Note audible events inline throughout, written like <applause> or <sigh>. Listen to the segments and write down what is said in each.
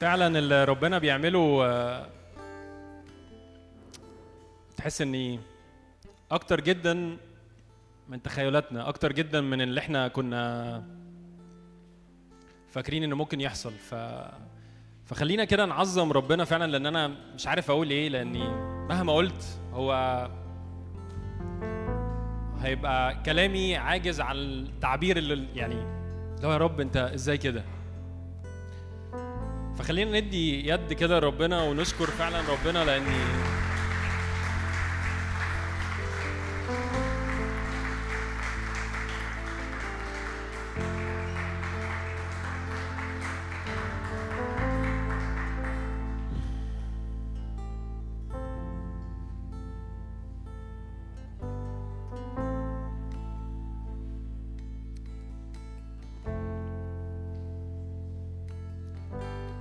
فعلا اللي ربنا بيعمله آه، تحس إني أكتر جدا من تخيلاتنا أكتر جدا من اللي إحنا كنا فاكرين إنه ممكن يحصل. ف فخلينا كده نعظم ربنا فعلا لأن أنا مش عارف أقول إيه لأني مهما قلت هو هيبقى كلامي عاجز عن التعبير اللي يعني لو يا رب أنت إزاي كده؟ فخلينا ندي يد كده لربنا ونشكر فعلا ربنا لأني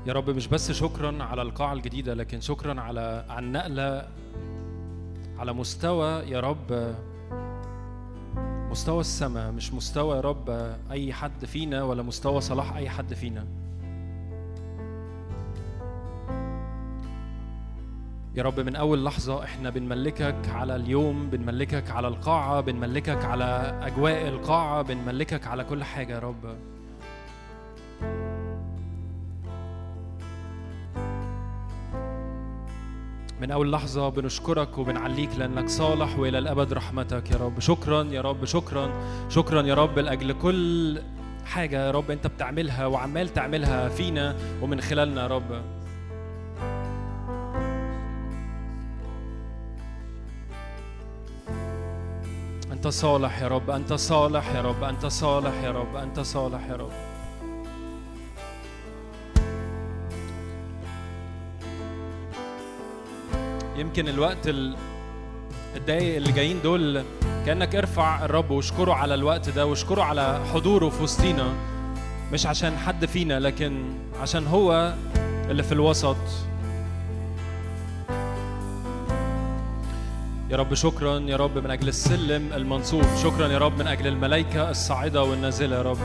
يا رب مش بس شكرا على القاعة الجديدة لكن شكرا على على النقلة على مستوى يا رب مستوى السماء مش مستوى يا رب أي حد فينا ولا مستوى صلاح أي حد فينا. يا رب من أول لحظة إحنا بنملكك على اليوم بنملكك على القاعة بنملكك على أجواء القاعة بنملكك على كل حاجة يا رب. من أول لحظة بنشكرك وبنعليك لأنك صالح وإلى الأبد رحمتك يا رب. شكرا يا رب شكرا شكرا يا رب. لأجل كل حاجة يا رب أنت بتعملها وعمال تعملها فينا ومن خلالنا يا رب. أنت صالح يا رب أنت صالح يا رب أنت صالح يا رب أنت صالح يا رب. يمكن الوقت ال- الدقايق اللي جايين دول كأنك ارفع الرب واشكره على الوقت ده واشكره على حضوره في وسطينا. مش عشان حد فينا لكن عشان هو اللي في الوسط. يا رب شكرا يا رب من أجل السلم المنصوب. شكرا يا رب من أجل الملائكة الصاعدة والنازلة يا رب.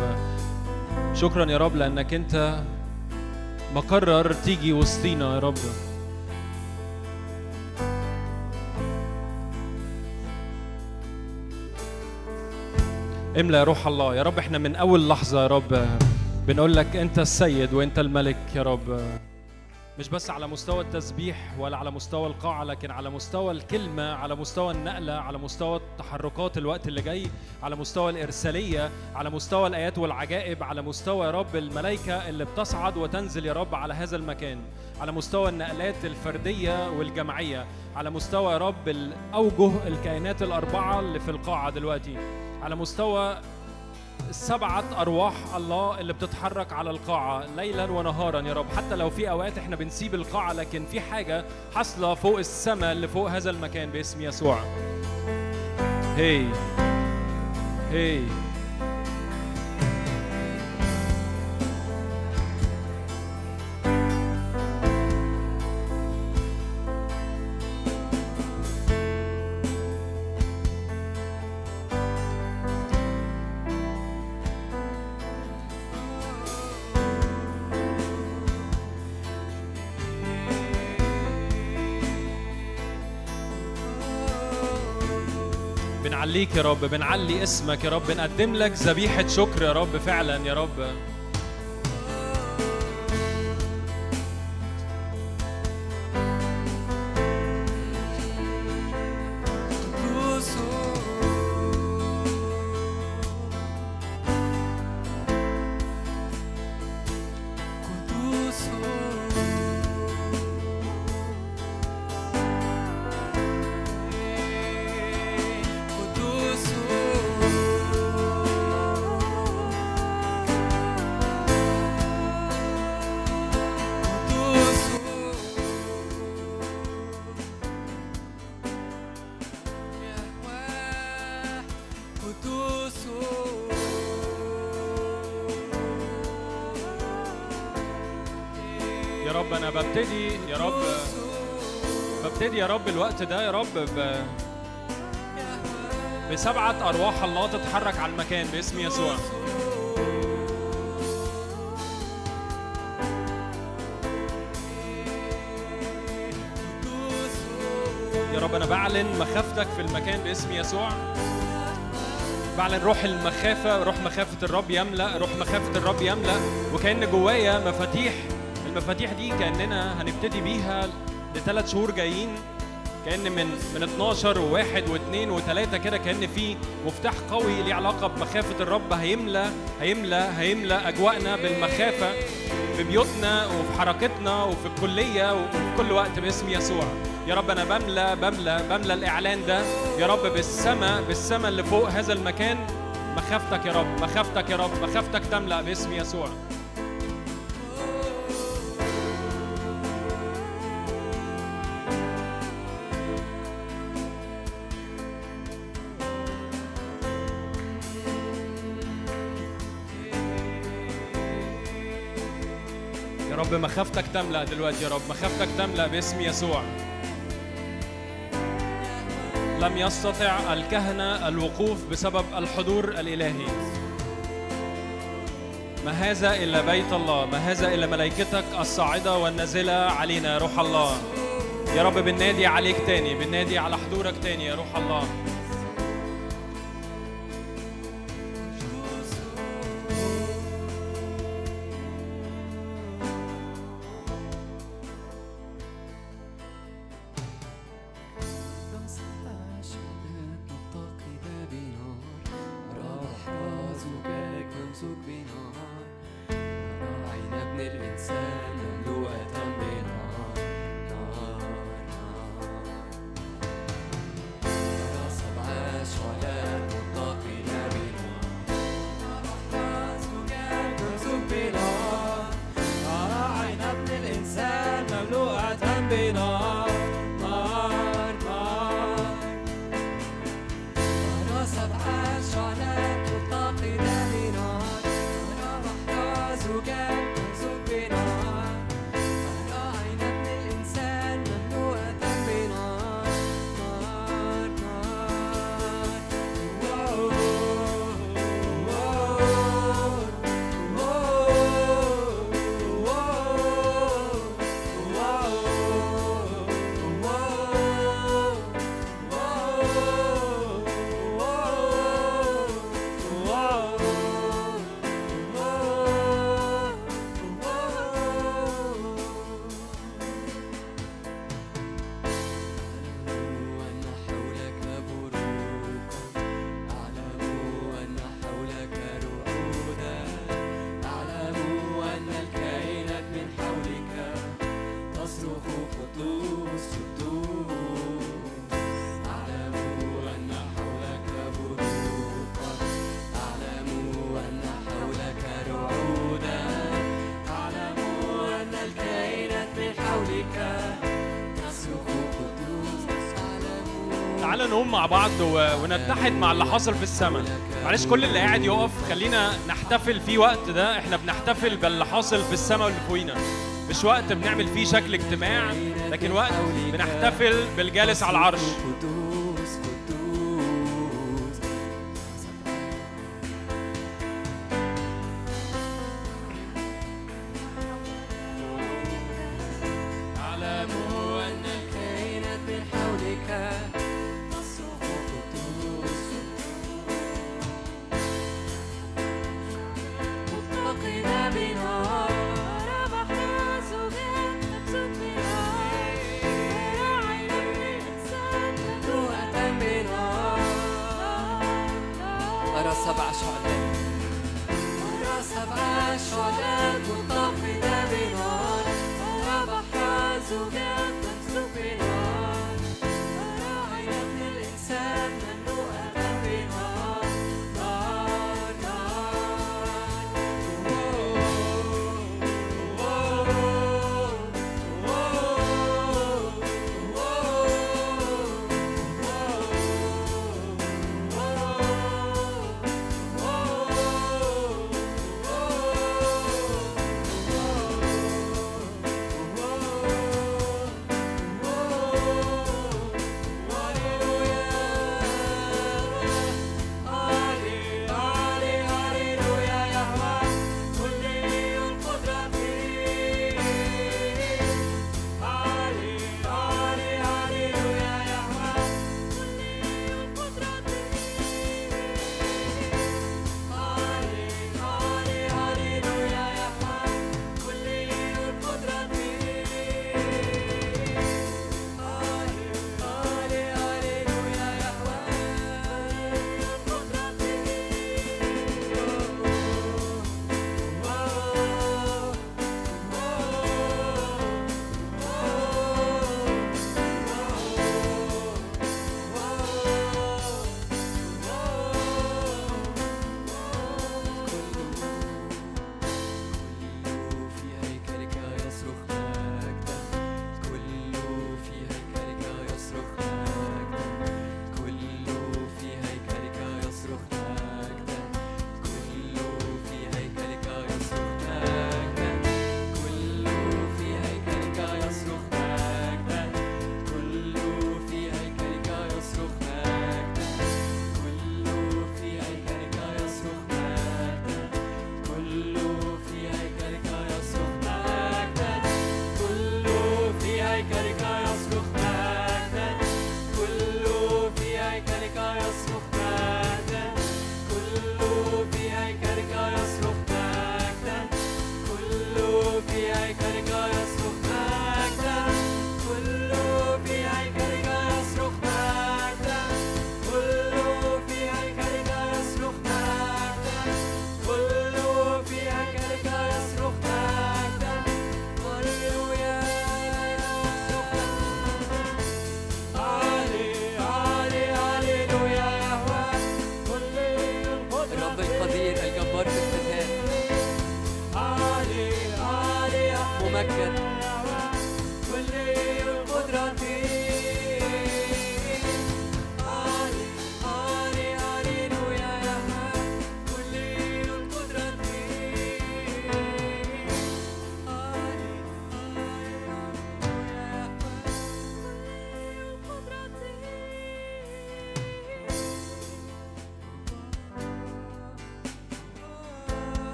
شكرا يا رب لأنك أنت مقرر تيجي وسطينا يا رب. املى يا روح الله يا رب إحنا من اول لحظه يا رب بنقول لك انت السيد وانت الملك يا رب مش بس على مستوى التسبيح ولا على مستوى القاعة لكن على مستوى الكلمة على مستوى النقلة على مستوى التحركات الوقت اللي جاي على مستوى الإرسالية على مستوى الآيات والعجائب على مستوى يا رب الملائكة اللي بتصعد وتنزل يا رب على هذا المكان على مستوى النقلات الفردية والجماعية على مستوى يا رب الأوجه الكائنات الأربعة اللي في القاعة دلوقتي على مستوى السبعة أرواح الله اللي بتتحرك على القاعة ليلا ونهارا. يا رب حتى لو في أوقات إحنا بنسيب القاعة لكن في حاجة حاصلة فوق السماء اللي فوق هذا المكان باسم يسوع. هي هي. بنعليك يا رب بنعلي اسمك يا رب بنقدم لك ذبيحة شكر يا رب فعلا يا رب. الوقت ده يا رب ب... بسبعة أرواح الله تتحرك على المكان باسم يسوع. يا رب أنا بعلن مخافتك في المكان باسم يسوع. بعلن روح المخافة روح مخافة الرب يملأ روح مخافة الرب يملأ. وكأن جوايا مفاتيح المفاتيح دي كأننا هنبتدي بيها لثلاث شهور جايين. كأن من من 12 وواحد واثنين وثلاثة كده كأن في مفتاح قوي ليه علاقة بمخافة الرب. هيملى هيملى هيملى أجواءنا بالمخافة في بيوتنا وفي حركتنا وفي الكلية وفي كل وقت باسم يسوع. يا رب أنا بملى بملى بملى الإعلان ده. يا رب بالسماء بالسماء اللي فوق هذا المكان مخافتك يا رب مخافتك يا رب مخافتك تملأ باسم يسوع. رب مخافتك تملأ دلوقتي يا رب. مخافتك تملأ باسم يسوع. لم يستطع الكهنة الوقوف بسبب الحضور الإلهي. ما هذا إلا بيت الله؟ ما هذا إلا ملائكتك الصاعدة والنازلة علينا يا روح الله. يا رب بننادي عليك تاني بننادي على حضورك تاني يا روح الله. بعض ونتحد مع اللي حاصل في السماء. معلش كل اللي قاعد يقف خلينا نحتفل في وقت ده. إحنا بنحتفل باللي حاصل في السماء واللي فوقينا مش وقت بنعمل فيه شكل اجتماع لكن وقت بنحتفل بالجالس على العرش.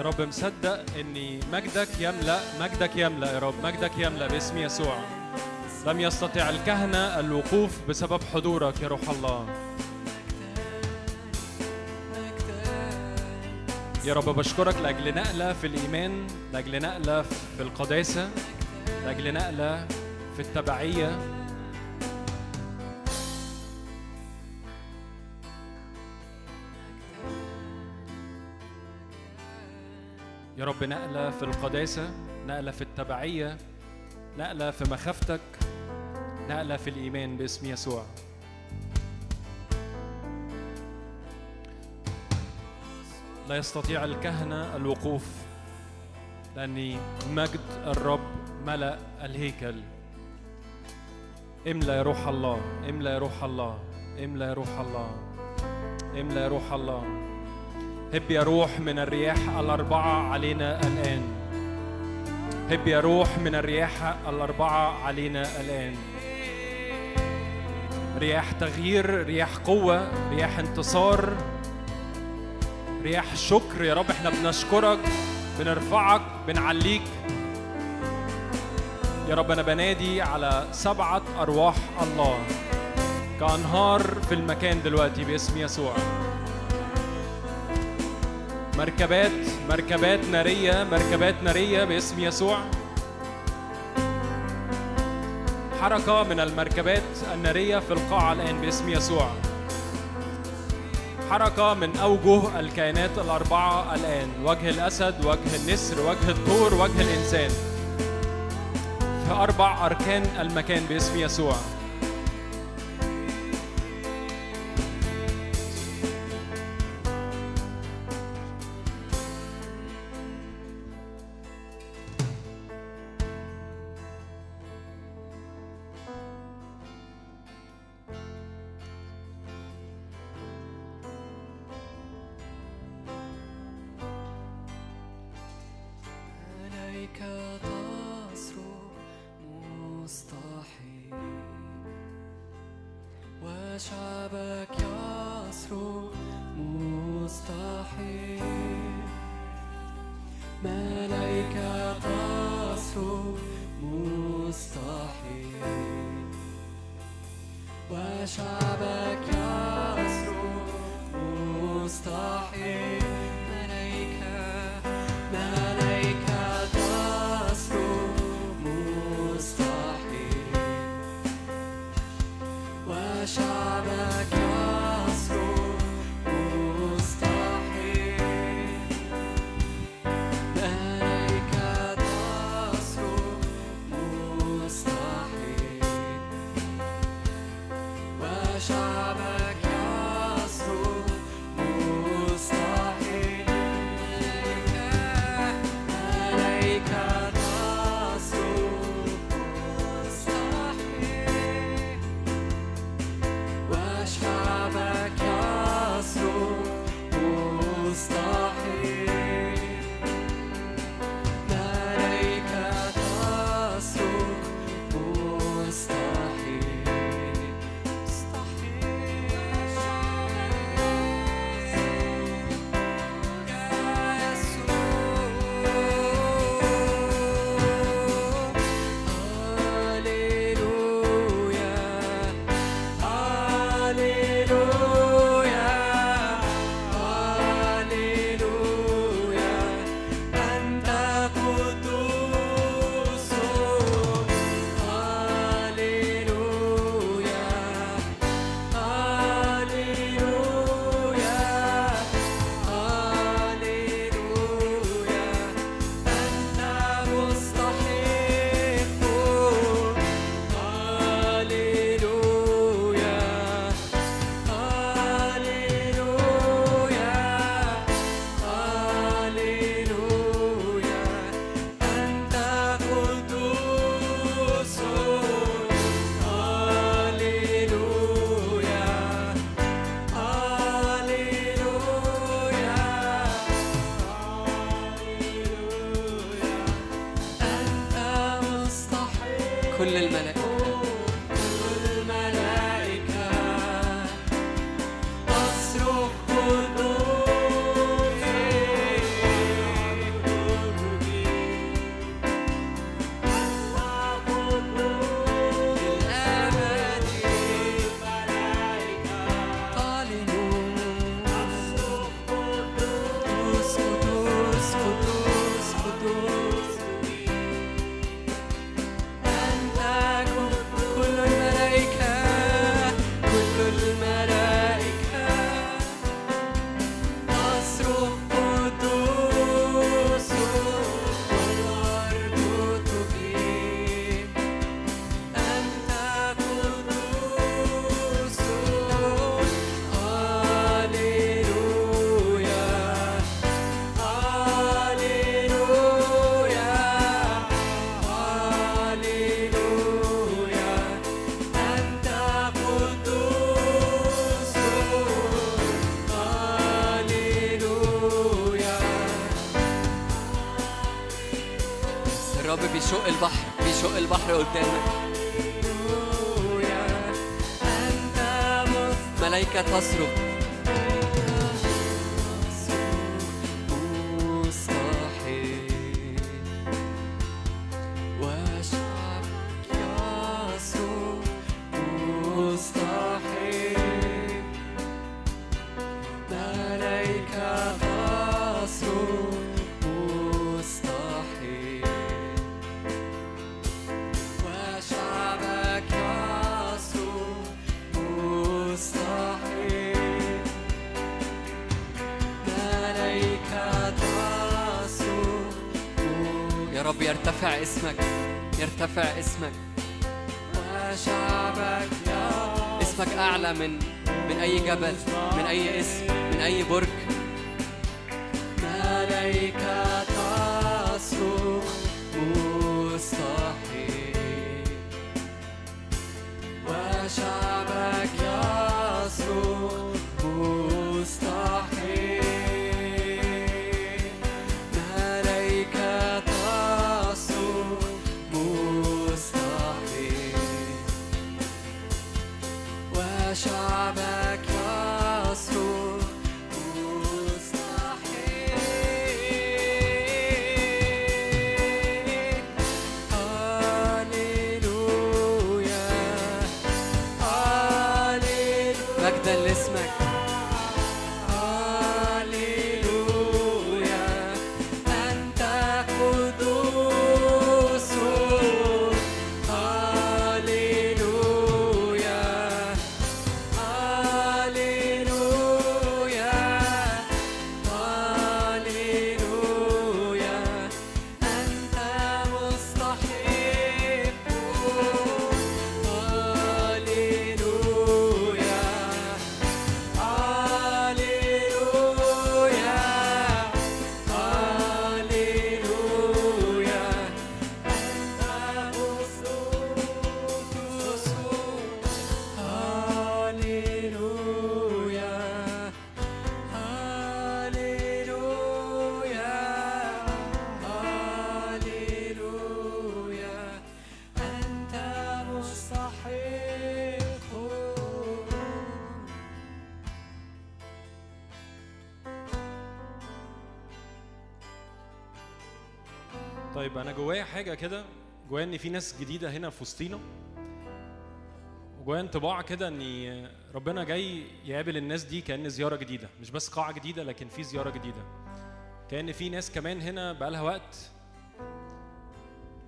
يا رب مصدق ان مجدك يملأ مجدك يملأ يا رب مجدك يملأ باسم يسوع. لم يستطع الكهنة الوقوف بسبب حضورك يا روح الله. يا رب بشكرك لأجل نقلة في الإيمان لأجل نقلة في القداسة لأجل نقلة في التبعية. يا رب نقلة في القداسة نقلة في التبعية نقلة في مخافتك نقلة في الإيمان باسم يسوع. لا يستطيع الكهنة الوقوف لأن مجد الرب ملأ الهيكل. املى يا روح الله املى يا روح الله املى يا روح الله املى يا روح الله. هب يا روح من الرياح الأربعة علينا الآن. هب يا روح من الرياح الأربعة علينا الآن. رياح تغيير رياح قوة رياح انتصار رياح شكر. يا رب إحنا بنشكرك بنرفعك بنعليك. يا رب أنا بنادي على سبعة أرواح الله. كأنهار في المكان دلوقتي باسم يسوع. مركبات مركبات نارية مركبات نارية باسم يسوع. حركة من المركبات النارية في القاعة الآن باسم يسوع. حركة من أوجه الكائنات الأربعة الآن. وجه الأسد وجه النسر وجه الطور وجه الإنسان. في أربع أركان المكان باسم يسوع. بيشق البحر بيشق البحر قدامك. أنت ملائكة تصرخ حاجة كده جوايا إن في ناس جديدة هنا في وسطينا. وجوايا انطباع كده إن ربنا جاي يقابل الناس دي كأن زيارة جديدة. مش بس قاعة جديدة لكن في زيارة جديدة. كأن في ناس كمان هنا بقالها وقت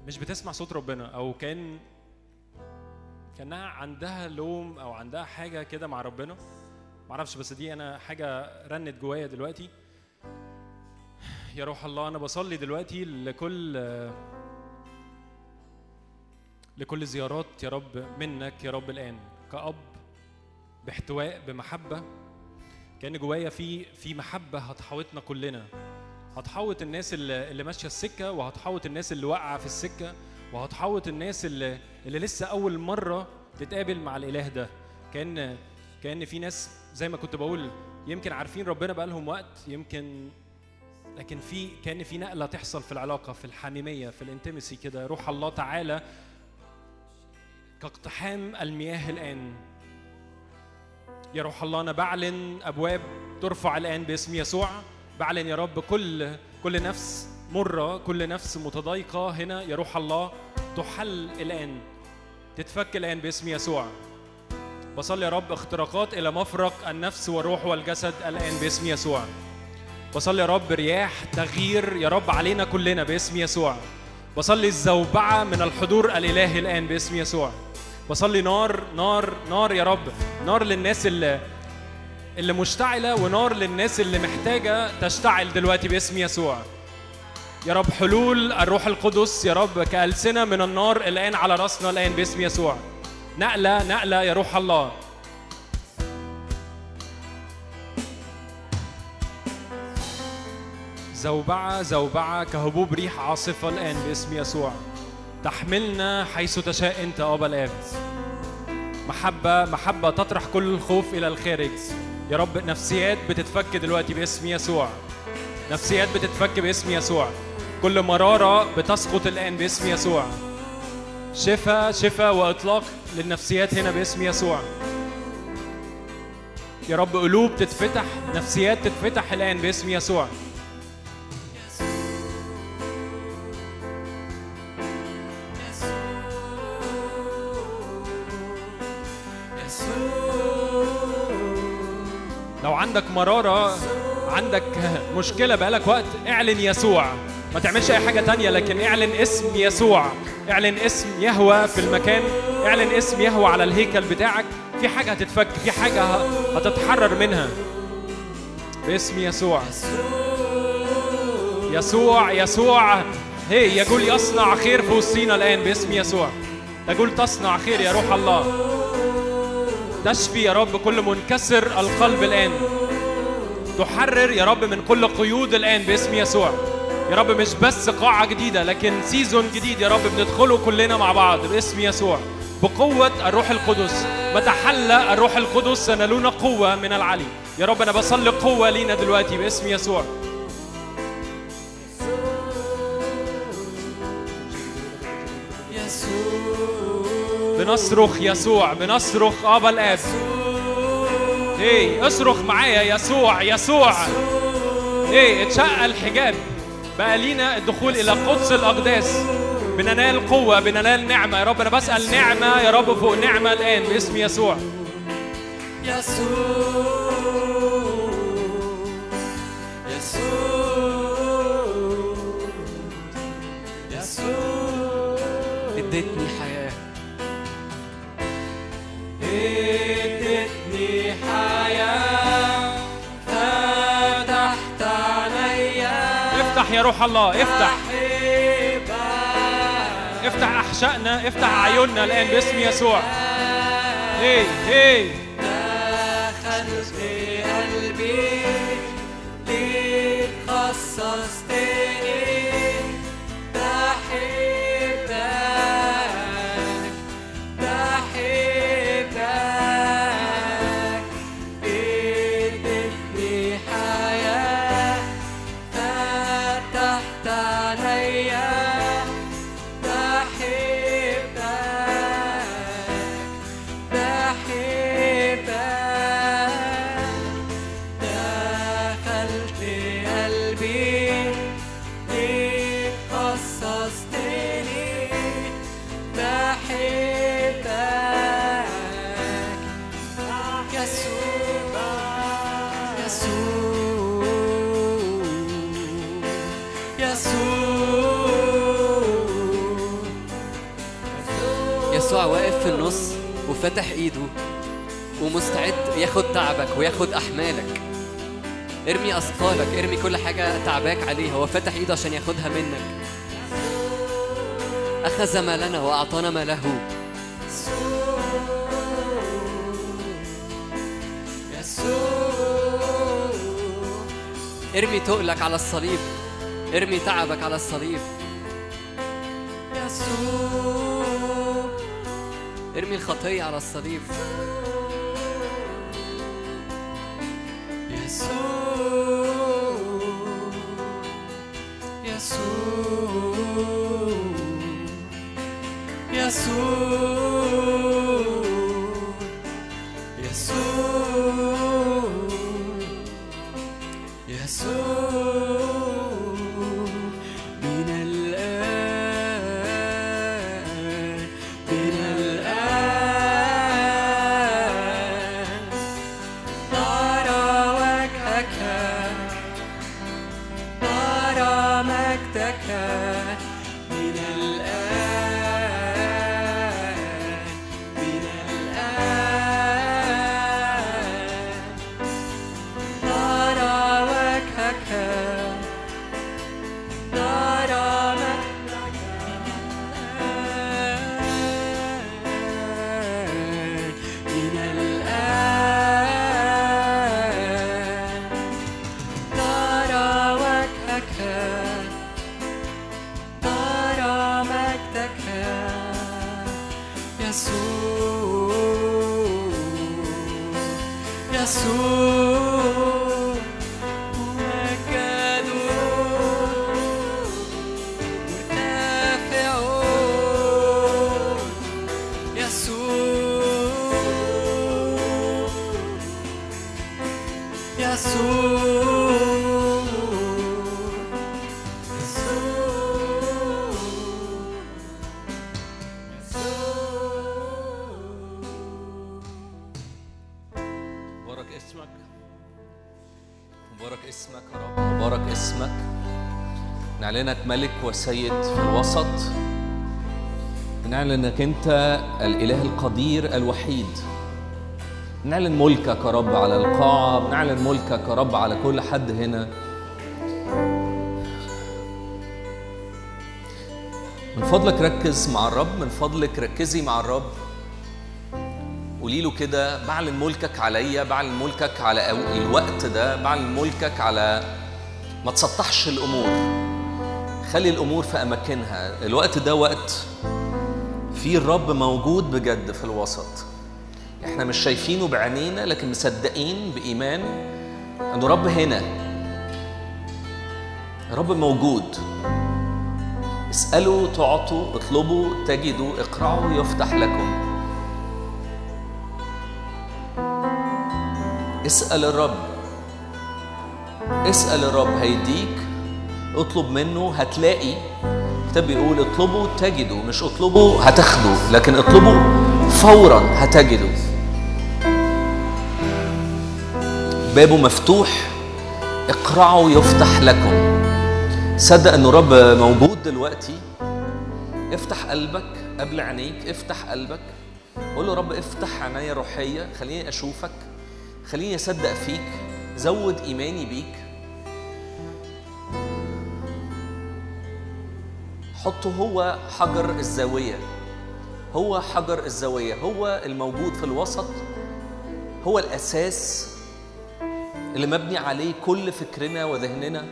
مش بتسمع صوت ربنا أو كأن كأنها عندها لوم أو عندها حاجة كده مع ربنا. معرفش بس دي أنا حاجة رنت جوايا دلوقتي. يا روح الله أنا بصلي دلوقتي لكل لكل زيارات يا رب منك يا رب الآن. كأب باحتواء بمحبة. كأن جوايا في في محبة هتحاوطنا كلنا. هتحاوط الناس اللي, اللي ماشية السكة وهتحاوط الناس اللي واقعة في السكة وهتحاوط الناس اللي اللي لسه أول مرة تتقابل مع الإله ده. كأن كأن في ناس زي ما كنت بقول يمكن عارفين ربنا بقالهم وقت يمكن لكن في كأن في نقلة تحصل في العلاقة في الحميمية في الانتمسي كده. روح الله تعالى كاقتحام المياه الآن. يا روح الله أنا بعلن أبواب ترفع الآن باسم يسوع. بعلن يا رب كل كل نفس مرة كل نفس متضايقة هنا. يا روح الله تحل الآن تتفك الآن باسم يسوع. بصلي يا رب اختراقات إلى مفرق النفس والروح والجسد الآن باسم يسوع. بصلي يا رب رياح تغيير يا رب علينا كلنا باسم يسوع. بصلي الزوبعة من الحضور الإلهي الآن باسم يسوع. بصلي نار نار نار يا رب. نار للناس اللي اللي مشتعلة ونار للناس اللي محتاجة تشتعل دلوقتي باسم يسوع. يا رب حلول الروح القدس يا رب كألسنة من النار الآن على رأسنا الآن باسم يسوع. نقلة نقلة يا روح الله. زوبعة زوبعة كهبوب ريح عاصفة الآن باسم يسوع. تحملنا حيث تشاء أنت أبا الآب محبة محبة تطرح كل الخوف إلى الخارج. يا رب نفسيات بتتفك دلوقتي باسم يسوع. نفسيات بتتفك باسم يسوع. كل مرارة بتسقط الآن باسم يسوع. شفاء شفاء وإطلاق للنفسيات هنا باسم يسوع. يا رب قلوب تتفتح نفسيات تتفتح الآن باسم يسوع. عندك مرارة عندك مشكلة بقالك وقت. اعلن يسوع. ما تعملش أي حاجة تانية لكن اعلن اسم يسوع. اعلن اسم يهوى في المكان. اعلن اسم يهوى على الهيكل بتاعك. في حاجة هتتفك في حاجة هتتحرر منها. باسم يسوع. يسوع يسوع. هي يقول يصنع خير في وسطينا الآن. باسم يسوع. تقول تصنع خير يا روح الله. تشفي يا رب كل منكسر القلب الآن. تحرر يا رب من كل قيود الآن باسم يسوع. يا رب مش بس قاعة جديدة لكن سيزون جديد يا رب بندخله كلنا مع بعض باسم يسوع. بقوة الروح القدس متى حل الروح القدس سنلون قوة من العلي. يا رب أنا بصلي قوة لينا دلوقتي باسم يسوع. بنصرخ يسوع بنصرخ آبا الآب. إيه اصرخ معايا يسوع يسوع. إيه اتشق الحجاب. بقى لينا الدخول إلى قدس الأقداس. بننال قوة بننال نعمة. يا رب أنا بسأل نعمة يا رب فوق نعمة الآن باسم يسوع. اديتني حياة ادتني يا روح الله افتح. افتح أحشائنا افتح عيوننا الآن باسم يسوع. هي هي دخلت قلبي ليك خصصتني وفتح إيده ومستعد ياخد تعبك وياخد أحمالك. ارمي أثقالك ارمي كل حاجة تعباك عليه. هو فتح إيده عشان ياخدها منك. أخذ ما لنا وأعطانا ما له ارمي تقلك على الصليب ارمي تعبك على الصليب. يسوع ارمي الخطية على الصليب. يسوع يسوع يسوع. نعلنك ملك وسيد في الوسط. نعلن إنك أنت الإله القدير الوحيد. نعلن ملكك يا رب على القاعة. نعلن ملكك يا رب على كل حد هنا. من فضلك ركز مع الرب. من فضلك ركزي مع الرب. قولي له كده بعلن ملكك عليا. بعلن ملكك على الوقت ده. بعلن ملكك على ما تسطحش الأمور. خلي الأمور في أماكنها. الوقت ده وقت فيه الرب موجود بجد في الوسط. إحنا مش شايفينه بعينينا لكن مصدقين بايمان إنه رب هنا. رب موجود. اسألوا تعطوا اطلبوا تجدوا اقرعوا يفتح لكم. اسأل الرب. اسأل الرب هيديك اطلب منه هتلاقي الكتاب بيقول اطلبوا تجدوا مش اطلبوا هتاخدوا لكن اطلبوا فورا هتجدوا. بابه مفتوح اقرعوا يفتح لكم. صدق إنه رب موجود دلوقتي. افتح قلبك قبل عينيك افتح قلبك. قول له رب افتح عناية روحية خليني أشوفك خليني أصدق فيك زود إيماني بيك. حطه هو حجر الزاوية. هو حجر الزاوية. هو الموجود في الوسط. هو الأساس اللي مبني عليه كل فكرنا وذهننا.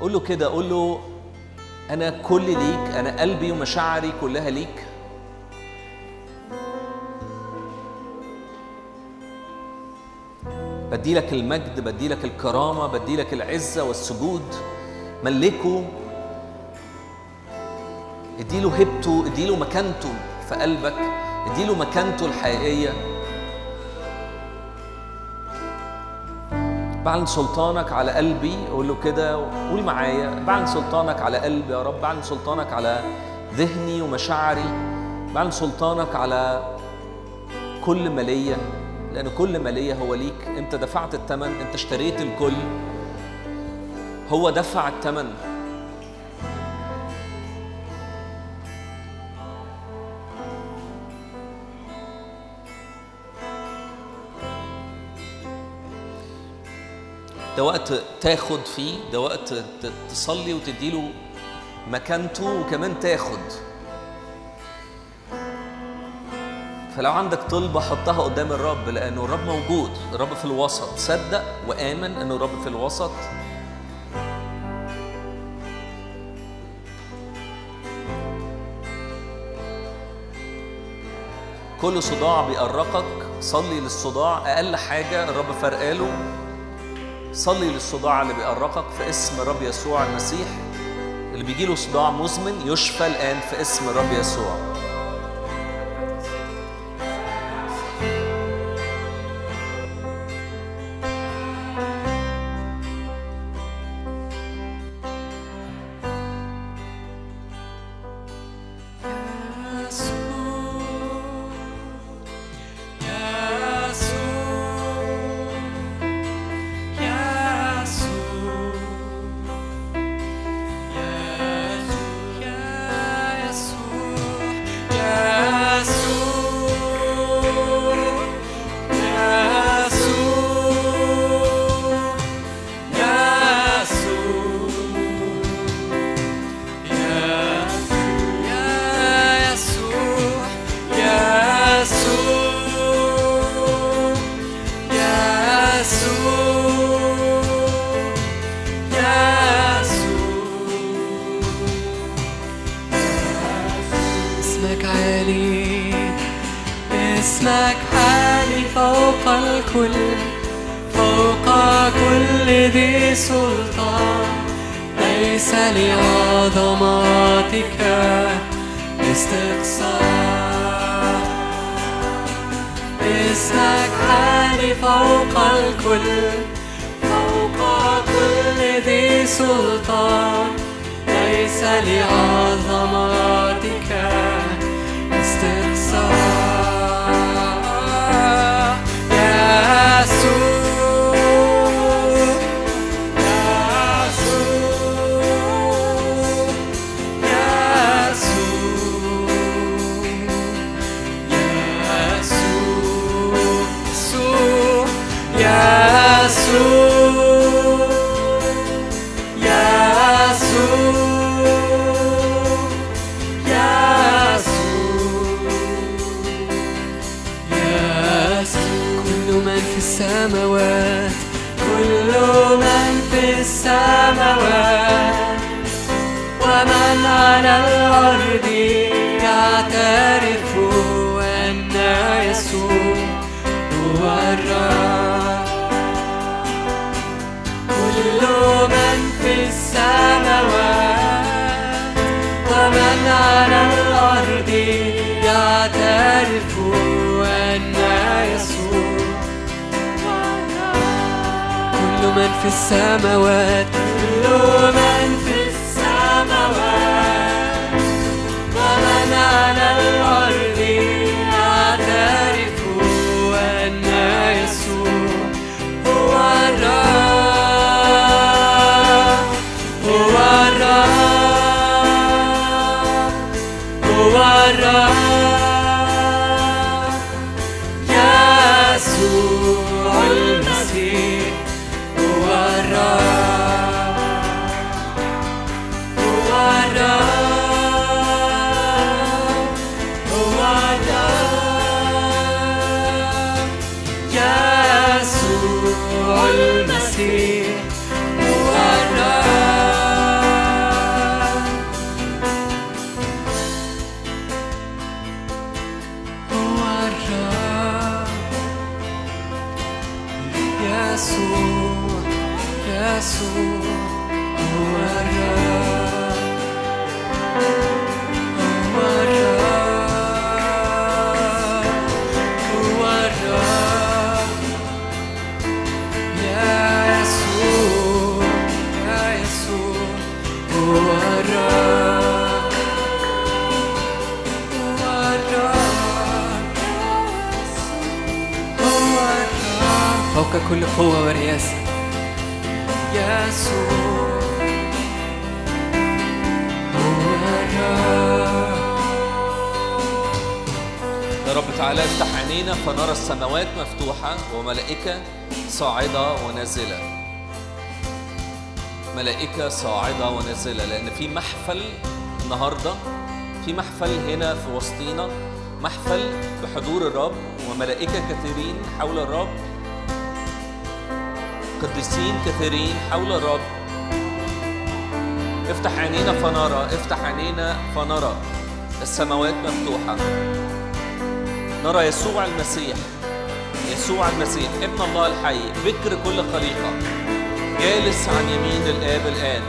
قول له كده قول له أنا كل ليك أنا قلبي ومشاعري كلها ليك. بدي لك المجد بدي لك الكرامة بدي لك العزة والسجود. ملكه. اديله هبته اديله مكانته في قلبك اديله مكانته الحقيقية. بعلن سلطانك على قلبي قول له كده قول معايا. بعلن سلطانك على قلبي يا رب بعلن سلطانك على ذهني ومشاعري. بعلن سلطانك على كل مالية لأن كل مالية هو ليك. أنت دفعت الثمن أنت اشتريت الكل. هو دفع الثمن ده وقت تاخد فيه ده وقت تصلي وتديله مكانته وكمان تاخد. فلو عندك طلبة حطها قدام الرب لأنه الرب موجود الرب في الوسط. صدق وآمن أنه الرب في الوسط. كل صداع بيقرقك صلي للصداع. أقل حاجة الرب فرقاله صلي للصداع اللي بيقرقك في اسم الرب يسوع المسيح. اللي بيجيله صداع مزمن يشفى الآن في اسم الرب يسوع. ونازلة لأن في محفل النهاردة في محفل هنا في وسطينا محفل بحضور الرب وملائكة كثيرين حول الرب قديسين كثيرين حول الرب. افتح عينينا فنرى افتح عينينا فنرى. السماوات مفتوحة. نرى يسوع المسيح. يسوع المسيح ابن الله الحي بكر كل خليقة. جالس عن يمين الآب الآن.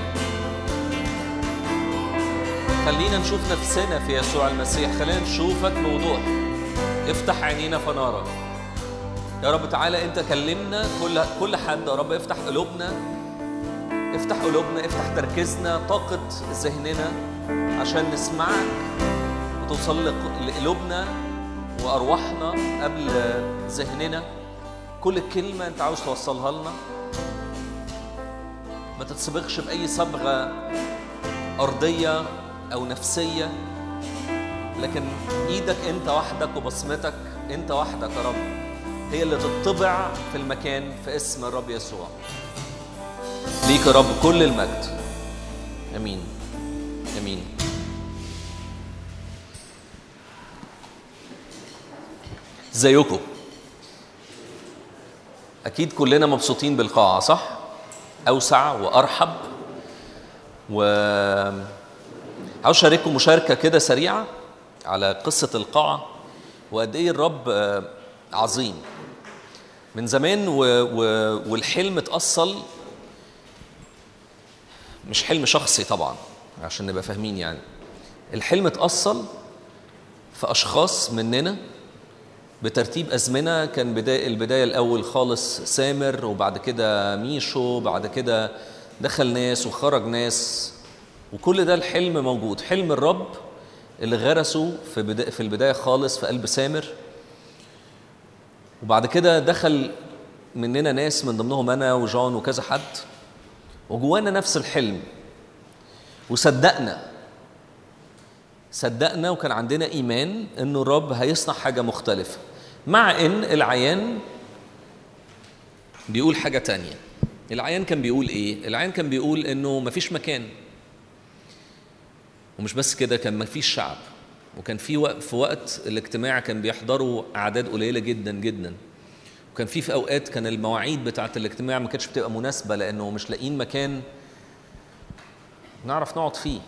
خلينا نشوف نفسنا في يسوع المسيح. خلينا نشوفك بوضوح افتح عينينا فنرى يا رب تعالى انت كلمنا كل كل حد. يا رب افتح قلوبنا. افتح قلوبنا افتح تركيزنا طاقة ذهننا عشان نسمعك وتوصل لق- لقلوبنا وأرواحنا قبل ذهننا. كل كلمة انت عاوز توصلها لنا. ما تتصبغش بأي صبغة أرضية أو نفسية لكن إيدك أنت وحدك وبصمتك أنت وحدك يا رب. هي اللي تطبع في المكان في اسم الرب يسوع. ليك يا رب كل المجد. آمين. آمين. ازيكم أكيد كلنا مبسوطين بالقاعة صح؟ أوسع وأرحب. و عاوز اشارككم مشاركة كده سريعة على قصة القاعة؟ وقد إيه الرب آه، عظيم. من زمان و... و... والحلم اتأصل مش حلم شخصي طبعا عشان نبقى فاهمين يعني. الحلم اتأصل في أشخاص مننا بترتيب أزمنة. كان بداية البداية الأول خالص سامر وبعد كده ميشو بعد كده دخل ناس وخرج ناس. وكل ده الحلم موجود. حلم الرب اللي غرسه في بدا في البداية خالص في قلب سامر. وبعد كده دخل مننا ناس من ضمنهم أنا وجون وكذا حد وجوانا نفس الحلم. وصدقنا صدقنا وكان عندنا إيمان انه الرب هيصنع حاجة مختلفة مع إن العيان بيقول حاجة تانية. العيان كان بيقول إيه؟ العيان كان بيقول إنه مفيش مكان. ومش بس كده كان مفيش شعب. وكان في وقت في وقت الاجتماع كان بيحضروا أعداد قليلة جدا جدا. وكان في في أوقات كان المواعيد بتاعة الاجتماع ما كانتش بتبقى مناسبة لأنه مش لاقيين مكان نعرف نقعد فيه.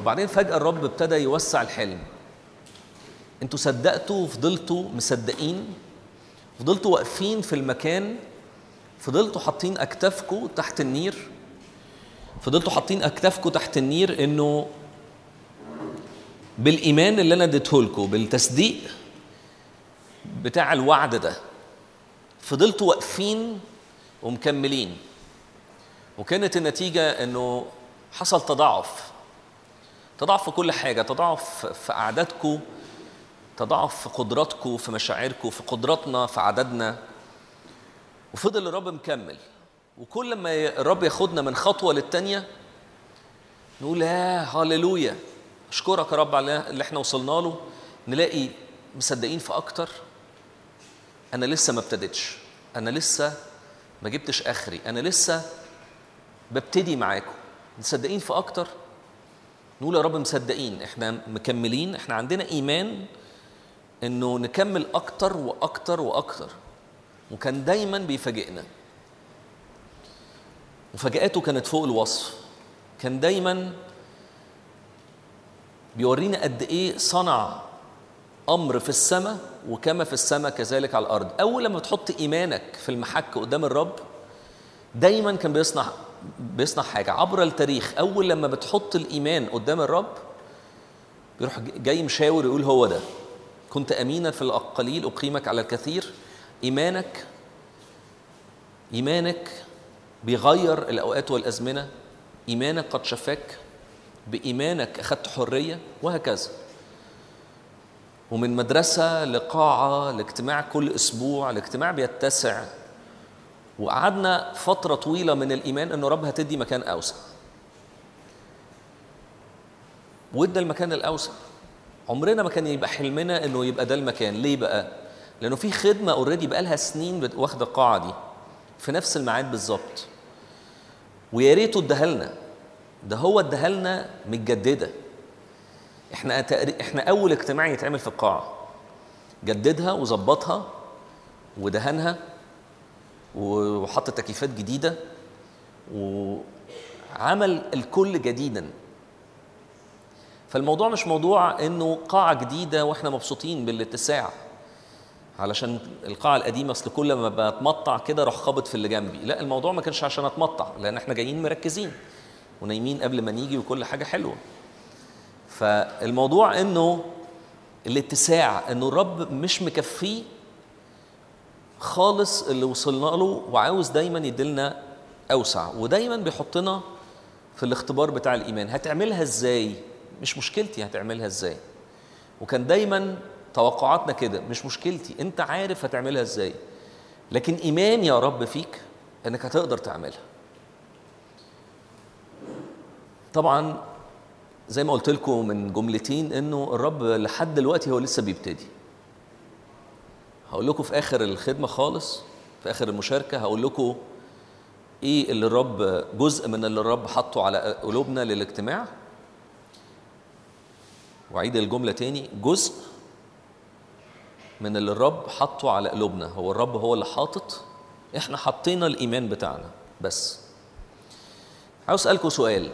وبعدين فجأة الرب ابتدى يوسع الحلم. أنتوا صدقتوا وفضلتوا مصدقين فضلتوا واقفين في المكان فضلتوا حاطين اكتافكم تحت النير فضلتوا حاطين اكتافكم تحت النير إنه بالإيمان اللي أنا اديته لكم بالتصديق بتاع الوعد ده فضلتوا واقفين ومكملين. وكانت النتيجة إنه حصل تضاعف. تضاعف في كل حاجة تضاعف في أعدادكم تضاعف في قدراتكم في مشاعركم في قدراتنا في عددنا. وفضل الرب مكمل. وكل ما الرب ياخدنا من خطوة للتانية نقول يا هللويا. أشكرك يا رب على اللي إحنا وصلنا له. نلاقي مصدقين في أكتر. أنا لسه ما ابتديتش. أنا لسه ما جبتش آخري. أنا لسه ببتدي معاكم. مصدقين في أكتر؟ نقول يا رب مصدقين. إحنا مكملين. إحنا عندنا إيمان إنه نكمل أكتر وأكتر وأكتر. وكان دايما بيفاجئنا. مفاجآته كانت فوق الوصف. كان دايما بيورينا قد إيه صنع أمر في السماء وكما في السماء كذلك على الأرض. أول لما تحط إيمانك في المحك قدام الرب دايما كان بيصنع بيصنع حاجة. عبر التاريخ أول لما بتحط الإيمان قدام الرب بيروح جاي مشاور يقول هو ده. كنت امينا في القليل أقيمك على الكثير. إيمانك إيمانك بيغير الأوقات والأزمنة. إيمانك قد شفاك. بإيمانك أخذت حرية وهكذا. ومن مدرسة لقاعة لاجتماع كل أسبوع الاجتماع بيتسع. وقعدنا فترة طويلة من الإيمان إنه رب هتدي مكان أوسع. وإدى المكان الأوسع. عمرنا ما كان يبقى حلمنا إنه يبقى ده المكان. ليه بقى؟ لأنه في خدمة اوريدي بقى لها سنين واخدة القاعة دي. في نفس الميعاد بالظبط. ويا ريته اداها لنا. ده هو اداها لنا متجددة. إحنا إحنا أول اجتماع يتعمل في القاعة. جددها وظبطها ودهنها وحط تكييفات جديدة وعمل الكل جديدا. فالموضوع مش موضوع إنه قاعة جديدة وإحنا مبسوطين بالاتساع. علشان القاعة القديمة أصل كل ما بتمطع كده أروح خابط في اللي جنبي. لا الموضوع ما كانش عشان أتمطع لأن إحنا جايين مركزين. ونايمين قبل ما نيجي وكل حاجة حلوة. فالموضوع إنه الاتساع إنه الرب مش مكفيه خالص اللي وصلنا له وعاوز دايما يديلنا أوسع. ودايما بيحطنا في الاختبار بتاع الإيمان. هتعملها إزاي؟ مش مشكلتي هتعملها إزاي. وكان دايما توقعاتنا كده مش مشكلتي. أنت عارف هتعملها إزاي. لكن إيمان يا رب فيك إنك هتقدر تعملها. طبعا زي ما قلت لكم من جملتين إنه الرب لحد دلوقتي هو لسه بيبتدي. هقول لكم في آخر الخدمة خالص في آخر المشاركة هقول لكم إيه اللي الرب جزء من اللي الرب حطه على قلوبنا للاجتماع. وأعيد الجملة تاني جزء من اللي الرب حطه على قلوبنا. هو الرب هو اللي حاطط. إحنا حطينا الإيمان بتاعنا بس. عاوز أسألكم سؤال.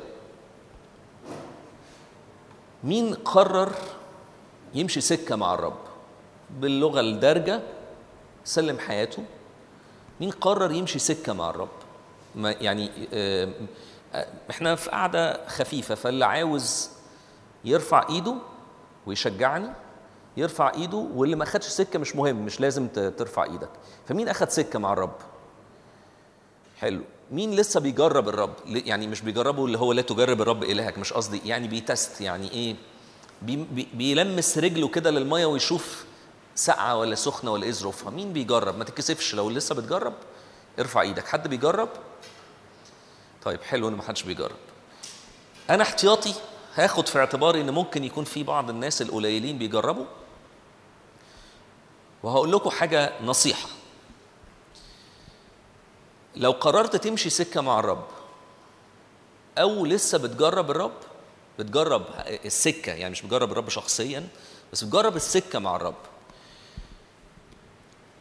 مين قرر يمشي سكة مع الرب؟ باللغة الدارجة سلم حياته. مين قرر يمشي سكة مع الرب؟ ما يعني آه، آه، إحنا في قعدة خفيفة فاللي عاوز يرفع إيده ويشجعني يرفع إيده واللي ما خدش سكة مش مهم مش لازم ترفع إيدك. فمين أخد سكة مع الرب؟ حلو. مين لسه بيجرب الرب؟ يعني مش بيجربه اللي هو لا تجرب الرب إلهك مش قصدي يعني بيتست يعني إيه بي بي بيلمس رجله كده للمية ويشوف ساقعة ولا سخنة ولا إيه ظروفها. مين بيجرب؟ ما تتكسفش لو لسه بتجرب ارفع إيدك. حد بيجرب؟ طيب حلو إن ما حدش بيجرب. أنا احتياطي هاخد في اعتباري إن ممكن يكون في بعض الناس القليلين بيجربوا. وهقول لكم حاجة نصيحة. لو قررت تمشي سكة مع الرب أو لسه بتجرب الرب بتجرب السكة يعني مش بتجرب الرب شخصيا بس بتجرب السكة مع الرب.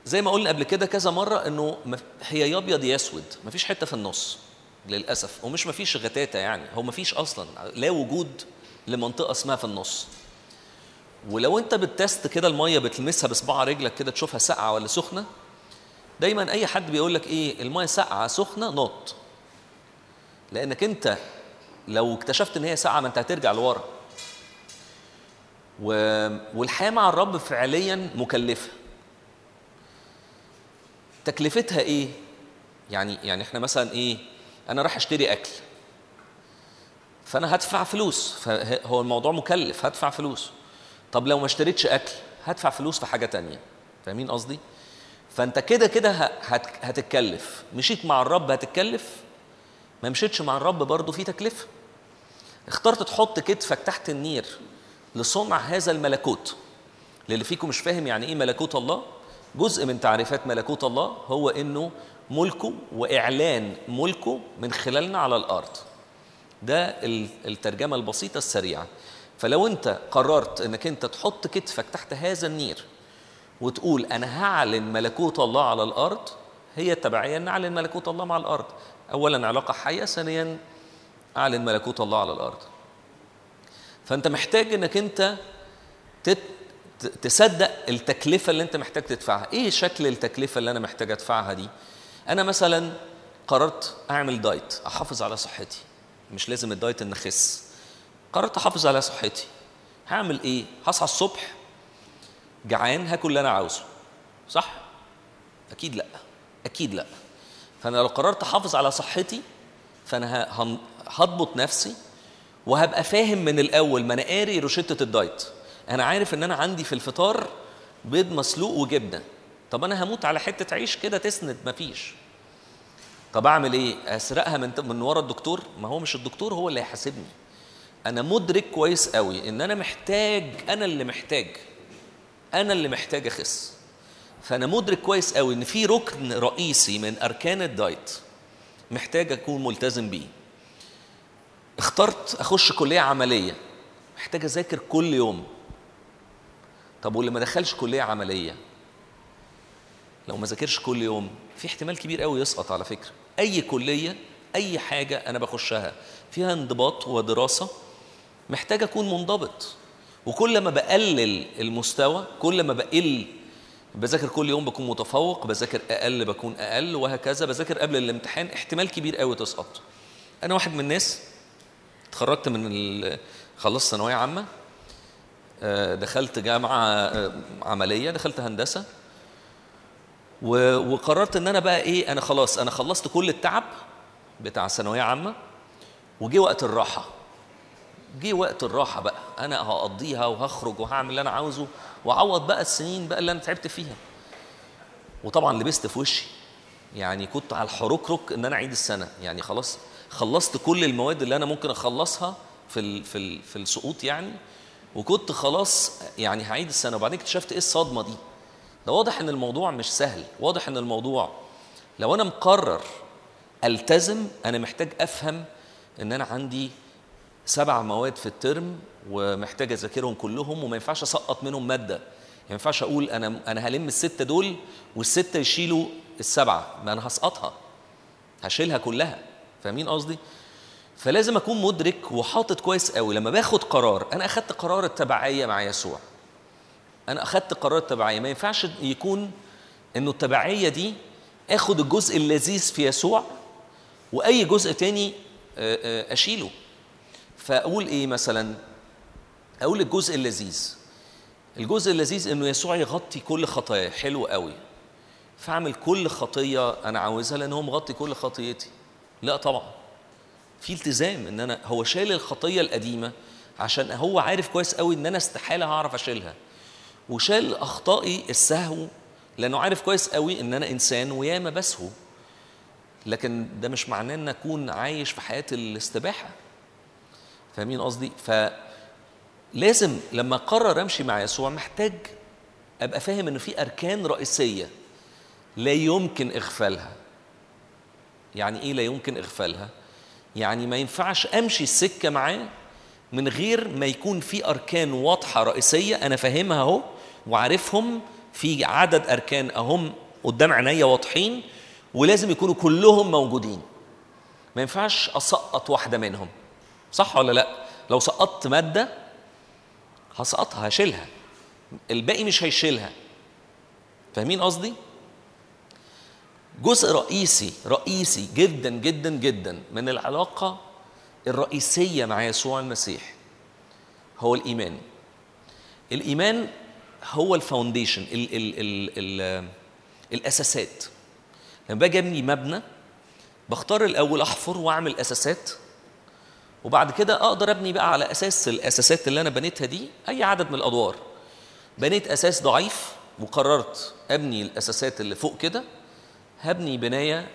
زي ما قلنا قبل كده كذا مرة إنه هي يا ابيض يا أسود مفيش حتة في النص للأسف ومش مفيش غتاتة يعني هو مفيش أصلا لا وجود لمنطقة اسمها في النص. ولو أنت بتست كده المية بتلمسها بصباع رجلك كده تشوفها ساقعة ولا سخنة دايما أي حد بيقول لك إيه الميه ساقعة سخنة نط. لأنك أنت لو اكتشفت إن هي ساقعة ما أنت هترجع لورا. و... والحياة مع الرب فعليا مكلفة. تكلفتها إيه؟ يعني يعني إحنا مثلا إيه أنا رايح أشتري أكل. فأنا هدفع فلوس. فهو الموضوع مكلف هدفع فلوس. طب لو ما اشتريتش أكل هدفع فلوس في حاجة تانية. فاهمين قصدي؟ فانت كده كده هتتكلف. مشيت مع الرب هتتكلف؟ ما مشيتش مع الرب برضه في تكلفة. اخترت تحط كتفك تحت النير لصنع هذا الملكوت. للي فيكم مش فاهم يعني إيه ملكوت الله؟ جزء من تعريفات ملكوت الله هو إنه ملكه وإعلان ملكه من خلالنا على الأرض. ده ال- الترجمة البسيطة السريعة. فلو أنت قررت إنك أنت تحط كتفك تحت هذا النير وتقول أنا هعلن ملكوت الله على الأرض هي تبعيه ان اعلن ملكوت الله مع الأرض. اولا علاقة حية ثانيا أعلن ملكوت الله على الأرض. فأنت محتاج إنك أنت تت... تصدق التكلفة اللي أنت محتاج تدفعها. إيه شكل التكلفة اللي أنا محتاج أدفعها دي؟ أنا مثلا قررت أعمل دايت أحافظ على صحتي. مش لازم الدايت ان اخس قررت أحافظ على صحتي. هعمل إيه؟ هصحى الصبح جعان هاكل اللي أنا عاوزه. صح؟ أكيد لأ. أكيد لأ. فأنا لو قررت أحافظ على صحتي فأنا هضبط نفسي وهبقى فاهم من الأول ما أنا قاري روشتة الدايت. أنا عارف إن أنا عندي في الفطار بيض مسلوق وجبنة. طب أنا هموت على حتة عيش كده تسند مفيش. طب أعمل إيه؟ أسرقها من من ورا الدكتور؟ ما هو مش الدكتور هو اللي هيحاسبني. أنا مدرك كويس قوي إن أنا محتاج أنا اللي محتاج. أنا اللي محتاج أخس. فأنا مدرك كويس قوي إن في ركن رئيسي من أركان الدايت محتاج أكون ملتزم بيه. اخترت أخش كلية عملية محتاج أذاكر كل يوم. طب واللي ما دخلش كلية عملية؟ لو ما ذاكرش كل يوم في احتمال كبير قوي يسقط على فكرة. أي كلية أي حاجة أنا بخشها فيها انضباط ودراسة محتاج أكون منضبط. وكل ما بقلل المستوى كل ما بقل بذاكر كل يوم بكون متفوق بذاكر أقل بكون أقل وهكذا. بذاكر قبل الامتحان احتمال كبير قوي تسقط. أنا واحد من الناس اتخرجت من خلصت ثانوية عامة آه، دخلت جامعة آه، عملية دخلت هندسة وقررت إن أنا بقى إيه أنا خلاص أنا خلصت كل التعب بتاع ثانوية عامة وجي وقت الراحة. جه وقت الراحة بقى. أنا هقضيها وهخرج وهعمل اللي أنا عاوزه وأعوض بقى السنين بقى اللي أنا تعبت فيها. وطبعا لبست في وشي. يعني كنت على الحركرك إن أنا أعيد السنة. يعني خلاص خلصت كل المواد اللي أنا ممكن أخلصها في ال في ال في السقوط يعني. وكنت خلاص يعني هعيد السنة. وبعدين اكتشفت إيه الصدمة دي؟ ده واضح إن الموضوع مش سهل. واضح إن الموضوع لو أنا مقرر ألتزم أنا محتاج أفهم إن أنا عندي سبع مواد في الترم ومحتاج أذاكرهم كلهم وما ينفعش أسقط منهم مادة. ما ينفعش أقول أنا أنا هلم الستة دول والستة يشيلوا السبعة. ما أنا هسقطها. هشيلها كلها. فاهمين قصدي؟ فلازم أكون مدرك وحاطط كويس قوي. لما باخد قرار أنا أخدت قرار التبعية مع يسوع. أنا أخدت قرار التبعية. ما ينفعش يكون إنه التبعية دي آخد الجزء اللذيذ في يسوع وأي جزء تاني أشيله. فأقول إيه مثلا؟ أقول الجزء اللذيذ. الجزء اللذيذ إنه يسوع يغطي كل خطاياي حلو قوي. فأعمل كل خطية أنا عاوزها لأن هو مغطي كل خطيتي. لا طبعا. في التزام إن أنا هو شايل الخطية القديمة عشان هو عارف كويس قوي إن أنا استحالة هعرف أشيلها. وشال أخطائي السهو لأنه عارف كويس قوي إن أنا إنسان وياما بسهو. لكن ده مش معناه إن أكون عايش في حياة الاستباحة. فاهمين قصدي؟ فلازم لما اقرر امشي مع يسوع محتاج ابقى فاهم ان في أركان رئيسية لا يمكن إغفالها. يعني إيه لا يمكن إغفالها؟ يعني ما ينفعش أمشي السكه معاه من غير ما يكون في أركان واضحة رئيسية أنا فاهمها أهو وعارفهم في عدد أركان أهم قدام عينيا واضحين ولازم يكونوا كلهم موجودين. ما ينفعش أسقط واحدة منهم. صح ولا لا؟ لو سقطت مادة هسقطها هشيلها. الباقي مش هيشيلها. فاهمين قصدي؟ جزء رئيسي رئيسي جدا جدا جدا من العلاقة الرئيسية مع يسوع المسيح هو الإيمان. الإيمان هو الفاونديشن ال ال ال ال الأساسات. لما باجي أبني مبنى بختار الأول أحفر وأعمل أساسات. وبعد كده أقدر ابني بقى على أساس الاساسات اللي أنا بنيتها دي اي عدد من الادوار. بنيت أساس ضعيف وقررت ابني الاساسات اللي فوق كده هبني بناية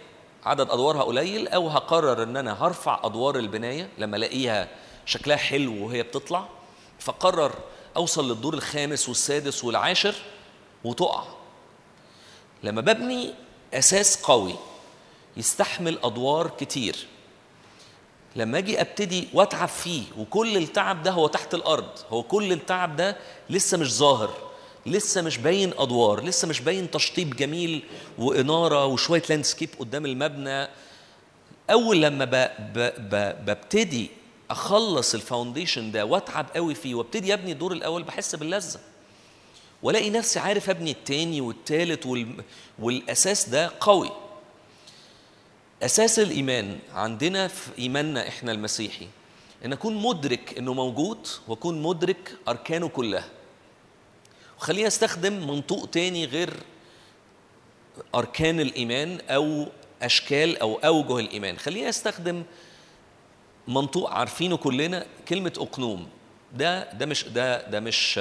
عدد ادوارها قليل أو هقرر ان أنا هرفع ادوار البناية لما الاقيها شكلها حلو وهي بتطلع فقرر اوصل للدور الخامس والسادس والعاشر وتقع. لما ببني أساس قوي يستحمل ادوار كتير. لما أجي ابتدي واتعب فيه وكل التعب ده هو تحت الأرض هو كل التعب ده لسه مش ظاهر لسه مش باين ادوار لسه مش باين تشطيب جميل وانارة وشوية landscape قدام المبنى. أول لما ب... ب... ب... ببتدي أخلص ال foundation ده واتعب قوي فيه وابتدي أبني الدور الأول بحس باللذة. وألاقي نفسي عارف أبني التاني والتالت وال... والأساس ده قوي. أساس الإيمان عندنا في إيماننا إحنا المسيحي أن أكون مدرك إنه موجود وأكون مدرك أركانه كلها. وخليني أستخدم منطوق تاني غير أركان الإيمان أو أشكال أو أوجه الإيمان. خليني أستخدم منطوق عارفينه كلنا كلمة أقنوم. ده ده مش ده ده مش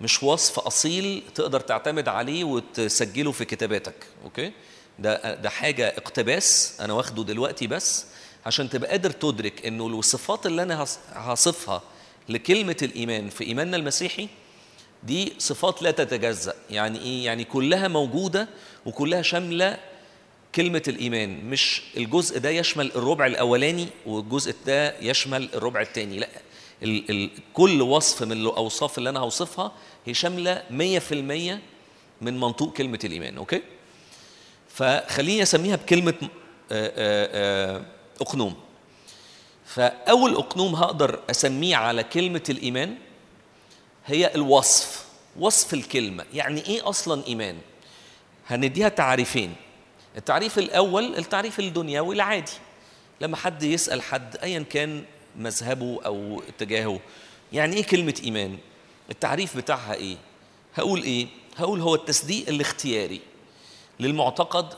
مش وصف أصيل تقدر تعتمد عليه وتسجله في كتاباتك أوكي؟ ده ده حاجة اقتباس أنا واخده دلوقتي بس عشان تبقى قادر تدرك إنه الصفات اللي أنا هصفها لكلمة الإيمان في إيماننا المسيحي دي صفات لا تتجزأ. يعني إيه؟ يعني كلها موجودة وكلها شاملة كلمة الإيمان مش الجزء ده يشمل الربع الأولاني والجزء ده يشمل الربع الثاني لا ال ال كل وصف من الأوصاف اللي أنا هوصفها هي شاملة 100% من منطوق كلمة الإيمان أوكي؟ فخليني أسميها بكلمة أقنوم. فأول أقنوم هقدر أسميه على كلمة الإيمان هي الوصف وصف الكلمة. يعني إيه أصلا إيمان؟ هنديها تعريفين. التعريف الأول التعريف الدنيوي العادي. لما حد يسأل حد أيا كان مذهبه أو اتجاهه يعني إيه كلمة إيمان؟ التعريف بتاعها إيه؟ هقول إيه؟ هقول هو التصديق الاختياري. للمعتقد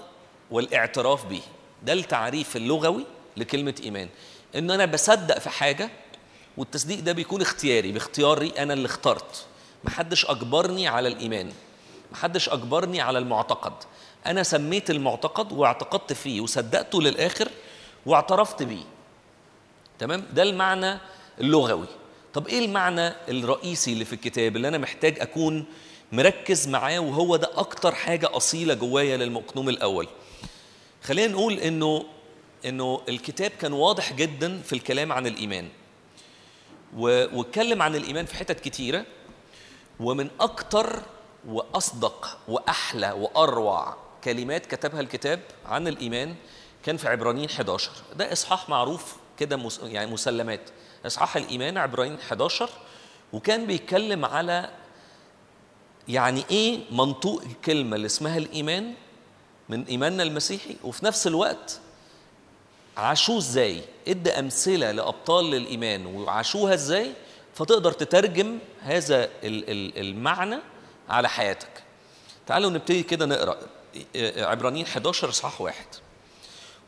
والاعتراف به. ده التعريف اللغوي لكلمة إيمان. إن أنا بصدق في حاجة والتصديق ده بيكون اختياري باختياري أنا اللي اخترت. محدش أجبرني على الإيمان. محدش أجبرني على المعتقد. أنا سميت المعتقد واعتقدت فيه وصدقته للآخر واعترفت بيه. تمام؟ ده المعنى اللغوي. طب إيه المعنى الرئيسي اللي في الكتاب اللي أنا محتاج أكون مركز معاه وهو ده أكتر حاجة أصيلة جوايا للمقنوم الأول. خلينا نقول إنه إنه الكتاب كان واضح جدا في الكلام عن الإيمان. واتكلم عن الإيمان في حتت كتيرة. ومن أكتر وأصدق وأحلى وأروع كلمات كتبها الكتاب عن الإيمان كان في عبرانيين 11 ده إصحاح معروف كده. يعني مسلمات. إصحاح الإيمان عبرانيين 11 وكان بيتكلم على يعني إيه منطوق الكلمة اللي اسمها الإيمان من إيماننا المسيحي؟ وفي نفس الوقت عاشوه إزاي؟ إدى أمثلة لأبطال للإيمان وعاشوها إزاي؟ فتقدر تترجم هذا المعنى على حياتك. تعالوا نبتدي كده نقرأ عبرانيين 11 اصحاح واحد.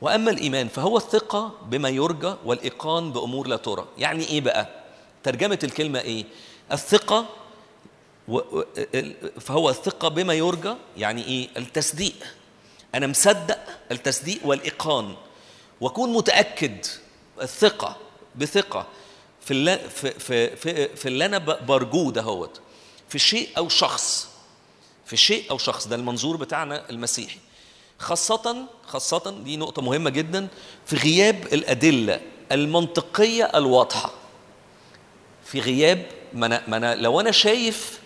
وأما الإيمان فهو الثقة بما يرجى والإيقان بأمور لا ترى. يعني إيه بقى؟ ترجمة الكلمة إيه؟ الثقة فهو الثقة بما يرجى يعني إيه؟ التصديق. أنا مصدق التصديق والإيقان. وأكون متأكد الثقة بثقة في اللي في في في, في اللي أنا برجوه دهوت في شيء أو شخص. في شيء أو شخص. ده المنظور بتاعنا المسيحي. خاصة خاصة دي نقطة مهمة جدا في غياب الأدلة المنطقية الواضحة. في غياب ما أنا, ما أنا لو أنا شايف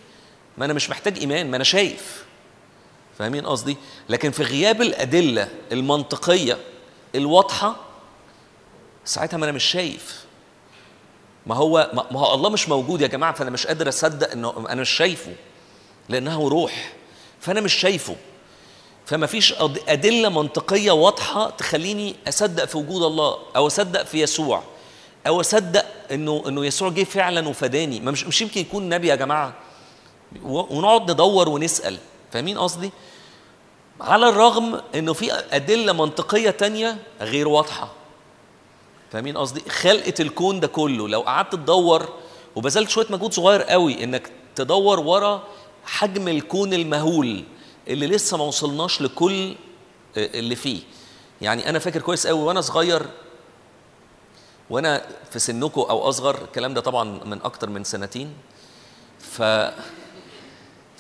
ما أنا مش محتاج إيمان ما أنا شايف. فاهمين قصدي؟ لكن في غياب الأدلة المنطقية الواضحة ساعتها ما أنا مش شايف. ما هو ما هو الله مش موجود يا جماعة فأنا مش قادر أصدق إنه أنا مش شايفه لأنه روح. فأنا مش شايفه. فما فيش أدلة منطقية واضحة تخليني أصدق في وجود الله أو أصدق في يسوع أو أصدق إنه إنه يسوع جه فعلا وفداني. ما مش مش يمكن يكون نبي يا جماعة. ونقعد ندور ونسأل. فاهمين قصدي؟ على الرغم إنه في أدلة منطقية تانية غير واضحة. فاهمين قصدي؟ خلقة الكون ده كله. لو قعدت تدور وبذلت شوية مجهود صغير قوي إنك تدور ورا حجم الكون المهول اللي لسه ما وصلناش لكل اللي فيه. يعني أنا فاكر كويس قوي وأنا صغير وأنا في سنكم أو أصغر الكلام ده طبعا من أكتر من سنتين ف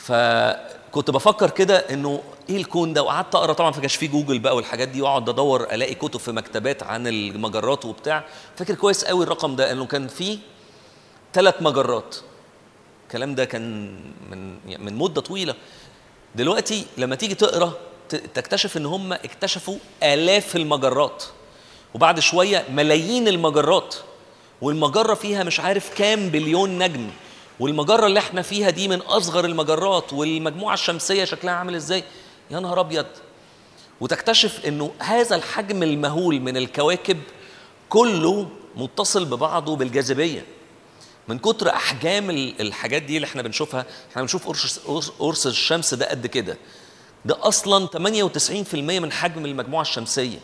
فكنت بفكر كده إنه إيه الكون ده؟ وقعدت أقرأ طبعا ما كانش في جوجل بقى والحاجات دي وأقعد أدور ألاقي كتب في مكتبات عن المجرات وبتاع. فاكر كويس قوي الرقم ده إنه كان في ثلاث مجرات. الكلام ده كان من من مدة طويلة. دلوقتي لما تيجي تقرأ تكتشف إن هم اكتشفوا آلاف المجرات. وبعد شوية ملايين المجرات. والمجرة فيها مش عارف كام بليون نجم. والمجرة اللي إحنا فيها دي من أصغر المجرات والمجموعة الشمسية شكلها عامل إزاي؟ يا نهار أبيض! وتكتشف إنه هذا الحجم المهول من الكواكب كله متصل ببعضه بالجاذبية. من كتر أحجام ال- الحاجات دي اللي إحنا بنشوفها إحنا بنشوف قرص- قرص الشمس ده قد كده. ده أصلا 98% من حجم المجموعة الشمسية.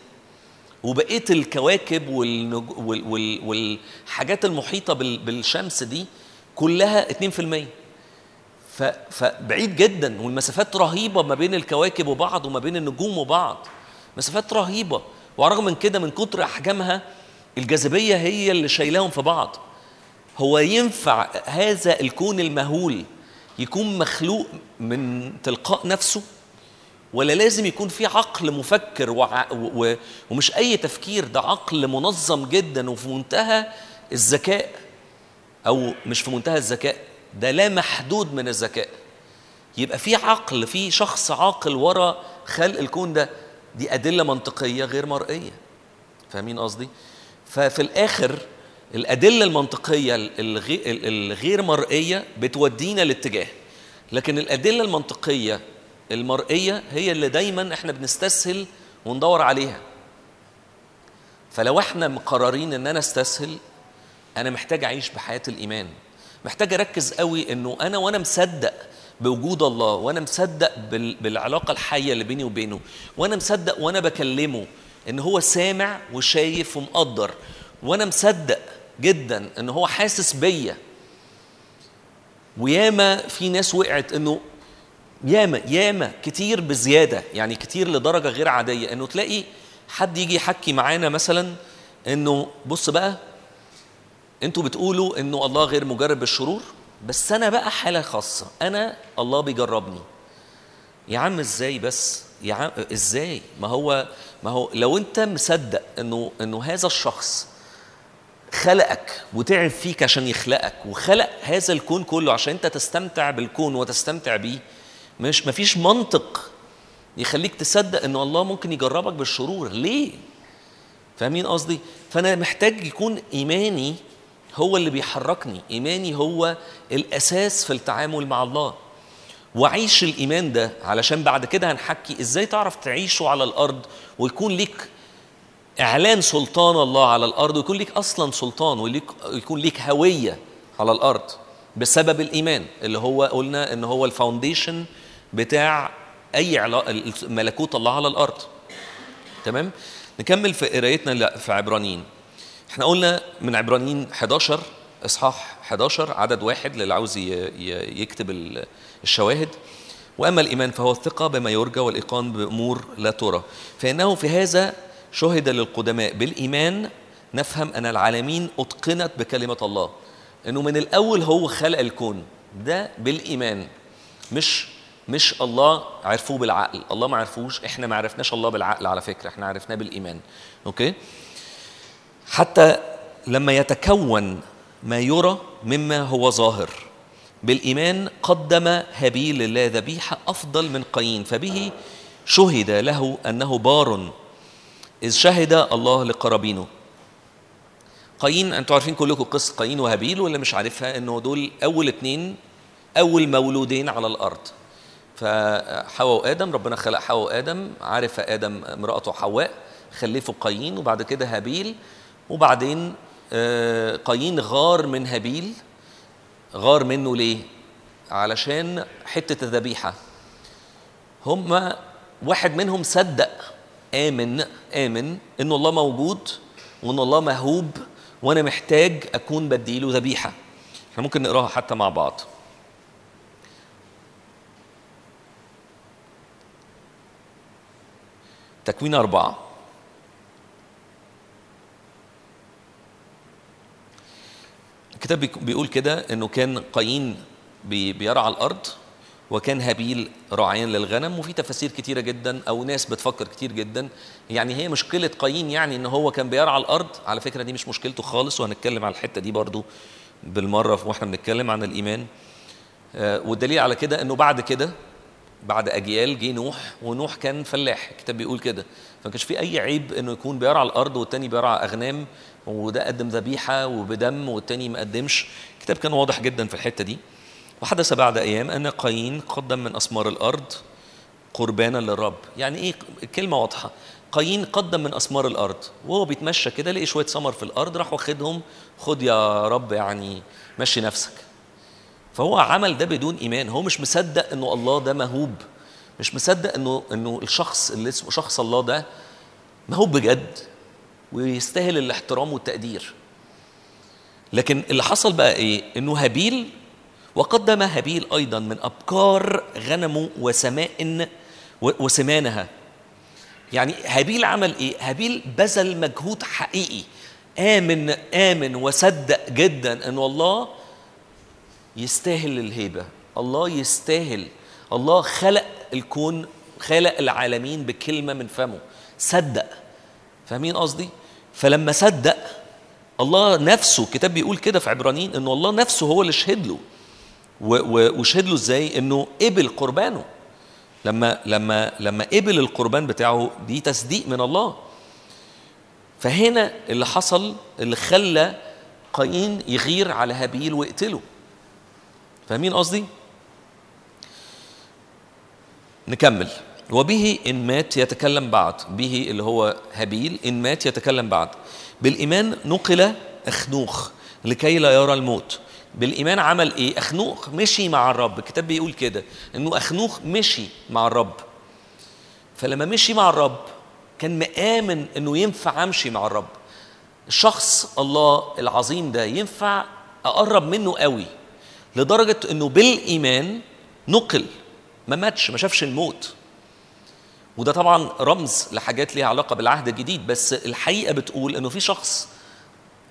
وبقية الكواكب والنج... وال... وال... والحاجات المحيطة بال... بالشمس دي كلها 2% ف... فبعيد جدا. والمسافات رهيبة ما بين الكواكب وبعض وما بين النجوم وبعض. مسافات رهيبة. الرغم من كده من كتر أحجامها الجاذبية هي اللي شايلاهم في بعض. هو ينفع هذا الكون المهول يكون مخلوق من تلقاء نفسه؟ ولا لازم يكون في عقل مفكر وع... و... ومش أي تفكير ده عقل منظم جدا وفي منتهى الذكاء. أو مش في منتهى الذكاء ده لا محدود من الذكاء. يبقى في عقل في شخص عاقل ورا خلق الكون ده دي أدلة منطقية غير مرئية. فاهمين قصدي؟ ففي الآخر الأدلة المنطقية الغي- الغير مرئية بتودينا لاتجاه لكن الأدلة المنطقية المرئية هي اللي دايما إحنا بنستسهل وندور عليها. فلو إحنا مقررين إن أنا أستسهل أنا محتاج أعيش بحياة الإيمان. محتاج أركز قوي إنه أنا وأنا مصدق بوجود الله وأنا مصدق بال- بالعلاقة الحية اللي بيني وبينه وأنا مصدق وأنا بكلمه إن هو سامع وشايف ومقدر وأنا مصدق جدا إن هو حاسس بيا. وياما في ناس وقعت إنه ياما ياما كتير بزيادة يعني كتير لدرجة غير عادية. إنه تلاقي حد يجي يحكي معانا مثلا إنه بص بقى أنتوا بتقولوا انه الله غير مجرب بالشرور بس أنا بقى حالة خاصة. أنا الله بيجربني. يا عم إزاي بس؟ يا عم إزاي؟ ما هو ما هو لو انت مصدق انه انه هذا الشخص خلقك وتعب فيك عشان يخلقك وخلق هذا الكون كله عشان انت تستمتع بالكون وتستمتع بيه مش مفيش منطق يخليك تصدق ان الله ممكن يجربك بالشرور. ليه؟ فاهمين قصدي؟ فانا محتاج يكون ايماني هو اللي بيحركني. إيماني هو الأساس في التعامل مع الله. وعيش الإيمان ده علشان بعد كده هنحكي إزاي تعرف تعيشه على الأرض ويكون ليك إعلان سلطان الله على الأرض ويكون ليك أصلا سلطان وليك يكون ليك هوية على الأرض بسبب الإيمان اللي هو قلنا إن هو الفاونديشن بتاع أي علاقه ملكوت الله على الأرض. تمام؟ نكمل في قرايتنا في عبرانيين. إحنا قلنا من عبرانيين 11 إصحاح 11 عدد واحد للي عاوز يكتب ال- الشواهد. وأما الإيمان فهو الثقة بما يرجى والإيقان بأمور لا ترى. فإنه في هذا شهد للقدماء بالإيمان نفهم أن العالمين أتقنت بكلمة الله. إنه من الأول هو خلق الكون. ده بالإيمان. مش مش الله عرفوه بالعقل. الله ما عرفوش إحنا ما عرفناش الله بالعقل على فكرة إحنا عرفناه بالإيمان. okay؟ حتى لما يتكون ما يرى مما هو ظاهر. بالإيمان قدم هابيل لله ذبيحة أفضل من قايين فبه شهد له أنه بار. إذ شهد الله لقرابينه. قايين أنتوا عارفين كلكم قصة قايين وهابيل ولا مش عارفها؟ إنه دول أول اتنين أول مولودين على الأرض. فحواء وآدم ربنا خلق حواء وآدم عرف آدم امرأته حواء خلفوا قايين وبعد كده هابيل. وبعدين آه، قايين غار من هابيل. غار منه ليه؟ علشان حتة الذبيحة. هم واحد منهم صدق آمن آمن إن الله موجود وإن الله مهوب وأنا محتاج أكون بديله ذبيحة. إحنا ممكن نقراها حتى مع بعض. تكوين أربعة. الكتاب بيقول كده إنه كان قايين بي- بيرعى الأرض وكان هابيل راعيا للغنم وفي تفاسير كتيرة جدا أو ناس بتفكر كتير جدا. يعني هي مشكلة قايين يعني إن هو كان بيرعى الأرض. على فكرة دي مش مشكلته خالص وهنتكلم على الحتة دي برضو بالمرة وإحنا بنتكلم عن الإيمان. آه، والدليل على كده إنه بعد كده بعد أجيال جه نوح ونوح كان فلاح. الكتاب بيقول كده. فما كانش في أي عيب إنه يكون بيرعى الأرض والتاني بيرعى أغنام وده قدم ذبيحة وبدم والتاني ما قدمش. الكتاب كان واضح جدا في الحتة دي. وحدث بعد أيام أن قايين قدم من أسمار الأرض قربانا للرب. يعني إيه؟ الكلمة واضحة. قايين قدم من أسمار الأرض. وهو بيتمشى كده لقي شوية ثمر في الأرض راح واخدهم. خد يا رب يعني مشي نفسك. فهو عمل ده بدون إيمان. هو مش مصدق إنه الله ده مهوب مش مصدق إنه إنه الشخص اللي اسمه شخص الله ده مهوب بجد ويستاهل الاحترام والتقدير. لكن اللي حصل بقى إيه؟ إنه هابيل وقدم هابيل أيضا من ابكار غنمه وسماء وسمانها. يعني هابيل عمل إيه؟ هابيل بذل مجهود حقيقي. آمن آمن وصدق جدا ان الله يستاهل الهيبة. الله يستاهل الله خلق الكون خلق العالمين بكلمة من فمه. صدق. فاهمين قصدي؟ فلما صدق الله نفسه الكتاب بيقول كده في عبرانيين إنه الله نفسه هو اللي شهد له. وشهد له إزاي؟ إنه قبل قربانه. لما لما لما قبل القربان بتاعه دي تصديق من الله. فهنا اللي حصل اللي خلى قايين يغير على هابيل ويقتله فاهمين قصدي؟ نكمل. وبه إن مات يتكلم بعد به اللي هو هابيل إن مات يتكلم بعد بالإيمان نقل أخنوخ لكي لا يرى الموت. بالإيمان عمل إيه؟ أخنوخ مشي مع الرب. الكتاب بيقول كده إنه أخنوخ مشي مع الرب. فلما مشي مع الرب كان مآمن إنه ينفع أمشي مع الرب. الشخص الله العظيم ده ينفع أقرب منه قوي لدرجة إنه بالإيمان نقل ما ماتش ما شافش الموت. وده طبعا رمز لحاجات ليها علاقة بالعهد الجديد بس الحقيقة بتقول إنه في شخص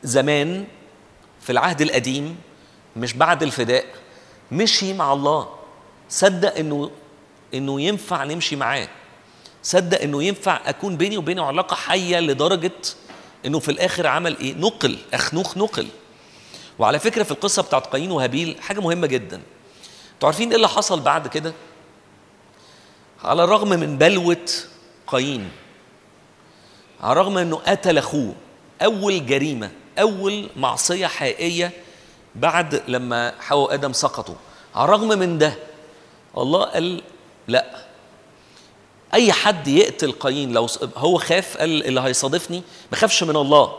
زمان في العهد القديم مش بعد الفداء مشي مع الله. صدق إنه إنه ينفع نمشي معاه. صدق إنه ينفع أكون بيني وبينه علاقة حية لدرجة إنه في الآخر عمل إيه؟ نقل أخنوخ نقل. وعلى فكرة في القصة بتاعت قايين وهابيل حاجة مهمة جدا. أنتوا عارفين إيه اللي حصل بعد كده؟ على الرغم من بلوة قايين على الرغم إنه قتل أخوه أول جريمة أول معصية حقيقية بعد لما حواء وآدم سقطوا. على الرغم من ده الله قال لا. أي حد يقتل قايين لو هو خاف قال اللي هيصادفني ما خافش من الله.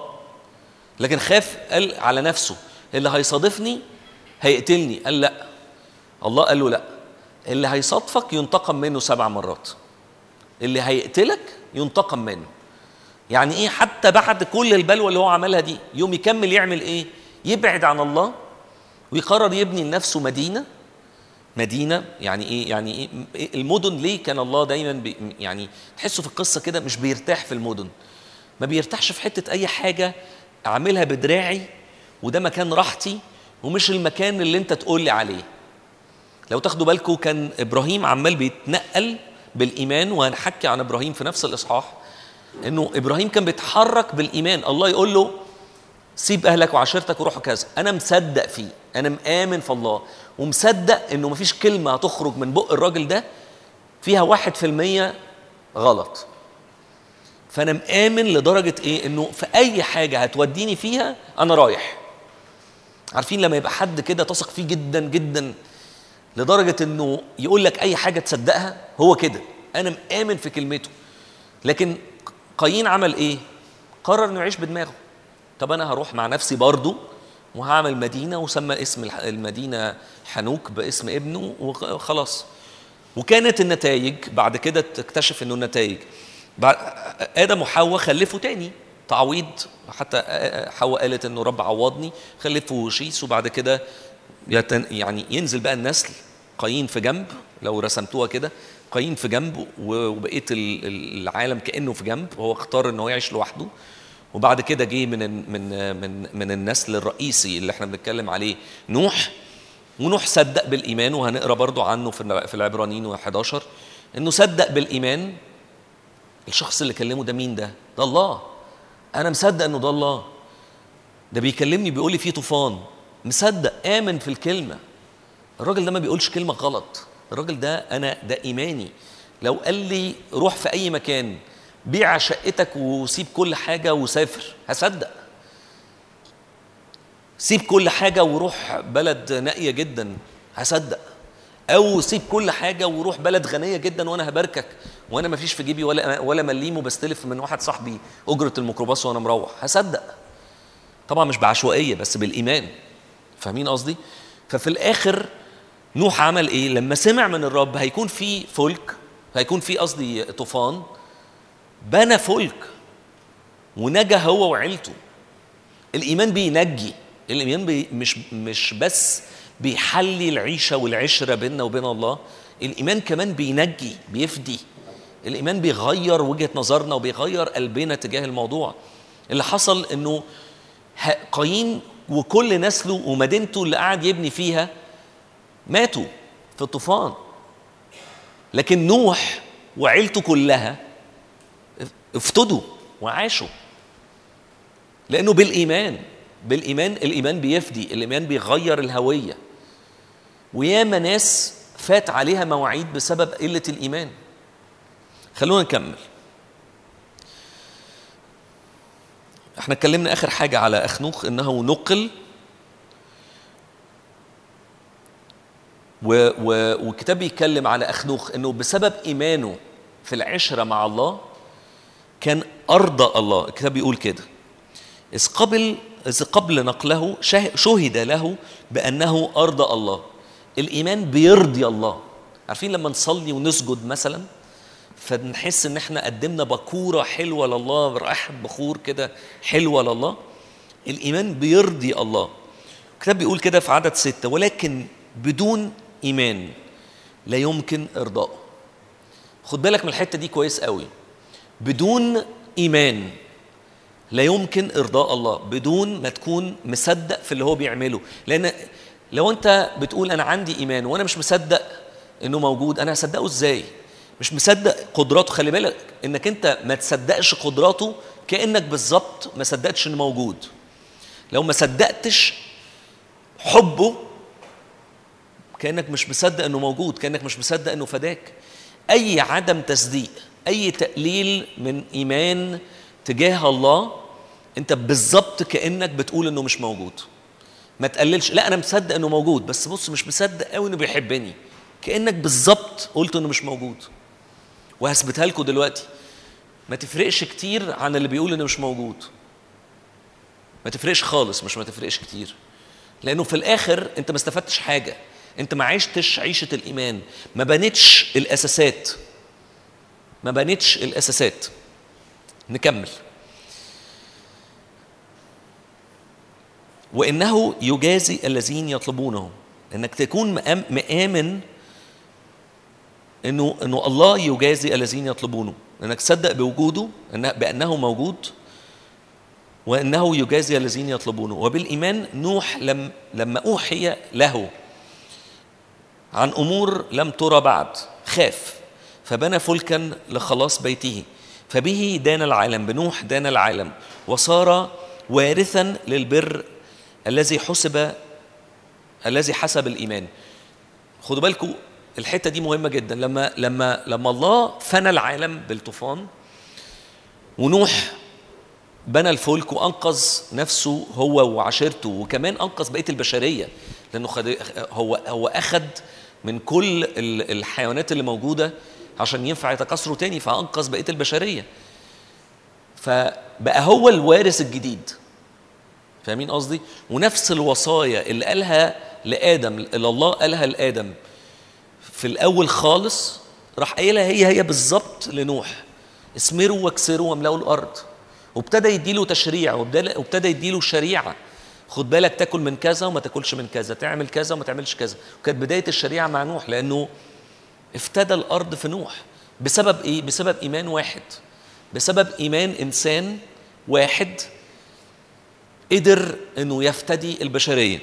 لكن خاف قال على نفسه اللي هيصادفني هيقتلني قال لا. الله قال له لا. اللي هيصادفك ينتقم منه سبع مرات. اللي هيقتلك ينتقم منه. يعني إيه؟ حتى بعد كل البلوى اللي هو عملها دي يوم يكمل يعمل إيه؟ يبعد عن الله ويقرر يبني لنفسه مدينة. مدينة يعني إيه؟ يعني إيه؟ المدن ليه كان الله دايما يعني تحسوا في القصة كده مش بيرتاح في المدن. ما بيرتاحش في حتة أي حاجة اعملها بدراعي وده مكان راحتي ومش المكان اللي أنت تقول لي عليه. لو تاخدوا بالكم كان إبراهيم عمال بيتنقل بالإيمان وهنحكي عن إبراهيم في نفس الإصحاح إنه إبراهيم كان بيتحرك بالإيمان. الله يقول له سيب أهلك وعشيرتك وروح كذا. أنا مصدق فيه أنا مآمن في الله ومصدق إنه مفيش كلمة هتخرج من بق الراجل ده فيها واحد في المية غلط. فأنا مآمن لدرجة إيه؟ إنه في أي حاجة هتوديني فيها أنا رايح. عارفين لما يبقى حد كده تثق فيه جدا جدا لدرجة إنه يقول لك أي حاجة تصدقها هو كده. أنا مآمن في كلمته. لكن قايين عمل إيه؟ قرر إنه يعيش بدماغه. طب أنا هروح مع نفسي برضو وهعمل مدينة وسمى اسم المدينة حنوك باسم ابنه وخلاص وكانت النتائج بعد كده تكتشف إنه النتائج. آدم وحواء خلفوا تاني. تعويض حتى حواء قالت إنه رب عوضني خلفوا شيس وبعد كده يعني ينزل بقى النسل قايين في جنب لو رسمتوها كده قايين في جنب وبقيه ال- ال- العالم كأنه في جنب وهو اختار انه يعيش لوحده. وبعد كده جه من من من من النسل الرئيسي اللي إحنا بنتكلم عليه نوح. ونوح صدق بالإيمان وهنقرأ برضو عنه في في العبرانيين 11 إنه صدق بالإيمان الشخص اللي كلمه ده مين ده؟ ده الله. أنا مصدق إنه ده الله. ده بيكلمني بيقول لي في طوفان. مصدق آمن في الكلمة. الراجل ده ما بيقولش كلمة غلط. الراجل ده أنا ده إيماني. لو قال لي روح في أي مكان بيع شقتك وسيب كل حاجة وسافر هصدق. سيب كل حاجة وروح بلد نائية جدا هصدق. أو سيب كل حاجة وروح بلد غنية جدا وأنا هباركك. وأنا ما فيش في جيبي ولا ولا مليم وبستلف من واحد صاحبي أجرة الميكروباص وأنا مروح هصدق. طبعا مش بعشوائية بس بالإيمان. فاهمين قصدي؟ ففي الآخر نوح عمل إيه؟ لما سمع من الرب هيكون في فلك هيكون في قصدي طوفان بنى فلك ونجا هو وعيلته. الإيمان بينجي الإيمان بي مش مش بس بيحلي العيشة والعشرة بيننا وبين الله الإيمان كمان بينجي بيفدي. الإيمان بيغير وجهة نظرنا وبيغير قلبنا تجاه الموضوع. اللي حصل إنه قايين وكل نسله ومدينته اللي قعد يبني فيها ماتوا في الطوفان. لكن نوح وعيلته كلها افتدوا وعاشوا. لأنه بالإيمان بالإيمان الإيمان بيفدي الإيمان بيغير الهوية. وياما ناس فات عليها مواعيد بسبب قلة الإيمان. خلونا نكمل. إحنا اتكلمنا آخر حاجة على اخنوخ إنه نقل و و والكتاب بيتكلم على اخنوخ إنه بسبب إيمانه في العشرة مع الله كان أرضى الله. الكتاب بيقول كده. إذ قبل إذ قبل نقله شه- شهد له بأنه أرضى الله. الإيمان بيرضي الله. عارفين لما نصلي ونسجد مثلا؟ فنحس إن إحنا قدمنا بكورة حلوة لله رائحة بخور كده حلوة لله. الإيمان بيرضي الله. الكتاب بيقول كده في عدد ستة ولكن بدون إيمان لا يمكن ارضائه خد بالك من الحتة دي كويس قوي. بدون إيمان لا يمكن إرضاء الله بدون ما تكون مصدق في اللي هو بيعمله. لأن لو أنت بتقول أنا عندي إيمان وأنا مش مصدق إنه موجود أنا هصدقه إزاي؟ مش مصدق قدراته. خلي بالك انك انت ما تصدقش قدراته كأنك بالظبط ما صدقتش انه موجود. لو ما صدقتش حبه كأنك مش مصدق انه موجود كأنك مش مصدق انه فداك. أي عدم تصديق أي تقليل من إيمان تجاه الله انت بالظبط كأنك بتقول انه مش موجود. ما تقللش. لا أنا مصدق انه موجود بس بص مش مصدق قوي إنه بيحبني. كأنك بالظبط قلت إنه مش موجود. وهثبتها لكم دلوقتي. ما تفرقش كتير عن اللي بيقول إنه مش موجود. ما تفرقش خالص مش ما تفرقش كتير. لأنه في الآخر أنت ما استفدتش حاجة. أنت ما عشتش عيشة الإيمان. ما بنيتش الأساسات. ما بنيتش الأساسات. نكمل. وإنه يجازي الذين يطلبونه إنك تكون مآم- مآمن إنه إنه الله يجازي الذين يطلبونه. إنك تصدق بوجوده إنه بأنه موجود وإنه يجازي الذين يطلبونه. وبالإيمان نوح لم لما أوحي له عن أمور لم ترى بعد خاف فبنى فلكا لخلاص بيته. فبه دان العالم بنوح دان العالم وصار وارثا للبر الذي حسب الذي حسب الإيمان. خدوا بالكم الحتة دي مهمة جدا. لما لما لما الله فنى العالم بالطوفان ونوح بنى الفلك وأنقذ نفسه هو وعشيرته وكمان أنقذ بقية البشرية لأنه خد هو هو اخذ من كل ال- الحيوانات اللي موجودة عشان ينفع يتكاثروا تاني فأنقذ بقية البشرية. فبقى هو الوارث الجديد. فاهمين قصدي؟ ونفس الوصايا اللي قالها لآدم اللي الله قالها لآدم. في الأول خالص راح قايلها هي هي بالظبط لنوح. اسمروا واكسروا واملأوا الأرض. وابتدى يديله تشريع وابتدى يديله شريعة. خد بالك تاكل من كذا وما تاكلش من كذا تعمل كذا وما تعملش كذا. وكانت بداية الشريعة مع نوح لأنه افتدى الأرض في نوح. بسبب إيه؟ بسبب إيمان واحد. بسبب إيمان إنسان واحد قدر إنه يفتدي البشرية.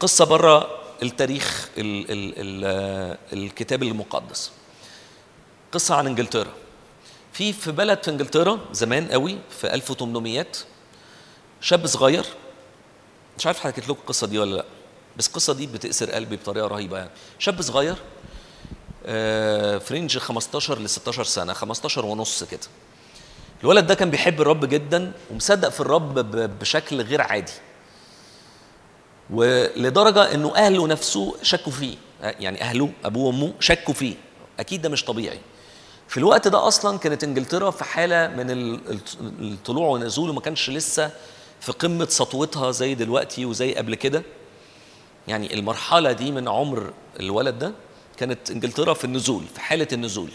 قصة بره التاريخ ال ال ال الكتاب المقدس. قصة عن إنجلترا. في في بلد في إنجلترا زمان قوي في 1800 شاب صغير مش عارف حكيت لكم القصة دي ولا لأ بس القصة دي بتأسر قلبي بطريقة رهيبة يعني. شاب صغير آه، في رينج 15 ل 16 سنة 15 ونص كده. الولد ده كان بيحب الرب جدا ومصدق في الرب بشكل غير عادي. ولدرجة إنه أهله نفسه شكوا فيه. يعني أهله أبوه وأمه شكوا فيه. أكيد ده مش طبيعي. في الوقت ده أصلا كانت إنجلترا في حالة من ال- ال- الطلوع والنزول وما كانش لسه في قمة سطوتها زي دلوقتي وزي قبل كده. يعني المرحلة دي من عمر الولد ده كانت إنجلترا في النزول في حالة النزول.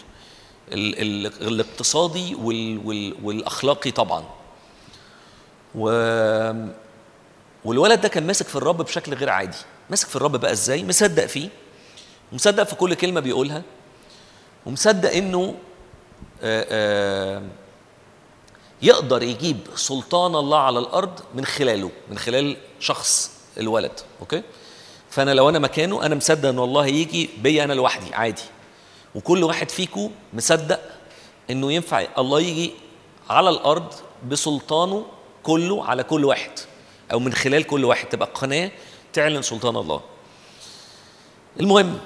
ال ال الاقتصادي وال وال والأخلاقي طبعا. و والولد ده كان ماسك في الرب بشكل غير عادي. ماسك في الرب بقى إزاي؟ مصدق فيه. مصدق في كل كلمة بيقولها. ومصدق إنه آه، آه، يقدر يجيب سلطان الله على الأرض من خلاله من خلال شخص الولد. أوكي؟ فأنا لو أنا مكانه أنا مصدق إن الله هيجي بيا أنا لوحدي عادي. وكل واحد فيكم مصدق إنه ينفع الله يجي على الأرض بسلطانه كله على كل واحد. أو من خلال كل واحد تبقى قناة تعلن سلطان الله. المهم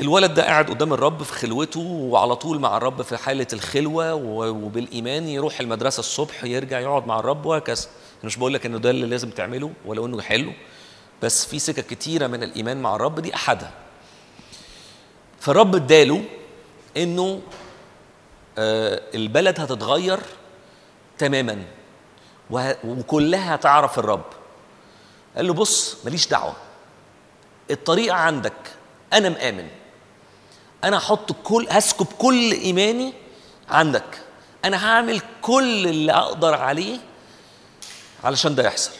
الولد ده قاعد قدام الرب في خلوته وعلى طول مع الرب في حالة الخلوة وبالإيمان يروح المدرسة الصبح يرجع يقعد مع الرب وهكذا. أنا مش بقول لك إنه ده اللي لازم تعمله ولو إنه حلو بس في سكك كتيرة من الإيمان مع الرب دي أحدها. فالرب اداله إنه آه، البلد هتتغير تماما وكلها هتعرف الرب. قال له بص ماليش دعوة. الطريقة عندك. أنا مآمن. أنا هحط كل هسكب كل إيماني عندك. أنا هعمل كل اللي أقدر عليه علشان ده يحصل.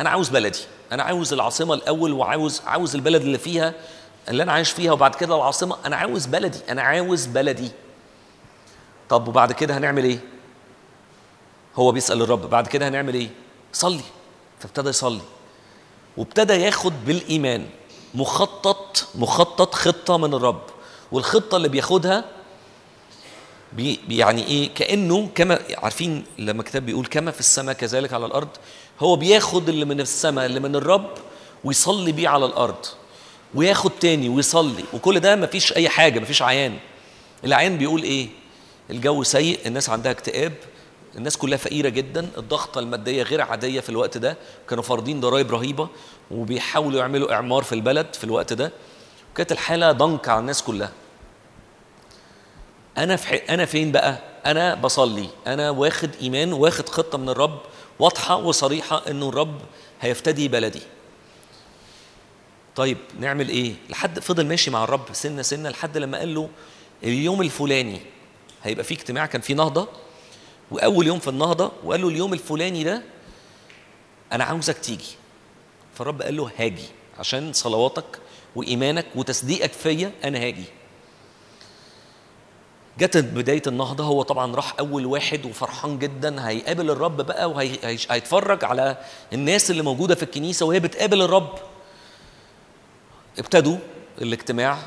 أنا عاوز بلدي. أنا عاوز العاصمة الأول وعاوز عاوز البلد اللي فيها اللي أنا عايش فيها وبعد كده العاصمة. أنا عاوز بلدي. أنا عاوز بلدي. طب وبعد كده هنعمل إيه؟ هو بيسأل الرب. بعد كده هنعمل إيه؟ صلي. فابتدى يصلي. وابتدى ياخد بالإيمان. مخطط مخطط خطة من الرب. والخطة اللي بياخدها بي يعني إيه؟ كأنه كما عارفين لما الكتاب بيقول كما في السماء كذلك على الأرض؟ هو بياخد اللي من السماء اللي من الرب ويصلي بيه على الأرض. وياخد تاني ويصلي. وكل ده مفيش أي حاجة مفيش عيان. العيان بيقول إيه؟ الجو سيء الناس عندها اكتئاب. الناس كلها فقيرة جدا الضغطة المادية غير عادية في الوقت ده. كانوا فارضين ضرائب رهيبة وبيحاولوا يعملوا إعمار في البلد في الوقت ده. وكانت الحالة ضنك على الناس كلها. أنا في أنا فين بقى؟ أنا بصلي. أنا واخد إيمان واخد خطة من الرب واضحة وصريحة انه الرب هيفتدي بلدي. طيب نعمل إيه؟ لحد فضل ماشي مع الرب سنة سنة لحد لما قال له اليوم الفلاني هيبقى في اجتماع كان في نهضة. وأول يوم في النهضة وقال له اليوم الفلاني ده أنا عاوزك تيجي. فالرب قال له هاجي عشان صلواتك وإيمانك وتصديقك فيا أنا هاجي. جت بداية النهضة هو طبعا راح أول واحد وفرحان جدا هيقابل الرب بقى وهيتفرج على الناس اللي موجودة في الكنيسة وهي بتقابل الرب. ابتدوا الاجتماع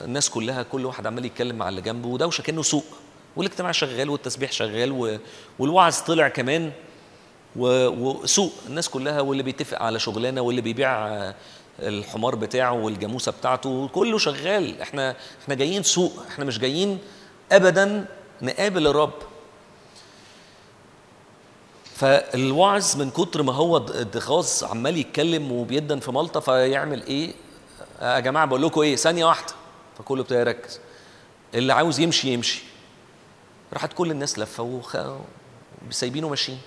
الناس كلها كل واحد عمال يتكلم مع اللي جنبه ودوشة كأنه سوق. والاجتماع شغال والتسبيح شغال. والوعظ طلع كمان وسوق الناس كلها واللي بيتفق على شغلانة واللي بيبيع آه، الحمار بتاعه والجاموسة بتاعته كله شغال. إحنا إحنا جايين سوق إحنا مش جايين ابدا نقابل الرب. فالوعظ من كتر ما هو اتغاظ عمال يتكلم وبيدن في مالطه فيعمل إيه؟ يا جماعة بقول لكم إيه؟ ثانية واحدة. فكله ابتدى يركز. اللي عاوز يمشي يمشي. راحت كل الناس لفه وخ... سايبينه ماشيين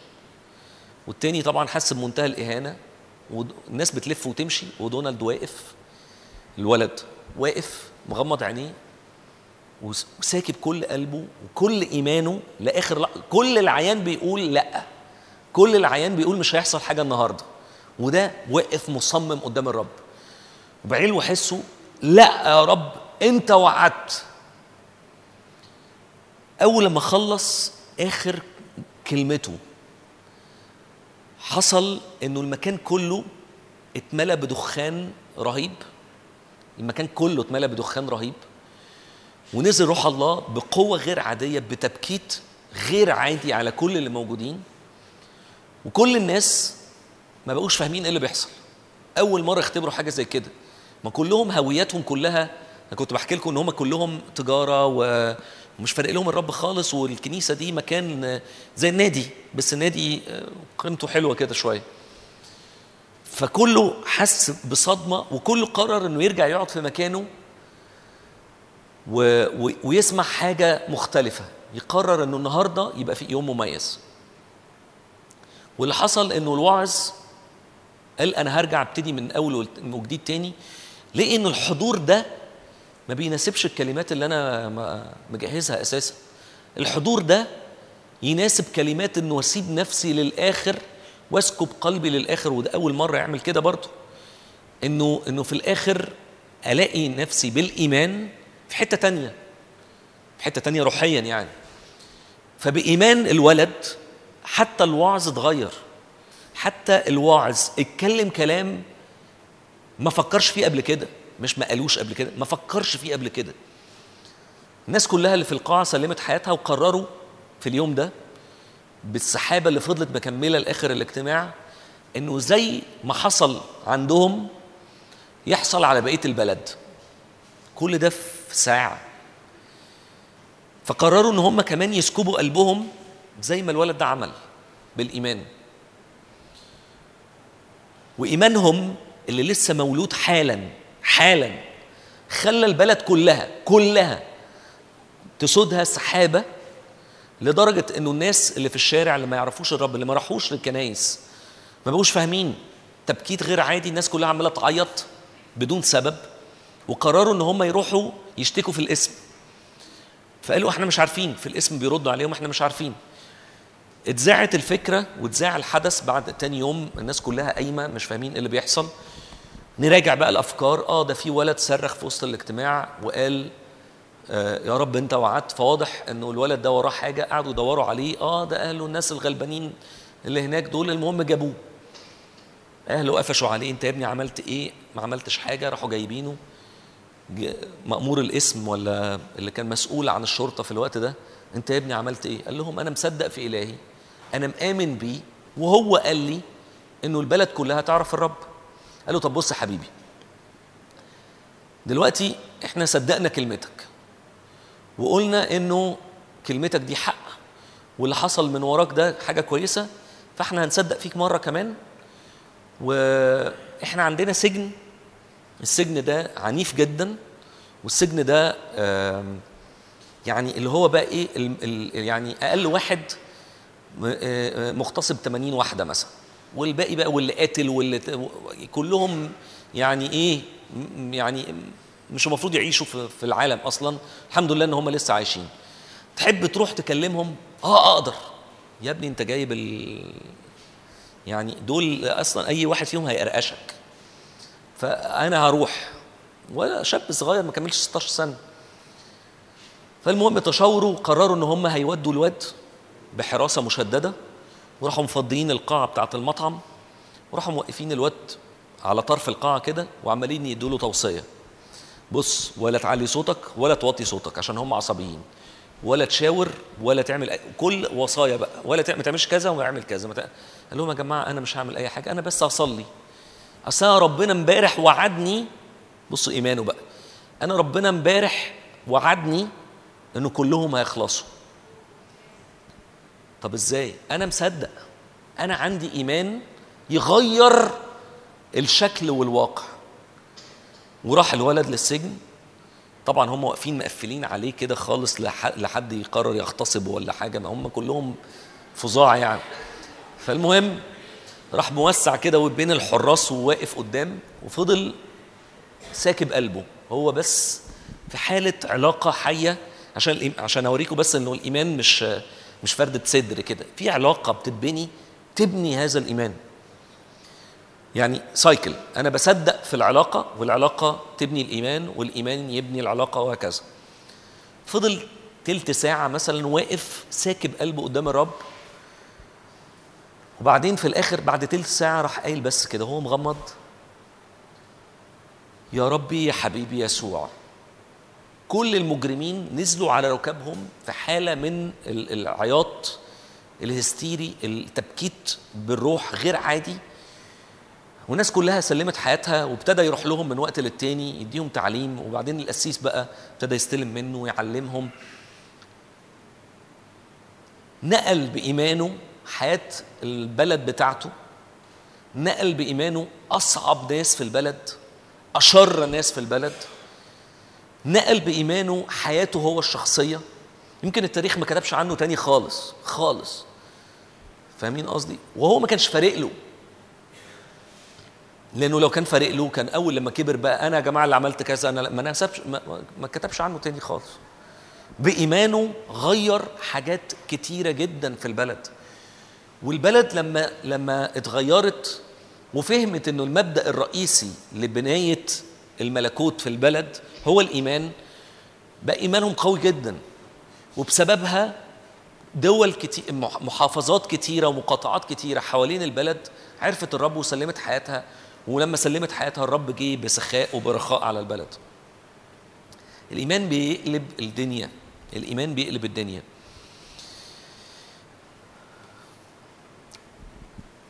والتاني طبعا حس بمنتهى الإهانة والناس بتلف وتمشي ودونالد واقف الولد واقف مغمض عينيه وس- وساكب كل قلبه وكل إيمانه لآخر لحظة. كل العيان بيقول لأ. كل العيان بيقول مش هيحصل حاجة النهارده. وده واقف مصمم قدام الرب. وبعدين وحسه لأ يا رب أنت وعدت. أول لما خلص آخر كلمته حصل إنه المكان كله اتملى بدخان رهيب المكان كله اتملى بدخان رهيب ونزل روح الله بقوة غير عادية بتبكيت غير عادي على كل اللي موجودين. وكل الناس ما بقوش فاهمين إيه اللي بيحصل. أول مرة يختبروا حاجة زي كده. ما كلهم هوياتهم كلها أنا كنت بحكي لكم إن هم كلهم تجارة و- ومش فارق لهم الرب خالص والكنيسة دي مكان زي النادي بس النادي قيمته حلوة كده شوية. فكله حس بصدمة وكله قرر إنه يرجع يقعد في مكانه و... و... ويسمع حاجة مختلفة يقرر إنه النهارده يبقى في يوم مميز. واللي حصل إنه الواعظ قال أنا هرجع أبتدي من أول وجديد تاني لقي ان الحضور ده ما بيناسبش الكلمات اللي أنا مجهزها أساسا. الحضور ده يناسب كلمات انه أسيب نفسي للآخر وأسكب قلبي للآخر وده أول مرة يعمل كده برضه. إنه إنه في الآخر ألاقي نفسي بالإيمان في حتة تانية في حتة تانية روحيا يعني. فبإيمان الولد حتى الوعظ اتغير. حتى الواعظ اتكلم كلام ما فكرش فيه قبل كده. مش ما قالوش قبل كده ما فكرش فيه قبل كده. الناس كلها اللي في القاعة سلمت حياتها وقرروا في اليوم ده بالسحابة اللي فضلت مكملة لآخر الاجتماع إنه زي ما حصل عندهم يحصل على بقية البلد. كل ده في ساعة. فقرروا إن هم كمان يسكبوا قلبهم زي ما الولد ده عمل بالإيمان. وإيمانهم اللي لسه مولود حالا حالا. خلى البلد كلها كلها تسودها سحابة لدرجة إنه الناس اللي في الشارع اللي ما يعرفوش الرب اللي ما راحوش للكنايس ما بقوش فاهمين تبكيت غير عادي الناس كلها عمالة تعيط بدون سبب وقرروا إن هم يروحوا يشتكوا في الاسم. فقالوا إحنا مش عارفين في الاسم بيردوا عليهم إحنا مش عارفين. اتذاعت الفكرة واتذاع الحدث بعد تاني يوم الناس كلها قايمة مش فاهمين إيه اللي بيحصل. نراجع بقى الأفكار. آه ده في ولد صرخ في وسط الاجتماع وقال آه يا رب انت وعدت. فواضح انه الولد ده وراه حاجة قعدوا يدوروا عليه. آه ده أهله الناس الغلبانين اللي هناك دول المهم جابوه. أهله قفشوا عليه. انت يا ابني عملت إيه؟ ما عملتش حاجة. راحوا جايبينه. مأمور الاسم ولا اللي كان مسؤول عن الشرطة في الوقت ده. انت يا ابني عملت إيه؟ قال لهم أنا مصدق في إلهي. أنا مآمن بيه. وهو قال لي إنه البلد كلها تعرف الرب. قال له طب بص يا حبيبي دلوقتي إحنا صدقنا كلمتك وقلنا إنه كلمتك دي حق واللي حصل من وراك ده حاجة كويسة فإحنا هنصدق فيك مرة كمان وإحنا عندنا سجن السجن ده عنيف جدا والسجن ده يعني اللي هو بقى إيه يعني أقل واحد آه، مغتصب 80 واحدة مثلا. والباقي بقى واللي قاتل واللي كلهم يعني إيه يعني مش المفروض يعيشوا في في العالم أصلا. الحمد لله إن هم لسه عايشين. تحب تروح تكلمهم؟ آه أقدر. يا ابني أنت جايب ال يعني دول أصلا أي واحد فيهم هيقرقشك. فأنا هروح. ولا شاب صغير ما كملش 16 سنة. فالمهم تشاوروا قرروا إن هم هيودوا الواد بحراسة مشددة. وراحوا مفضيين القاعة بتاعة المطعم وراحوا موقفين الواد على طرف القاعة كده وعمالين يدوا له توصية. بص ولا تعلي صوتك ولا توطي صوتك عشان هم عصبيين. ولا تشاور ولا تعمل كل وصايا بقى. ولا ما تعملش كذا وما اعمل كذا. قال لهم يا جماعة أنا مش هعمل أي حاجة أنا بس هصلي. أصل ربنا امبارح وعدني بصوا إيمانه بقى. أنا ربنا امبارح وعدني إنه كلهم هيخلصوا. طب إزاي؟ أنا مصدق. أنا عندي إيمان يغير الشكل والواقع. وراح الولد للسجن. طبعا هم واقفين مقفلين عليه كده خالص لح- لحد يقرر يغتصب ولا حاجة. ما هم كلهم فظاع يعني. فالمهم راح موسع كده بين الحراس وواقف قدام وفضل ساكب قلبه. هو بس في حالة علاقة حية. عشان عشان أوريكم بس إنه الإيمان مش مش فردة صدر كده في علاقة بتتبني تبني هذا الإيمان. يعني سايكل أنا بصدق في العلاقة والعلاقة تبني الإيمان والإيمان يبني العلاقة وهكذا. فضل تلت ساعة مثلا واقف ساكب قلبه قدام الرب وبعدين في الآخر بعد تلت ساعة راح قايل بس كده هو مغمض. يا ربي يا حبيبي يسوع كل المجرمين نزلوا على ركابهم في حالة من ال- العياط الهستيري التبكيت بالروح غير عادي. والناس كلها سلمت حياتها وابتدى يروح لهم من وقت للتاني يديهم تعليم وبعدين القسيس بقى ابتدى يستلم منه ويعلمهم. نقل بإيمانه حياة البلد بتاعته. نقل بإيمانه أصعب ناس في البلد أشر ناس في البلد. نقل بإيمانه حياته هو الشخصية. يمكن التاريخ ما كتبش عنه تاني خالص خالص. فاهمين قصدي؟ وهو ما كانش فارق له. لأنه لو كان فارق له كان أول لما كبر بقى أنا يا جماعة اللي عملت كذا أنا ما ما, ما- ما كتبش عنه تاني خالص. بإيمانه غير حاجات كتيرة جدا في البلد. والبلد لما لما اتغيرت وفهمت إنه المبدأ الرئيسي لبناية الملكوت في البلد هو الإيمان. بقى إيمانهم قوي جدا وبسببها دول كتير محافظات كتيرة ومقاطعات كتيرة حوالين البلد عرفت الرب وسلمت حياتها. ولما سلمت حياتها الرب جه بسخاء وبرخاء على البلد. الإيمان بيقلب الدنيا الإيمان بيقلب الدنيا.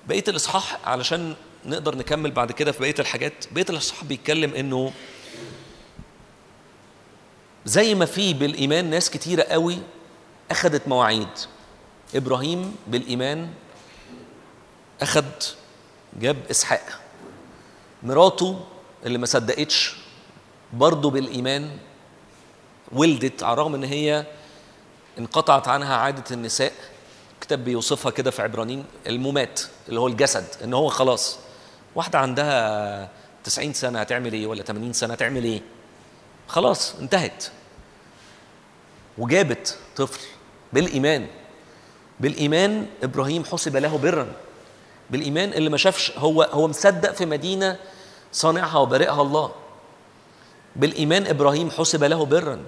بقية الإصحاح علشان نقدر نكمل بعد كده في بقية الحاجات. بقية الإصحاح بيتكلم إنه زي ما في بالإيمان ناس كتيرة قوي أخذت مواعيد. إبراهيم بالإيمان أخذ جاب إسحاق. مراته اللي ما صدقتش برضه بالإيمان ولدت على الرغم إن هي انقطعت عنها عادة النساء. الكتاب بيوصفها كده في عبرانيين الممات اللي هو الجسد إن هو خلاص واحدة عندها 90 سنة هتعمل إيه ولا 80 سنة هتعمل إيه؟ خلاص انتهت. وجابت طفل بالإيمان. بالإيمان إبراهيم حسب له برا. بالإيمان اللي ما شافش هو هو مصدق في مدينة صانعها وبارئها الله. بالإيمان إبراهيم حسب له برا.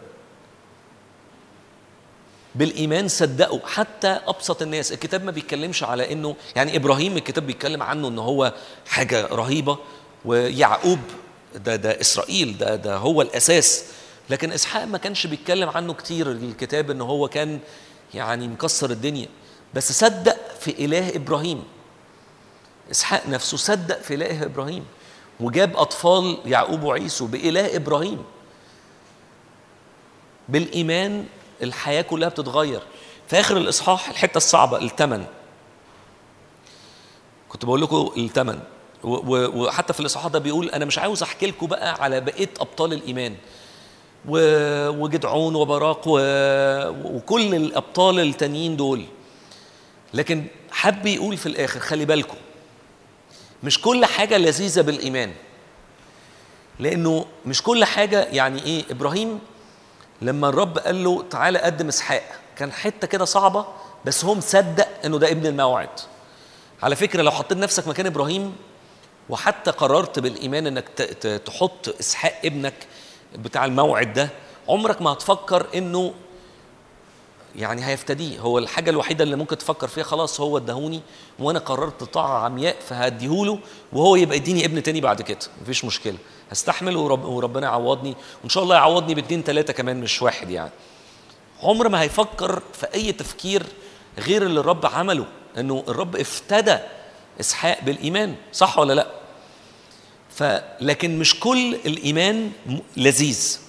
بالإيمان صدقوا. حتى أبسط الناس الكتاب ما بيتكلمش على إنه يعني إبراهيم الكتاب بيتكلم عنه إنه هو حاجة رهيبة ويعقوب ده ده إسرائيل ده ده هو الأساس. لكن إسحاق ما كانش بيتكلم عنه كتير الكتاب إنه هو كان يعني مكسر الدنيا. بس صدق في إله إبراهيم. إسحاق نفسه صدق في إله إبراهيم. وجاب أطفال يعقوب وعيسو بإله إبراهيم. بالإيمان الحياة كلها بتتغير. في آخر الإصحاح الحتة الصعبة الثمن كنت بقول لكم الثمن وحتى في الإصحاح ده بيقول أنا مش عاوز أحكي لكم بقى على بقية أبطال الإيمان. و- وجدعون وبراق. وكل الأبطال التانيين دول. لكن حب يقول في الآخر خلي بالكم مش كل حاجة لذيذة بالإيمان. لأنه مش كل حاجة يعني إيه إبراهيم لما الرب قال له تعالى قدم إسحاق كان حتة كده صعبة بس هو مصدق إنه ده ابن الموعد. على فكرة لو حطيت نفسك مكان إبراهيم وحتى قررت ت- ت- تحط إسحاق ابنك بتاع الموعد ده عمرك ما هتفكر إنه يعني هيفتديه. هو الحاجة الوحيدة اللي ممكن تفكر فيها خلاص هو ادهوني وأنا قررت طاعة عمياء فهديهوله وهو يبقى يديني ابن تاني بعد كده. مفيش مشكلة. هستحمل ورب وربنا يعوضني وإن شاء الله يعوضني باتنين تلاتة كمان مش واحد يعني. عمر ما هيفكر في أي تفكير غير اللي الرب عمله انه الرب افتدى إسحاق بالإيمان. صح ولا لأ؟ فلكن مش كل الإيمان لذيذ.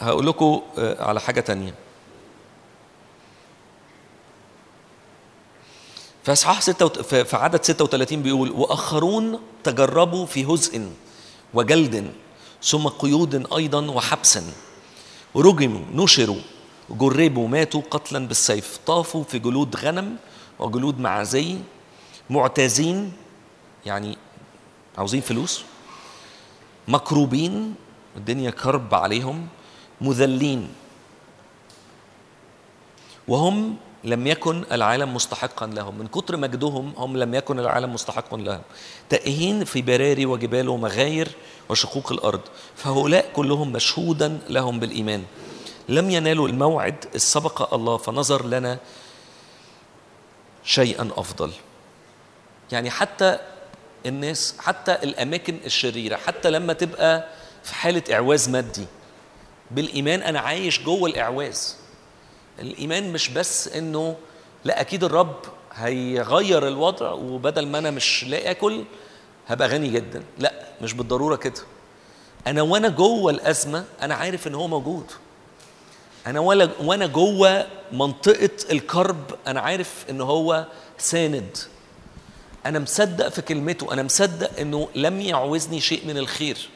هقول لكم آه، على حاجة تانية. في إصحاح 6 في عدد 36 بيقول وآخرون تجربوا في هزء وجلد ثم قيود أيضا وحبس رجموا نشروا جربوا ماتوا قتلا بالسيف. طافوا في جلود غنم وجلود معزي معتازين يعني عاوزين فلوس. مكروبين الدنيا كرب عليهم. مذلين. وهم لم يكن العالم مستحقا لهم. من كتر مجدهم هم لم يكن العالم مستحقا لهم. تائهين في براري وجبال ومغاير وشقوق الأرض. فهؤلاء كلهم مشهودا لهم بالإيمان. لم ينالوا الموعد السبق الله فنظر لنا شيئا أفضل. يعني حتى الناس حتى الأماكن الشريرة حتى لما تبقى في حالة إعواز مادي بالإيمان أنا عايش جوه الإعواز. الإيمان مش بس إنه لا أكيد الرب هيغير الوضع وبدل ما أنا مش لاقي آكل هبقى غني جدا. لا مش بالضرورة كده. أنا وأنا جوه الأزمة أنا عارف إن هو موجود. أنا ولا وأنا جوه منطقة الكرب أنا عارف إن هو ساند. أنا مصدق في كلمته. أنا مصدق إنه لم يعوزني شيء من الخير.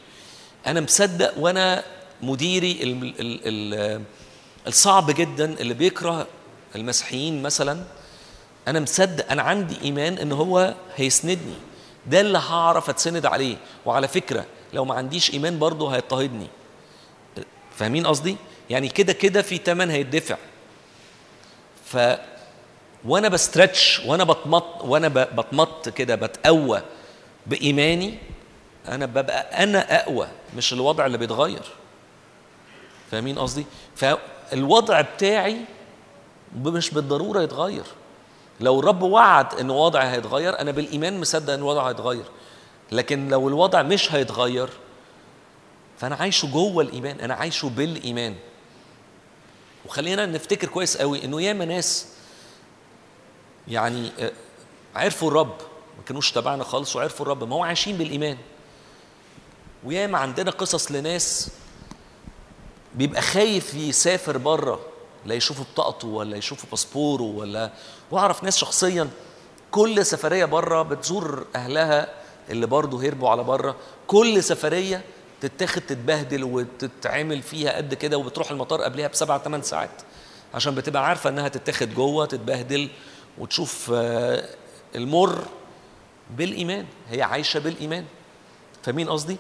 أنا مصدق وأنا مديري ال ال ال الصعب جدا اللي بيكره المسيحيين مثلا أنا مصدق أنا عندي إيمان إن هو هيسندني. ده اللي هعرف أتسند عليه. وعلى فكرة لو ما عنديش إيمان برضه هيضطهدني. فاهمين قصدي؟ يعني كده كده في تمن هيدفع. ف وأنا بسترتش وأنا بتمط وأنا بتمط كده بتقوى بإيماني أنا ببقى أنا أقوى مش الوضع اللي بيتغير. فاهمين قصدي؟ فالوضع بتاعي مش بالضرورة يتغير. لو الرب وعد إن وضعي هيتغير أنا بالإيمان مصدق إن الوضع هيتغير. لكن لو الوضع مش هيتغير فأنا عايشه جوه الإيمان أنا عايشه بالإيمان. وخلينا نفتكر كويس قوي إنه ياما ناس يعني آه، عرفوا الرب ما كانوش تبعنا خالص وعرفوا الرب ما هو عايشين بالإيمان. وياما عندنا قصص لناس بيبقى خايف يسافر بره لا يشوفوا بطاقته ولا يشوفوا باسبوره ولا وأعرف ناس شخصيا كل سفرية بره بتزور أهلها اللي برضه هربوا على بره كل سفرية تتاخد تتبهدل وتتعمل فيها قد كده وبتروح المطار قبلها بسبع ثمان ساعات عشان بتبقى عارفة إنها تتاخد جوه تتبهدل وتشوف آه، المر بالإيمان هي عايشة بالإيمان فاهمين قصدي؟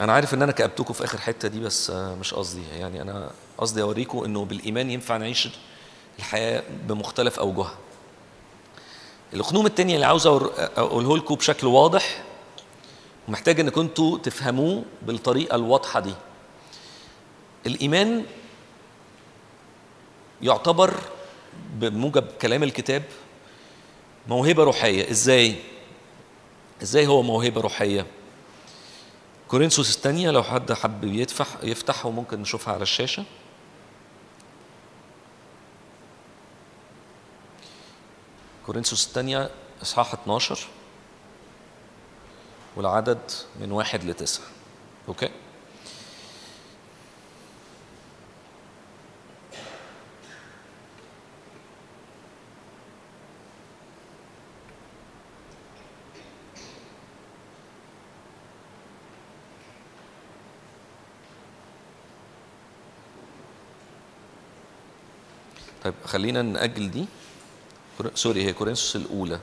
أنا عارف إن أنا كأبتكم في آخر حتة دي بس مش قصدي. يعني أنا قصدي اوريكم إنه بالإيمان ينفع نعيش الحياة بمختلف أوجهها. الخنوم التانية اللي عاوز أقوله لكم بشكل واضح ومحتاج ان كنتوا تفهموه بالطريقة الواضحة دي. الإيمان يعتبر بموجب كلام الكتاب موهبة روحية. إزاي؟ إزاي هو موهبة روحية؟ كورنثوس الثانية لو حد حب يفتح يفتح وممكن نشوفها على الشاشة. كورنثوس الثانية إصحاح 12 والعدد من واحد لتسعة. أوكي؟ طيب خلينا نأجل دي. سوري هي كورنثوس الأولى.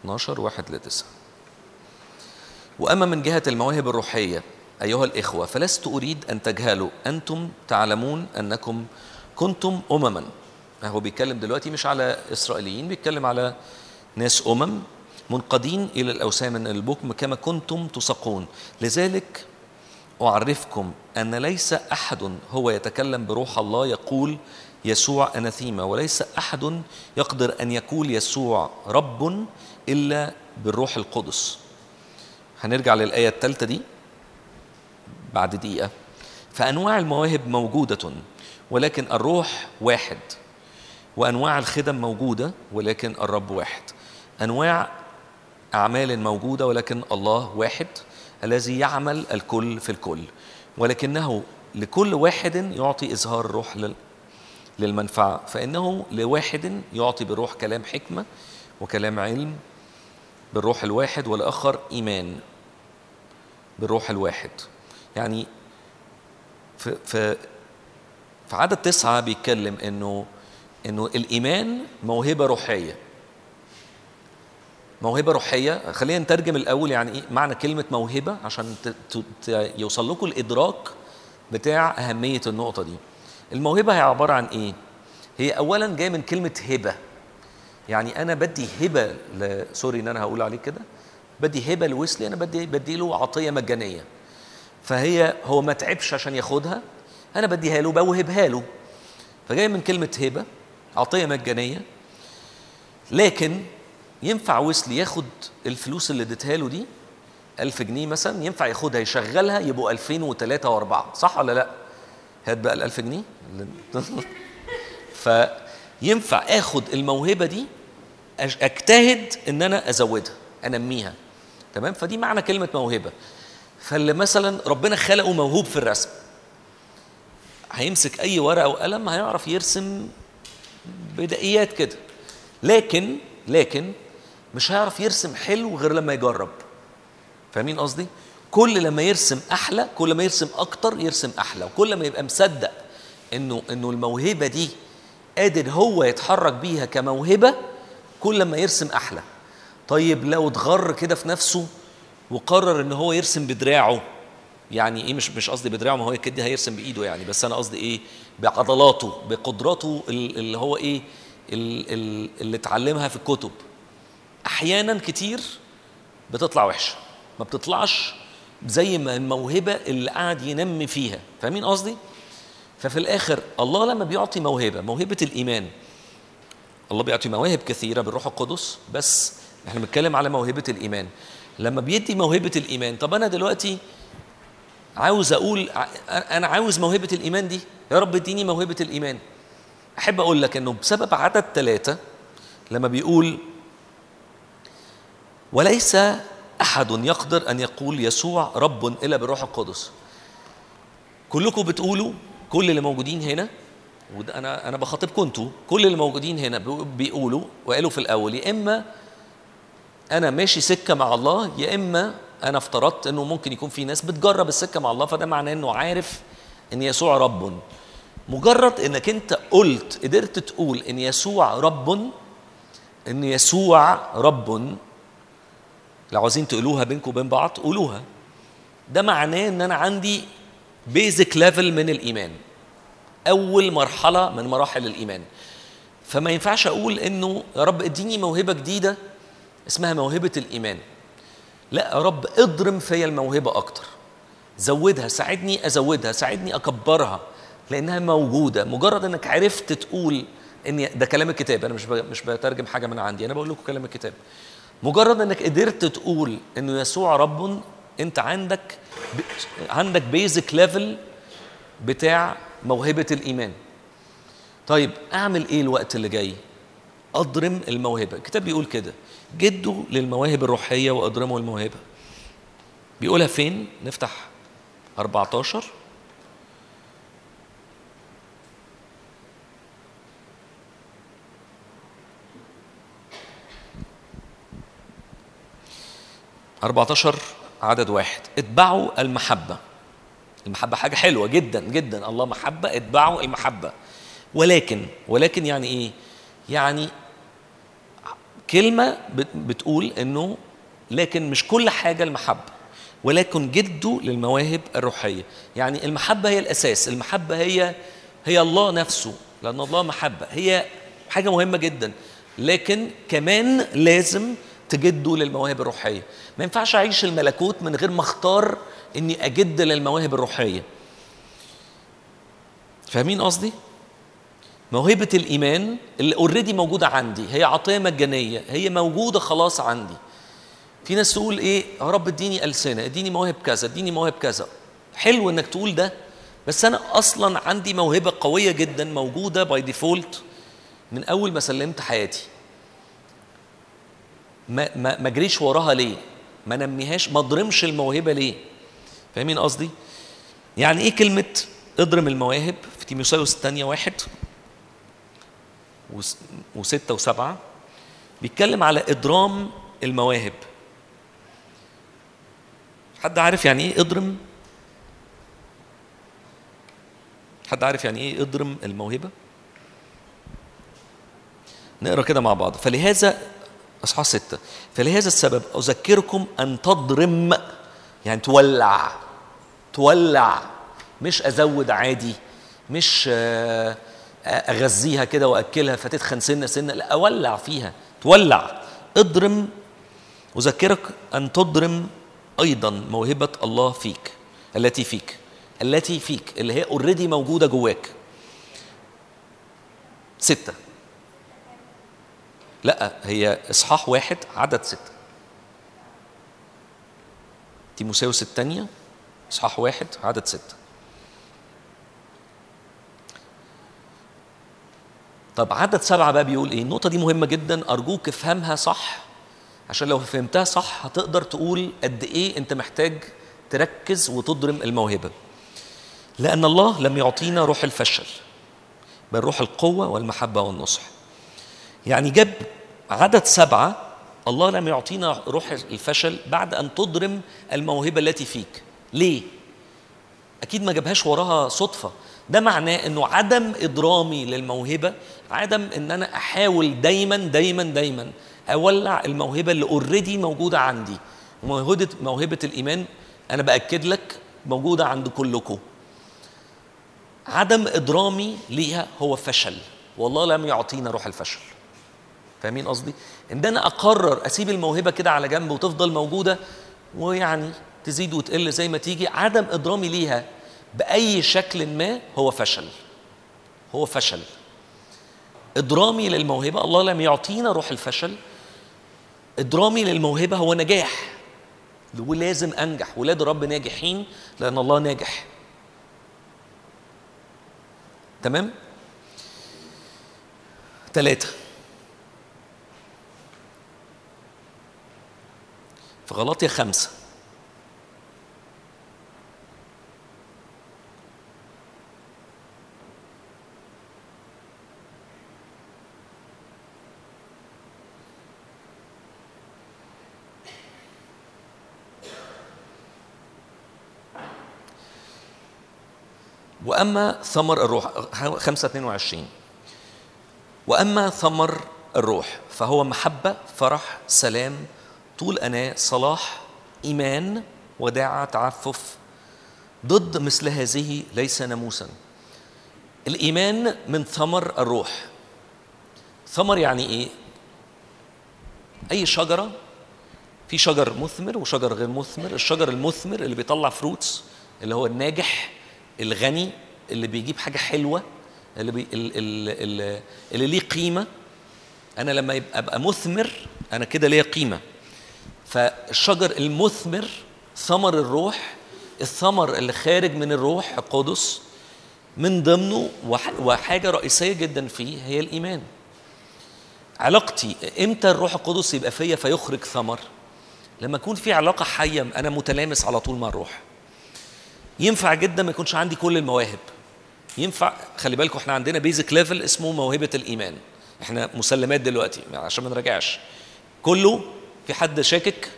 12 واحد لتسعة وأما من جهة المواهب الروحية أيها الإخوة فلست أريد أن تجهلوا. أنتم تعلمون أنكم كنتم أمما. هو بيتكلم دلوقتي مش على إسرائيليين بيتكلم على ناس أمم منقادين إلى الأوثان من البكم كما كنتم تسقون. لذلك أعرفكم أن ليس أحد هو يتكلم بروح الله يقول يسوع أناثيما وليس أحد يقدر أن يقول يسوع رب إلا بالروح القدس. هنرجع للآية الثالثة دي بعد دقيقة. فأنواع المواهب موجودة ولكن الروح واحد. وأنواع الخدم موجودة ولكن الرب واحد. أنواع أعمال موجودة ولكن الله واحد. الذي يعمل الكل في الكل ولكنه لكل واحد يعطي إظهار الروح لل- للمنفعة فإنه لواحد يعطي بالروح كلام حكمة وكلام علم بالروح الواحد والآخر إيمان بالروح الواحد. يعني في في في عدد تسعة بيتكلم إنه إنه الإيمان موهبة روحية. موهبة روحية. خلينا نترجم الأول يعني إيه معنى كلمة موهبة عشان يوصل لكم الإدراك بتاع أهمية النقطة دي. الموهبة هي عبارة عن إيه؟ هي اولا جاية من كلمة هبة. يعني أنا بدي هبة. سوري إن أنا هقول عليه كده. بدي هبة لويسلي أنا بدي بدي له عطية مجانية. فهي هو ما تعبش عشان ياخدها أنا بديها له بوهبها له. فجاي من كلمة هبة عطية مجانية. لكن ينفع ويسلي ياخد الفلوس اللي اديتها له دي؟ 1000 جنيه مثلا ينفع ياخدها يشغلها يبقوا 2000 و3 و4 صح ولا لأ؟ هات بقى ال 1000 جنيه. <laughs> فينفع آخد الموهبة دي أجتهد إن أنا أزودها أنميها. تمام؟ فدي معنى كلمة موهبة. فاللي مثلا ربنا خلقه موهوب في الرسم. هيمسك أي ورقة وقلم هيعرف يرسم بدائيات كده. لكن لكن مش هيعرف يرسم حلو غير لما يجرب. فاهمين قصدي؟ كل لما يرسم أحلى كل ما يرسم أكتر يرسم أحلى وكل ما يبقى مصدق إنه إنه الموهبة دي قادر هو يتحرك بيها كموهبة كل ما يرسم أحلى. طيب لو اتغر كده في نفسه وقرر إن هو يرسم بدراعه يعني إيه مش مش قصدي بدراعه ما هو كده هيرسم بإيده يعني بس أنا قصدي إيه؟ بعضلاته بقدراته ال- اللي هو إيه؟ ال- ال- اللي اتعلمها في الكتب. أحيانا كتير بتطلع وحشة. ما بتطلعش زي ما الموهبة اللي قاعد ينمي فيها. فاهمين قصدي؟ ففي الآخر الله لما بيعطي موهبة موهبة الإيمان الله بيعطي مواهب كثيرة بالروح القدس بس إحنا بنتكلم على موهبة الإيمان. لما بيدي موهبة الإيمان طب أنا دلوقتي عاوز أقول أنا عاوز موهبة الإيمان دي؟ يا رب اديني موهبة الإيمان. أحب أقول لك إنه بسبب عدد ثلاثة لما بيقول وليس أحد يقدر أن يقول يسوع رب إلا بالروح القدس. كلكم بتقولوا كل اللي موجودين هنا وده أنا أنا بخاطبكم أنتوا كل اللي موجودين هنا بيقو- بيقولوا وقالوا في الأول يا إما أنا ماشي سكة مع الله يا إما أنا افترضت إنه ممكن يكون في ناس بتجرب السكة مع الله فده معناه إنه عارف إن يسوع رب. مجرد إنك أنت قلت قدرت تقول إن يسوع رب إن يسوع رب لو عاوزين تقولوها بينكم وبين بعض قولوها. ده معناه إن أنا عندي بيزك ليفل من الإيمان. أول مرحلة من مراحل الإيمان. فما ينفعش أقول إنه يا رب إديني موهبة جديدة اسمها موهبة الإيمان. لا يا رب اضرم فيا الموهبة أكتر. زودها ساعدني أزودها ساعدني أكبرها لأنها موجودة. مجرد إنك عرفت تقول إن ده كلام الكتاب. أنا مش مش بترجم حاجة من عندي أنا بقول لكم كلام الكتاب. مجرد إنك قدرت تقول إنه يسوع رب أنت عندك. عندك بيزك ليفل بتاع موهبة الإيمان. طيب أعمل إيه الوقت اللي جاي؟ أضرم الموهبة. الكتاب بيقول كده جدوا للمواهب الروحية وأضرموا الموهبة. بيقولها فين؟ نفتح 14 14 عدد واحد. اتبعوا المحبة. المحبة حاجة حلوة جدا جدا. الله محبة اتبعوا المحبة. ولكن ولكن يعني إيه؟ يعني كلمة بت- بتقول إنه لكن مش كل حاجة المحبة ولكن جدوا للمواهب الروحية. يعني المحبة هي الأساس. المحبة هي هي الله نفسه لأن الله محبة. هي حاجة مهمة جدا. لكن كمان لازم تجدوا للمواهب الروحية. ما ينفعش أعيش الملكوت من غير ما أختار إني أجد للمواهب الروحية. فاهمين قصدي؟ موهبة الإيمان اللي already موجودة عندي هي عطية مجانية هي موجودة خلاص عندي. في ناس تقول إيه؟ يا رب اديني ألسنة اديني مواهب كذا اديني مواهب كذا. حلو إنك تقول ده بس أنا أصلا عندي موهبة قوية جدا موجودة by default من أول ما سلمت حياتي. ما ما ما اجريش وراها ليه؟ ما نميهاش ما اضرمش الموهبة ليه؟ فاهمين قصدي؟ يعني إيه كلمة اضرم المواهب؟ في تيموثاوس الثانية واحد وس- وستة وسبعة بيتكلم على إضرام المواهب. حد عارف يعني إيه إضرم؟ حد عارف يعني إيه إضرم الموهبة؟ نقرأ كده مع بعض. فلهذا أصحاح ستة. فلهذا السبب أذكركم أن تضرم يعني تولع تولع. مش أزود عادي مش آه، أغذيها كده وأكلها فتتخن سنة سنة لا أولع فيها تولع. اضرم أذكرك أن تضرم أيضا موهبة الله فيك التي فيك التي فيك اللي هي اوريدي موجودة جواك. ستة. لا هي إصحاح واحد عدد ستة تيموساوس الثانية إصحاح واحد عدد ستة طب عدد سبعة بقى بيقول إيه؟ النقطة دي مهمة جدا أرجوك افهمها صح عشان لو فهمتها صح هتقدر تقول قد إيه أنت محتاج تركز وتضرم الموهبة. لأن الله لم يعطينا روح الفشل بل روح القوة والمحبة والنصح. يعني جاب عدد سبعة الله لم يعطينا روح الفشل بعد أن تضرم الموهبة التي فيك. ليه؟ أكيد ما جابهاش وراها صدفة. ده معناه إنه عدم إضرامي للموهبة عدم إن أنا أحاول دايما دايما دايما أولع الموهبة اللي اوريدي موجودة عندي. موهبة موهبة الإيمان أنا بأكد لك موجودة عند كلكم. عدم إضرامي ليها هو فشل. والله لم يعطينا روح الفشل. فاهمين قصدي؟ إن أنا أقرر أسيب الموهبة كده على جنب وتفضل موجودة ويعني تزيد وتقل زي ما تيجي عدم إضرامي ليها بأي شكل ما هو فشل. هو فشل. إضرامي للموهبة الله لم يعطينا روح الفشل. إضرامي للموهبة هو نجاح. ولازم أنجح. ولاد الرب ناجحين لأن الله ناجح. تمام؟ ثلاثة في غلاطيا خمسة. وأما ثمر الروح 5 22 وأما ثمر الروح فهو محبة فرح سلام طول أناة صلاح إيمان وداعة تعفف ضد مثل هذه ليس ناموسا. الإيمان من ثمر الروح. ثمر يعني إيه؟ أي شجرة؟ في شجر مثمر وشجر غير مثمر. الشجر المثمر اللي بيطلع فروتس اللي هو الناجح الغني اللي بيجيب حاجة حلوة اللي بي اللي, اللي ليه قيمة. أنا لما يبقى أبقى مثمر أنا كده ليا قيمة. فالشجر المثمر ثمر الروح الثمر اللي خارج من الروح القدس من ضمنه وح- وحاجة رئيسية جدا فيه هي الإيمان. علاقتي إمتى الروح القدس يبقى فيا فيخرج ثمر؟ لما يكون في علاقة حية أنا متلامس على طول مع الروح. ينفع جدا ما يكونش عندي كل المواهب. ينفع خلي بالكم إحنا عندنا basic level اسمه موهبة الإيمان. إحنا مسلمات دلوقتي عشان ما نراجعش. كله في حد شاكك؟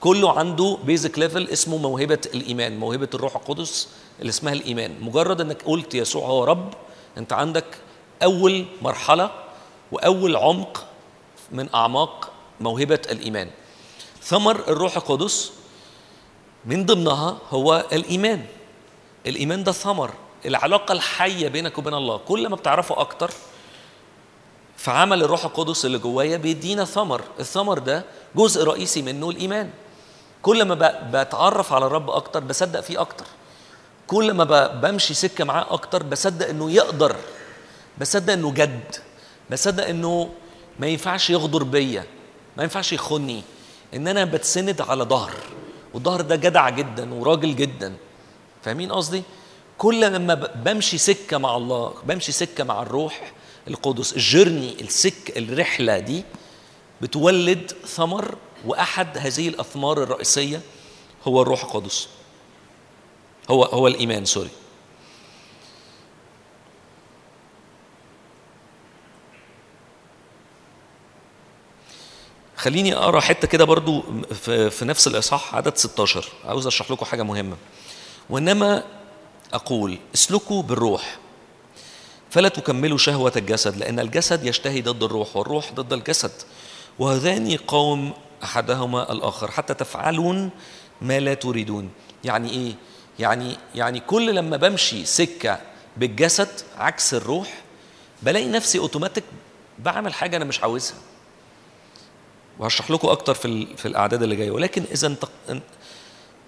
كله عنده basic level اسمه موهبة الإيمان موهبة الروح القدس اللي اسمها الإيمان. مجرد إنك قلت يسوع هو رب أنت عندك أول مرحلة وأول عمق من أعماق موهبة الإيمان. ثمر الروح القدس من ضمنها هو الإيمان. الإيمان ده ثمر العلاقة الحية بينك وبين الله. كل ما بتعرفه أكتر في عمل الروح القدس اللي جوايا بيدينا ثمر. الثمر ده جزء رئيسي منه الإيمان. كل ما بتعرف على الرب أكتر بصدق فيه أكتر. كل ما بمشي سكة معاه أكتر بصدق إنه يقدر بصدق إنه جد بصدق إنه ما ينفعش يغدر بيا ما ينفعش يخوني. إن أنا بتسند على ظهر والظهر ده جدع جدا وراجل جدا. فاهمين قصدي؟ كل لما بمشي سكة مع الله بمشي سكة مع الروح القدس الجرني السك الرحلة دي بتولد ثمر وأحد هذه الأثمار الرئيسية هو الروح القدس. هو هو الإيمان سوري. خليني أقرأ حتة كده برضو في نفس الإصحاح عدد 16 عاوز أشرح لكم حاجة مهمة. وإنما أقول اسلكوا بالروح. فلا تكملوا شهوة الجسد لأن الجسد يشتهي ضد الروح والروح ضد الجسد. وهذان يقاوم أحدهما الآخر حتى تفعلون ما لا تريدون. يعني إيه؟ يعني يعني كل لما بمشي سكة بالجسد عكس الروح بلاقي نفسي اوتوماتيك بعمل حاجة أنا مش عاوزها. وهشرح لكم أكتر في في الأعداد اللي جاية. ولكن إن-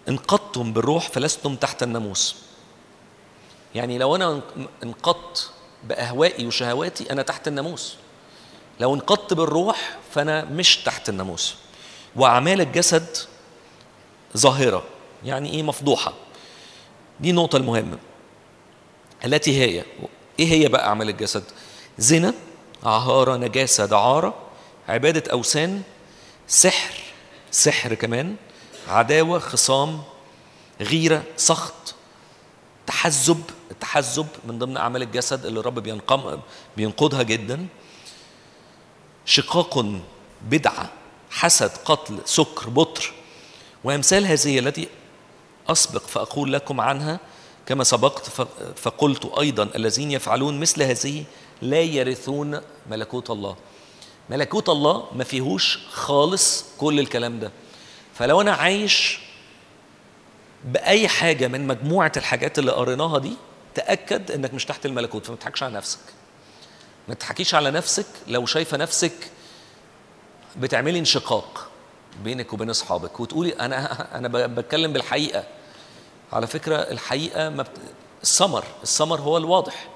انقضتم بالروح فلستم تحت الناموس. يعني لو ان- انقضت بأهوائي وشهواتي أنا تحت الناموس. لو انقضت بالروح فأنا مش تحت الناموس. وأعمال الجسد ظاهرة يعني إيه؟ مفضوحة. دي النقطة المهمة. التي هي؟ إيه هي بقى أعمال الجسد؟ زنا عهارة نجاسة دعارة عبادة أوثان سحر سحر كمان عداوة خصام غيرة سخط تحزب التحزب من ضمن أعمال الجسد اللي الرب بينقم بينقضها جدا. شقاق بدعة حسد قتل سكر بطر. وأمثال هذه التي أسبق فأقول لكم عنها كما سبقت فقلت أيضا الذين يفعلون مثل هذه لا يرثون ملكوت الله. ملكوت الله ما فيهوش خالص كل الكلام ده. فلو أنا عايش بأي حاجة من مجموعة الحاجات اللي قريناها دي تأكد إنك مش تحت الملكوت فما تضحكش على نفسك. ما تضحكيش على نفسك لو شايفة نفسك بتعملي انشقاق بينك وبين أصحابك وتقولي أنا <laughs> أنا بتكلم بالحقيقة. على فكرة الحقيقة ما بت... الثمر الثمر هو الواضح.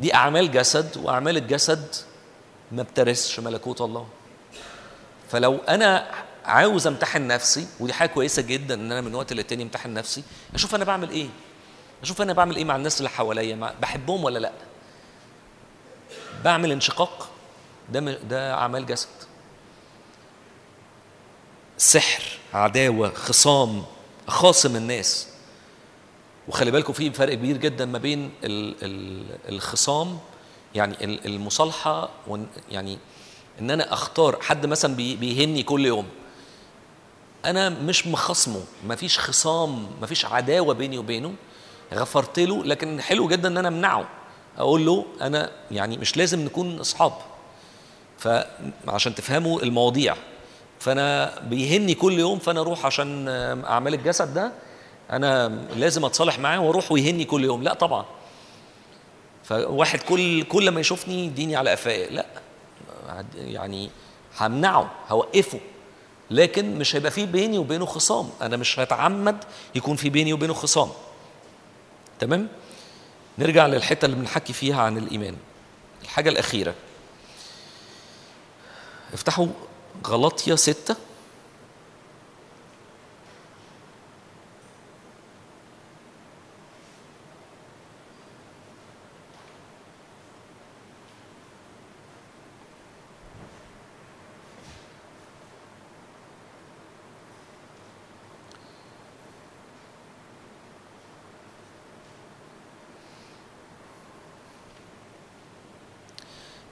دي أعمال جسد وأعمال الجسد ما بترثش ملكوت الله. فلو أنا عاوز امتحن نفسي ودي حاجة كويسة جدا إن أنا من وقت للتاني امتحن نفسي. أشوف أنا بعمل إيه؟ أشوف أنا بعمل إيه مع الناس اللي حواليا؟ بحبهم ولا لأ؟ بعمل انشقاق. ده ده أعمال جسد. سحر عداوة خصام خاصم الناس. وخلي بالكم في فرق كبير جدا ما بين ال ال الخصام يعني ال- المصالحة يعني إن أنا أختار حد مثلا بي- بيهني كل يوم. أنا مش مخصمه. مفيش خصام مفيش عداوة بيني وبينه. غفرت له لكن حلو جدا إن أنا أمنعه. أقول له أنا يعني مش لازم نكون أصحاب. فعشان تفهموا المواضيع. فأنا بيهني كل يوم فأنا أروح عشان أعمال الجسد ده أنا لازم أتصالح معاه وأروح ويهني كل يوم. لا طبعا. فواحد كل كل ما يشوفني يديني على قفايا لا. يعني همنعه هوقفه. لكن مش هيبقى في بيني وبينه خصام. أنا مش هتعمد يكون في بيني وبينه خصام. تمام؟ نرجع للحتة اللي بنحكي فيها عن الإيمان. الحاجة الأخيرة. افتحوا غلطية ستة.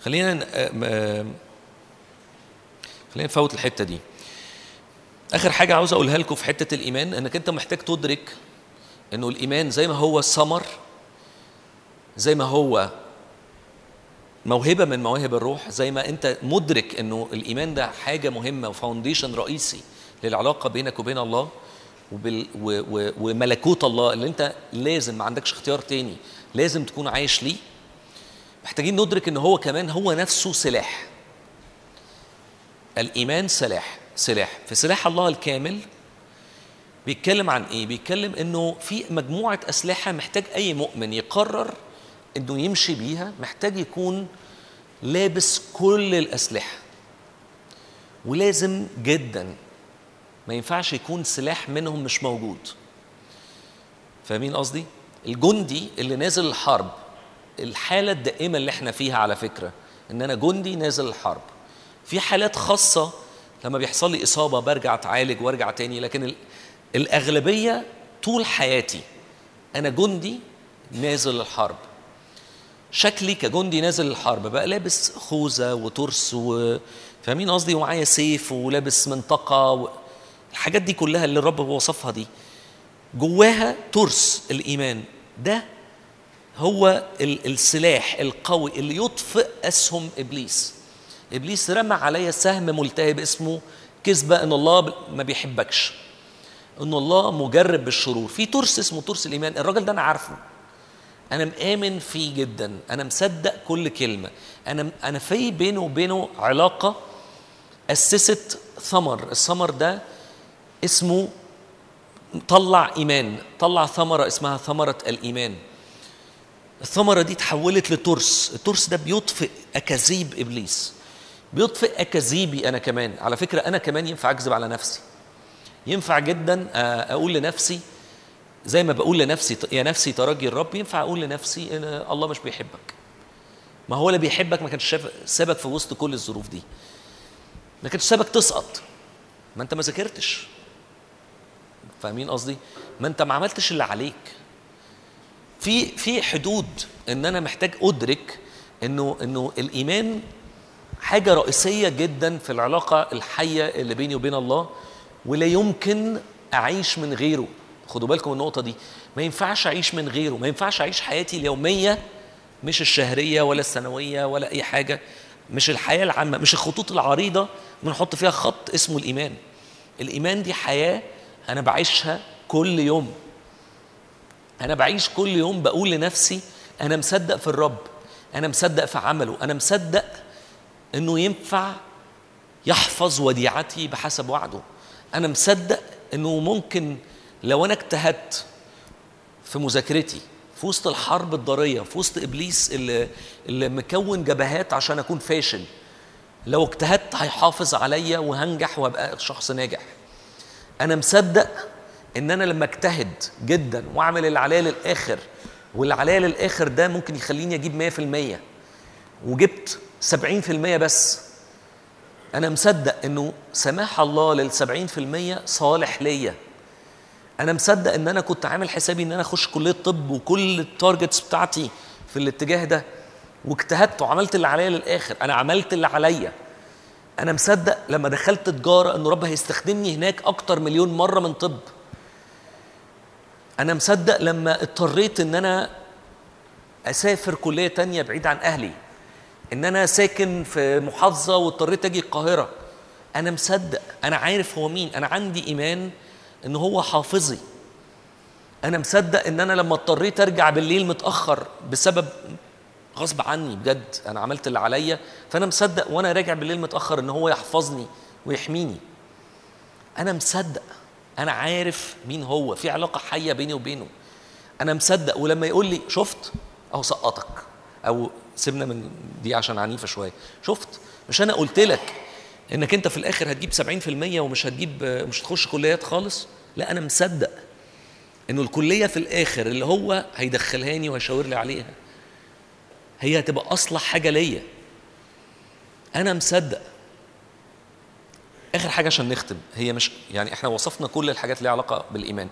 خلينا آم- آم- خلينا نفوت الحتة دي. آخر حاجة عاوز أقولها لكم في حتة الإيمان إنك أنت محتاج تدرك إنه الإيمان زي ما هو ثمر زي ما هو موهبة من مواهب الروح زي ما أنت مدرك إنه الإيمان ده حاجة مهمة وفاونديشن رئيسي للعلاقة بينك وبين الله وبال و و وملكوت الله اللي أنت لازم ما عندكش اختيار تاني لازم تكون عايش ليه. محتاجين ندرك إن هو كمان هو نفسه سلاح. الإيمان سلاح سلاح. في سلاح الله الكامل بيتكلم عن إيه؟ بيتكلم إنه في مجموعة أسلحة محتاج أي مؤمن يقرر إنه يمشي بيها محتاج يكون لابس كل الأسلحة. ولازم جدا ما ينفعش يكون سلاح منهم مش موجود. فاهمين قصدي؟ الجندي اللي نازل الحرب الحالة الدائمة اللي إحنا فيها على فكرة إن أنا جندي نازل الحرب. في حالات خاصة لما بيحصل لي إصابة برجع أتعالج وأرجع تاني لكن ال- الأغلبية طول حياتي أنا جندي نازل الحرب. شكلي كجندي نازل الحرب بقى لابس خوذة وترس و فاهمين قصدي؟ ومعايا سيف ولابس منطقة و... الحاجات دي كلها اللي الرب وصفها دي. جواها ترس الإيمان. ده هو ال- السلاح القوي اللي يطفئ أسهم إبليس. إبليس رمى عليا سهم ملتهب اسمه كذبه إن الله ما بيحبكش. إن الله مجرب بالشرور. في ترس اسمه ترس الإيمان. الراجل ده أنا عارفه. أنا مآمن فيه جدا. أنا مصدق كل كلمة. أنا أنا في بينه وبينه علاقة أسست ثمر. الثمر ده اسمه طلع إيمان. طلع ثمرة اسمها ثمرة الإيمان. الثمرة دي تحولت لترس. الترس ده بيطفئ أكاذيب إبليس. بيطفئ أكاذيبي أنا كمان. على فكرة أنا كمان ينفع أكذب على نفسي. ينفع جدا آه، أقول لنفسي زي ما بقول لنفسي يا نفسي ترجي الرب ينفع أقول لنفسي إن الله مش بيحبك. ما هو اللي بيحبك ما كانش سابك في وسط كل الظروف دي. ما كانش سابك تسقط. ما أنت ما ذاكرتش. فاهمين قصدي؟ ما أنت ما عملتش اللي عليك. في في حدود إن أنا محتاج أدرك إنه إنه الإيمان حاجة رئيسية جدا في العلاقة الحية اللي بيني وبين الله ولا يمكن أعيش من غيره. خدوا بالكم النقطة دي. ما ينفعش أعيش من غيره. ما ينفعش أعيش حياتي اليومية مش الشهرية ولا السنوية ولا أي حاجة مش الحياة العامة مش الخطوط العريضة بنحط فيها خط اسمه الإيمان. الإيمان دي حياة أنا بعيشها كل يوم. أنا بعيش كل يوم بقول لنفسي أنا مصدق في الرب أنا مصدق في عمله أنا مصدق إنه ينفع يحفظ وديعتي بحسب وعده. أنا مصدق إنه ممكن لو أنا اجتهدت في مذاكرتي في وسط الحرب الضارية في وسط إبليس اللي, اللي مكون جبهات عشان أكون فاشل لو اجتهدت هيحافظ عليا وهنجح وأبقى شخص ناجح. أنا مصدق إن أنا لما أجتهد جدا وأعمل اللي عليا للآخر واللي عليا للآخر ده ممكن يخليني أجيب 100% وجبت 70% بس. أنا مصدق إنه سماح الله لل 70% صالح ليا. أنا مصدق إن أنا كنت عامل حسابي إن أنا أخش كلية طب وكل التارجتس بتاعتي في الاتجاه ده. واجتهدت وعملت اللي عليا للآخر. أنا عملت اللي عليا. أنا مصدق لما دخلت تجارة إن رب هيستخدمني هناك أكتر مليون مرة من طب. أنا مصدق لما اضطريت إن أنا أسافر كلية تانية بعيد عن أهلي إن أنا ساكن في محافظة واضطريت أجي القاهرة. أنا مصدق أنا عارف هو مين. أنا عندي إيمان إن هو حافظي. أنا مصدق إن أنا لما اضطريت أرجع بالليل متأخر بسبب غصب عني بجد. أنا عملت اللي عليا. فأنا مصدق وأنا راجع بالليل متأخر إن هو يحفظني ويحميني. أنا مصدق. أنا عارف مين هو في علاقة حية بيني وبينه. أنا مصدق ولما يقول لي شفت أهو سقطك. أو سيبنا من دي عشان عنيفة شوية. شفت؟ مش أنا قلت لك إنك أنت في الآخر هتجيب 70% ومش هتجيب مش هتخش كليات خالص؟ لا أنا مصدق إنه الكلية في الآخر اللي هو هيدخلهاني وهيشاور لي عليها هي هتبقى أصلح حاجة ليا. أنا مصدق آخر حاجة عشان نختم هي مش يعني إحنا وصفنا كل الحاجات اللي علاقة بالإيمان.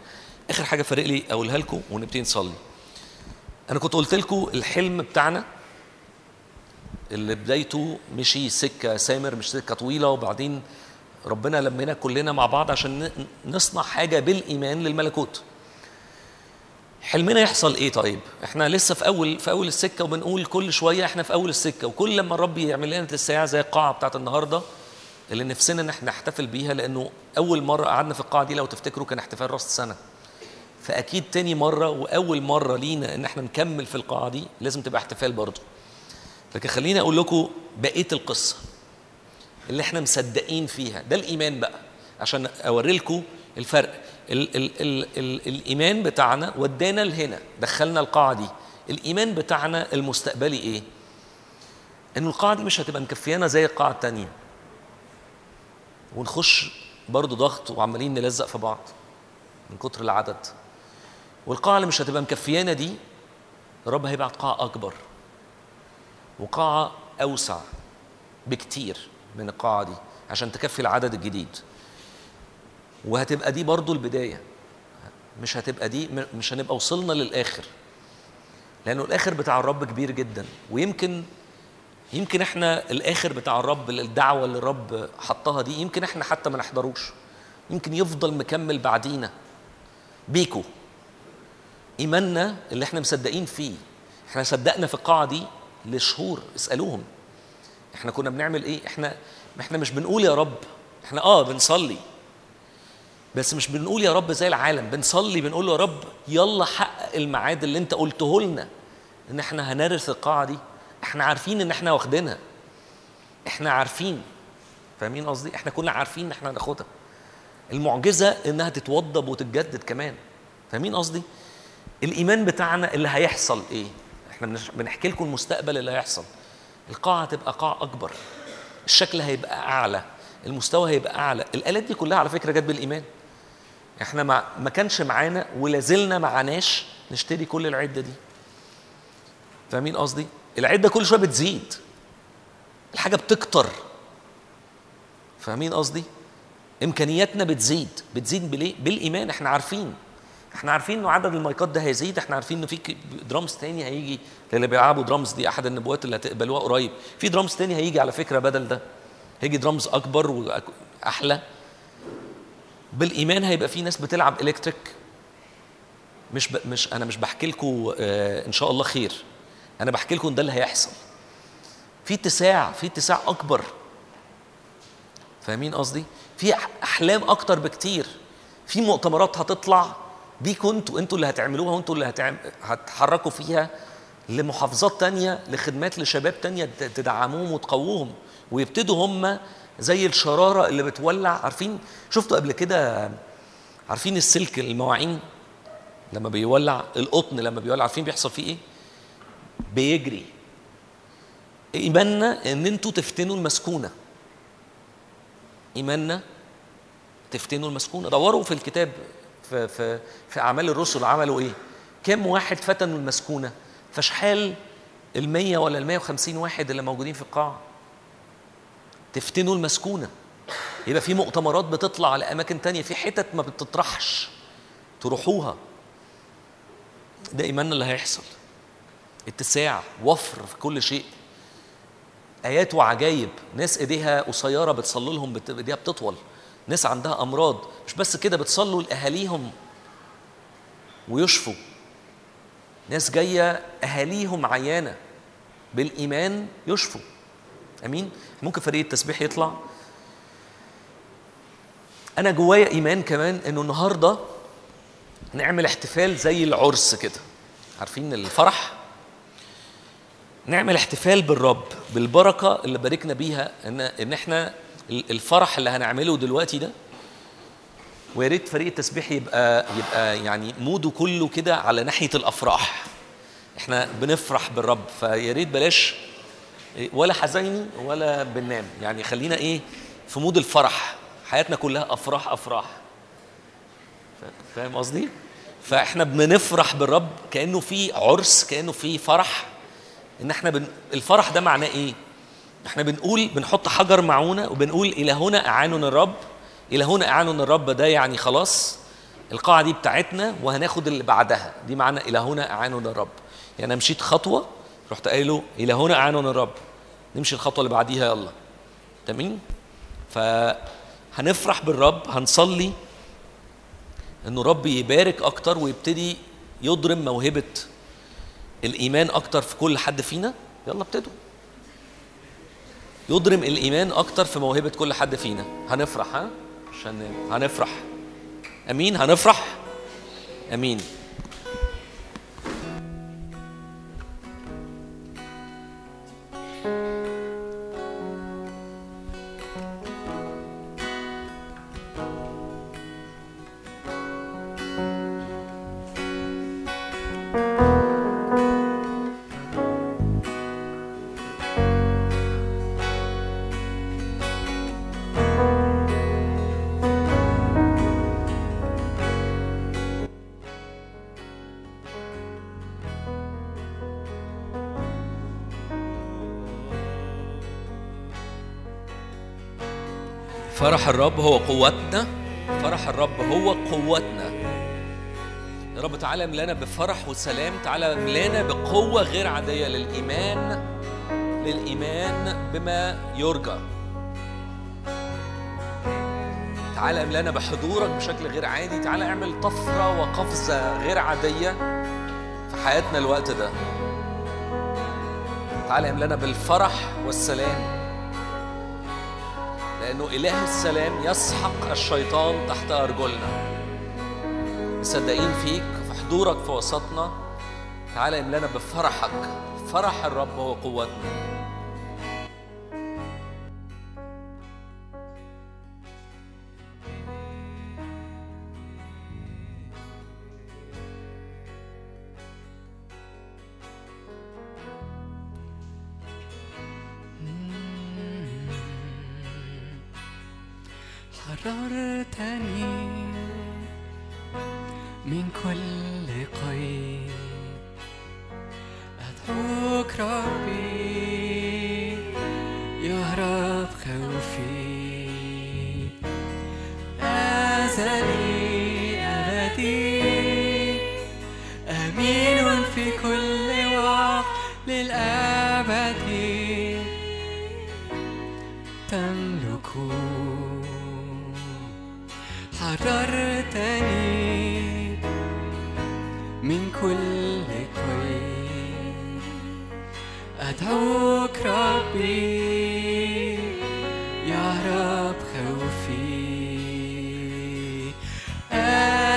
آخر حاجة فارق لي أقولها لكم ونبتدي نصلي. أنا كنت قلت لكم الحلم بتاعنا اللي بدايته مشي سكة سامر مش سكة طويلة وبعدين ربنا لمنا كلنا مع بعض عشان نصنع حاجة بالإيمان للملكوت. حلمنا يحصل إيه طيب؟ إحنا لسه في أول في أول السكة وبنقول كل شوية إحنا في أول السكة وكل لما الرب يعمل لنا تساعة زي القاعة بتاعت النهارده اللي نفسنا إن إحنا نحتفل بيها لأنه أول مرة قعدنا في القاعة دي لو تفتكروا كان احتفال راس السنة فأكيد تاني مرة وأول مرة لينا إن إحنا نكمل في القاعة دي لازم تبقى احتفال برضه. لكن خليني أقول لكم بقية القصة اللي إحنا مصدقين فيها. ده الإيمان بقى. عشان أوري لكم الفرق. ال ال ال ال الإيمان بتاعنا ودانا لهنا دخلنا القاعة دي. الإيمان بتاعنا المستقبلي إيه؟ إن القاعة دي مش هتبقى مكفيانا زي القاعة التانية. ونخش برضو ضغط وعمالين نلزق في بعض من كتر العدد. والقاعة اللي مش هتبقى مكفيانا دي الرب هيبعت قاعة أكبر وقاعة أوسع بكتير من القاعة دي عشان تكفي العدد الجديد. وهتبقى دي برضو البداية. مش هتبقى دي مش هنبقى وصلنا للآخر. لأنه الآخر بتاع الرب كبير جدا. ويمكن يمكن إحنا الآخر بتاع الرب الدعوة اللي الرب حطها دي يمكن إحنا حتى ما نحضروش. يمكن يفضل مكمل بعدينا. بيكو. إيماننا اللي إحنا مصدقين فيه. إحنا صدقنا في القاعة دي لشهور. اسألوهم. إحنا كنا بنعمل إيه؟ إحنا إحنا مش بنقول يا رب. إحنا آه بنصلي. بس مش بنقول يا رب زي العالم. بنصلي بنقول يا رب يلا حقق الميعاد اللي انت قلته لنا إن إحنا هنرث القاعة دي. إحنا عارفين ان إحنا واخدينها. إحنا عارفين. فاهمين قصدي؟ إحنا كنا عارفين إن إحنا هناخدها. المعجزة إنها تتوضب وتتجدد كمان. فاهمين قصدي؟ الإيمان بتاعنا اللي هيحصل إيه؟ إحنا بنحكي لكم المستقبل اللي هيحصل. القاعة هتبقى قاعة أكبر. الشكل هيبقى أعلى. المستوى هيبقى أعلى. الآلات دي كلها على فكرة جت بالإيمان. إحنا ما ما كانش معانا ولا زلنا معناش نشتري كل العدة دي. فاهمين قصدي؟ العدة كل شوية بتزيد. الحاجة بتكتر. فاهمين قصدي؟ إمكانياتنا بتزيد. بتزيد بالايه بالإيمان. إحنا عارفين. إحنا عارفين إنه عدد المايكات ده هيزيد. إحنا عارفين إنه في درامز تاني هيجي. اللي بيلعبوا درامز دي أحد النبوات اللي هتقبلوها قريب. في درامز تاني هيجي على فكرة بدل ده. هيجي درامز أكبر واحلى بالإيمان هيبقى في ناس بتلعب electric مش ب... مش أنا مش بحكي لكم آه إن شاء الله خير. أنا بحكي لكم ده اللي هيحصل. في اتساع في اتساع أكبر. فاهمين قصدي؟ في أحلام أكتر بكتير. في مؤتمرات هتطلع. بيكوا أنتوا أنتوا اللي هتعملوها وانتوا اللي هتعم... هتحركوا فيها لمحافظات تانية لخدمات لشباب تانية تدعموهم وتقووهم. ويبتدوا هم زي الشرارة اللي بتولع. عارفين؟ شفتوا قبل كده عارفين السلك المواعين؟ لما بيولع القطن لما بيولع عارفين بيحصل فيه إيه؟ بيجري. إيماننا إن أنتوا تفتنوا المسكونة. إيماننا تفتنوا المسكونة. دوروا في الكتاب في في في أعمال الرسل عملوا إيه؟ كم واحد فتنوا المسكونة؟ فشحال ال100 ولا ال150 واحد اللي موجودين في القاعة؟ تفتنوا المسكونة. يبقى في مؤتمرات بتطلع على أماكن تانية في حتت ما بتطرحش. تروحوها. ده إيماننا اللي هيحصل. اتساع وفر في كل شيء. آيات وعجايب ناس إيديها قصيرة بتصلي لهم إيديها بتطول. ناس عندها أمراض مش بس كده بتصلوا لأهاليهم ويشفوا. ناس جاية أهاليهم عيانة بالإيمان يشفوا. أمين؟ ممكن فريق التسبيح يطلع. أنا جوايا إيمان كمان إنه النهارده نعمل احتفال زي العرس كده. عارفين الفرح؟ نعمل احتفال بالرب بالبركة اللي باركنا بيها ان إن إحنا ال- الفرح اللي هنعمله دلوقتي ده ويا ريت فريق التسبيح يبقى يبقى يعني موده كله كده على ناحية الأفراح. إحنا بنفرح بالرب فيا ريت بلاش ولا حزيني ولا بننام. يعني خلينا إيه في مود الفرح. حياتنا كلها أفراح أفراح. فاهم قصدي؟ فإحنا بنفرح بالرب كأنه في عرس كأنه في فرح. إن إحنا بن... الفرح ده معناه إيه؟ إحنا بنقول بنحط حجر معونة وبنقول إلى هنا اعاننا الرب إلى هنا اعاننا الرب ده يعني خلاص القاعة دي بتاعتنا وهناخد اللي بعدها دي معنى إلى هنا اعاننا الرب. يعني أنا مشيت خطوة رحت قايل له إلى هنا اعاننا الرب نمشي الخطوة اللي بعديها يلا. تمام؟ فهنفرح بالرب هنصلي إنه رب يبارك أكتر ويبتدي يضرم موهبة الإيمان أكتر في كل حد فينا؟ يلا ابتدوا. يضرم الإيمان أكتر في موهبة كل حد فينا. هنفرح ها؟ عشان هنفرح. أمين؟ هنفرح؟ أمين. فرح الرب هو قوتنا. فرح الرب هو قوتنا. يا رب تعالى املأنا بفرح وسلام. تعالى املأنا بقوة غير عادية للإيمان للإيمان بما يرجى. تعالى املأنا بحضورك بشكل غير عادي. تعالى اعمل طفرة وقفزة غير عادية في حياتنا الوقت ده. تعالى املأنا بالفرح والسلام. لأنه إله السلام يسحق الشيطان تحت أرجلنا. مصدقين فيك في حضورك في وسطنا. تعالى املأنا بفرحك. فرح الرب هو قوتنا.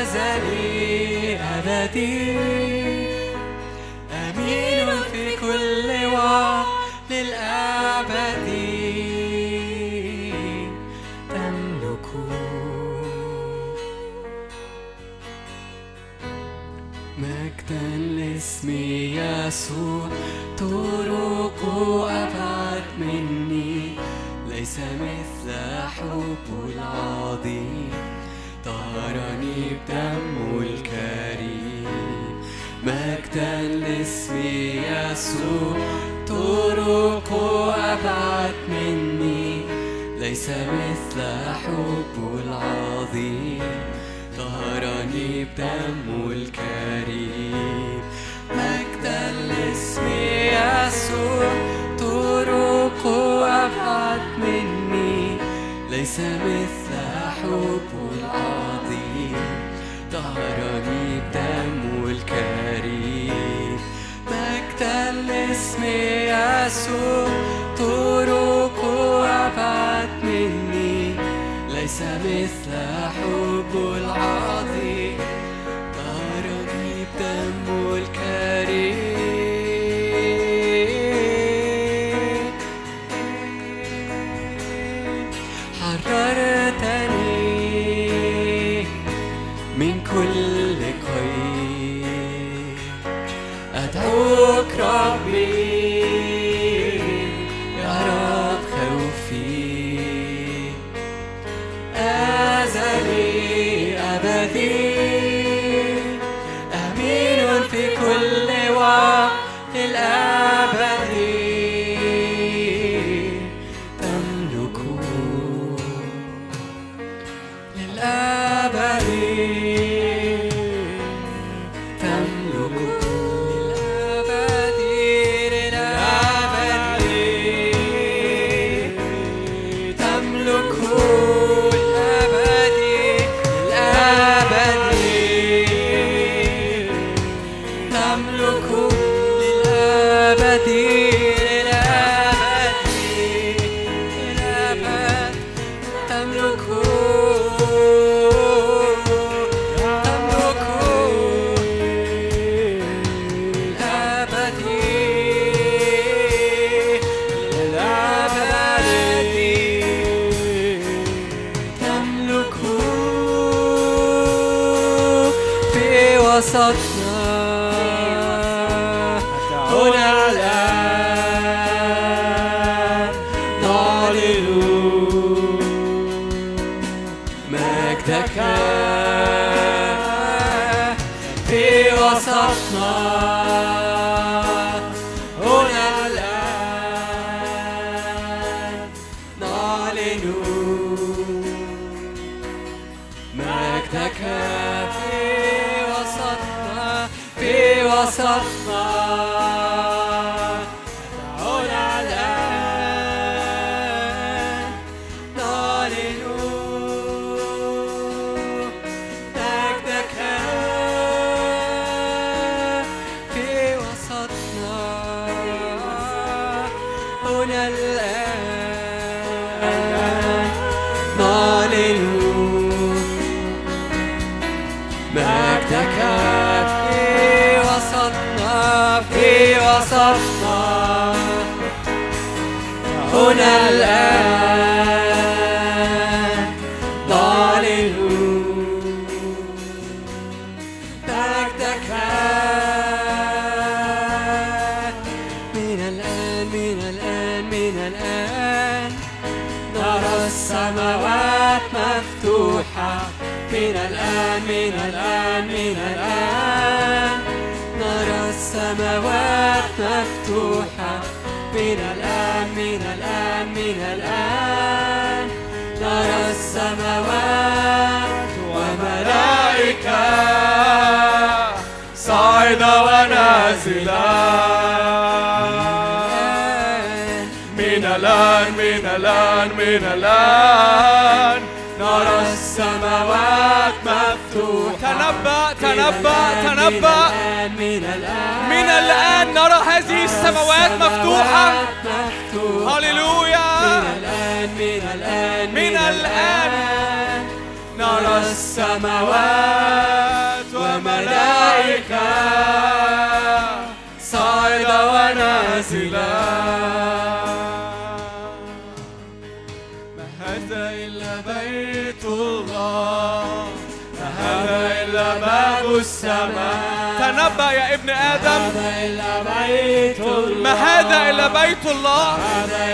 أزلي أبدي. أمين في كل وقت للأبد. تملك. مجدا لاسم يسوع طرق أبعد مني. ليس مثل حب العظيم. طهرني بدمه الكريم. مجدا لاسم يسوع. طرق أبعد مني. ليس مثل حب العظيم. طهرني بدمه الكريم. مجدا لاسم يسوع. طرق أبعد مني. ليس مثل طهرني بدمه الكريم مجدا لاسم يسوع طرق أبعد مني. ليس مثل حب العظيم من الآن. نرى السماوات مفتوحة. تنبأ تنبأ تنبأ. من الآن. من الآن نرى هذه السماوات مفتوحة. هللويا. من الآن من الآن من الآن. نرى السماوات وملائكة. صاعدة ونازلة السماء. تنبأ يا ابن آدم. هذا إلا بيت الله. ما هذا إلا بيت الله؟ هذا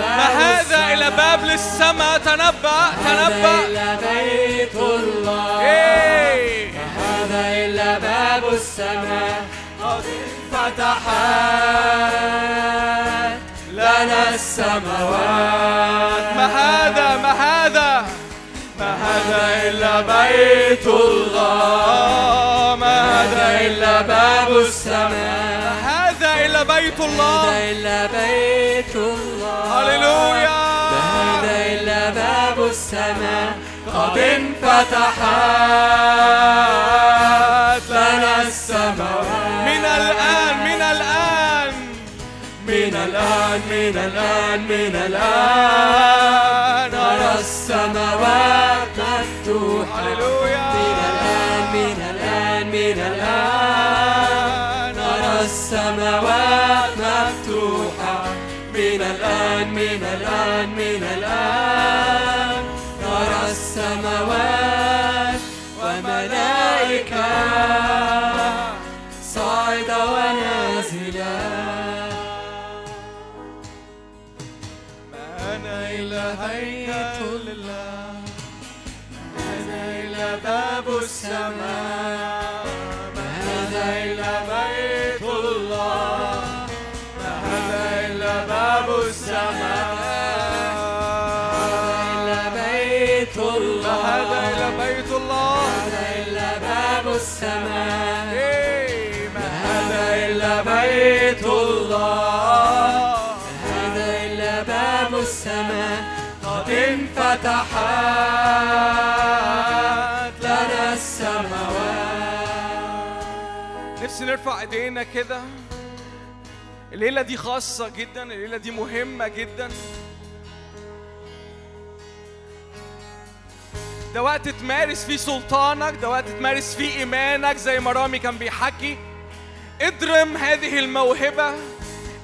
ما هذا إلا باب للسماء؟ تنبأ هذا تنبأ. إلا بيت الله. إيه. هذا إلا باب السماء. قد فتحت لنا السماوات. إلا بيت الله. هللويا. ما هذا إلا باب السماء قد انفتحت لنا السماوات من الآن من الآن. من الآن من الآن من الآن. نرى السماوات مفتوحة. هللويا. من الآن من الآن من الآن. نرى السماوات السماوات وملائكة صاعدة ونازلة ما أنا إلا هيكل الله ما أنا إلا باب السماء. السماء إيه، ما هذا إلا بيت الله. هذا إلا باب السماء. قد انفتحت لنا السماوات. نفسي نرفع ايدينا كده. الليلة دي خاصة جدا الليلة دي مهمة جدا. ده وقت تمارس فيه سلطانك ده وقت تمارس فيه إيمانك زي ما رامي كان بيحكي. اضرم هذه الموهبة.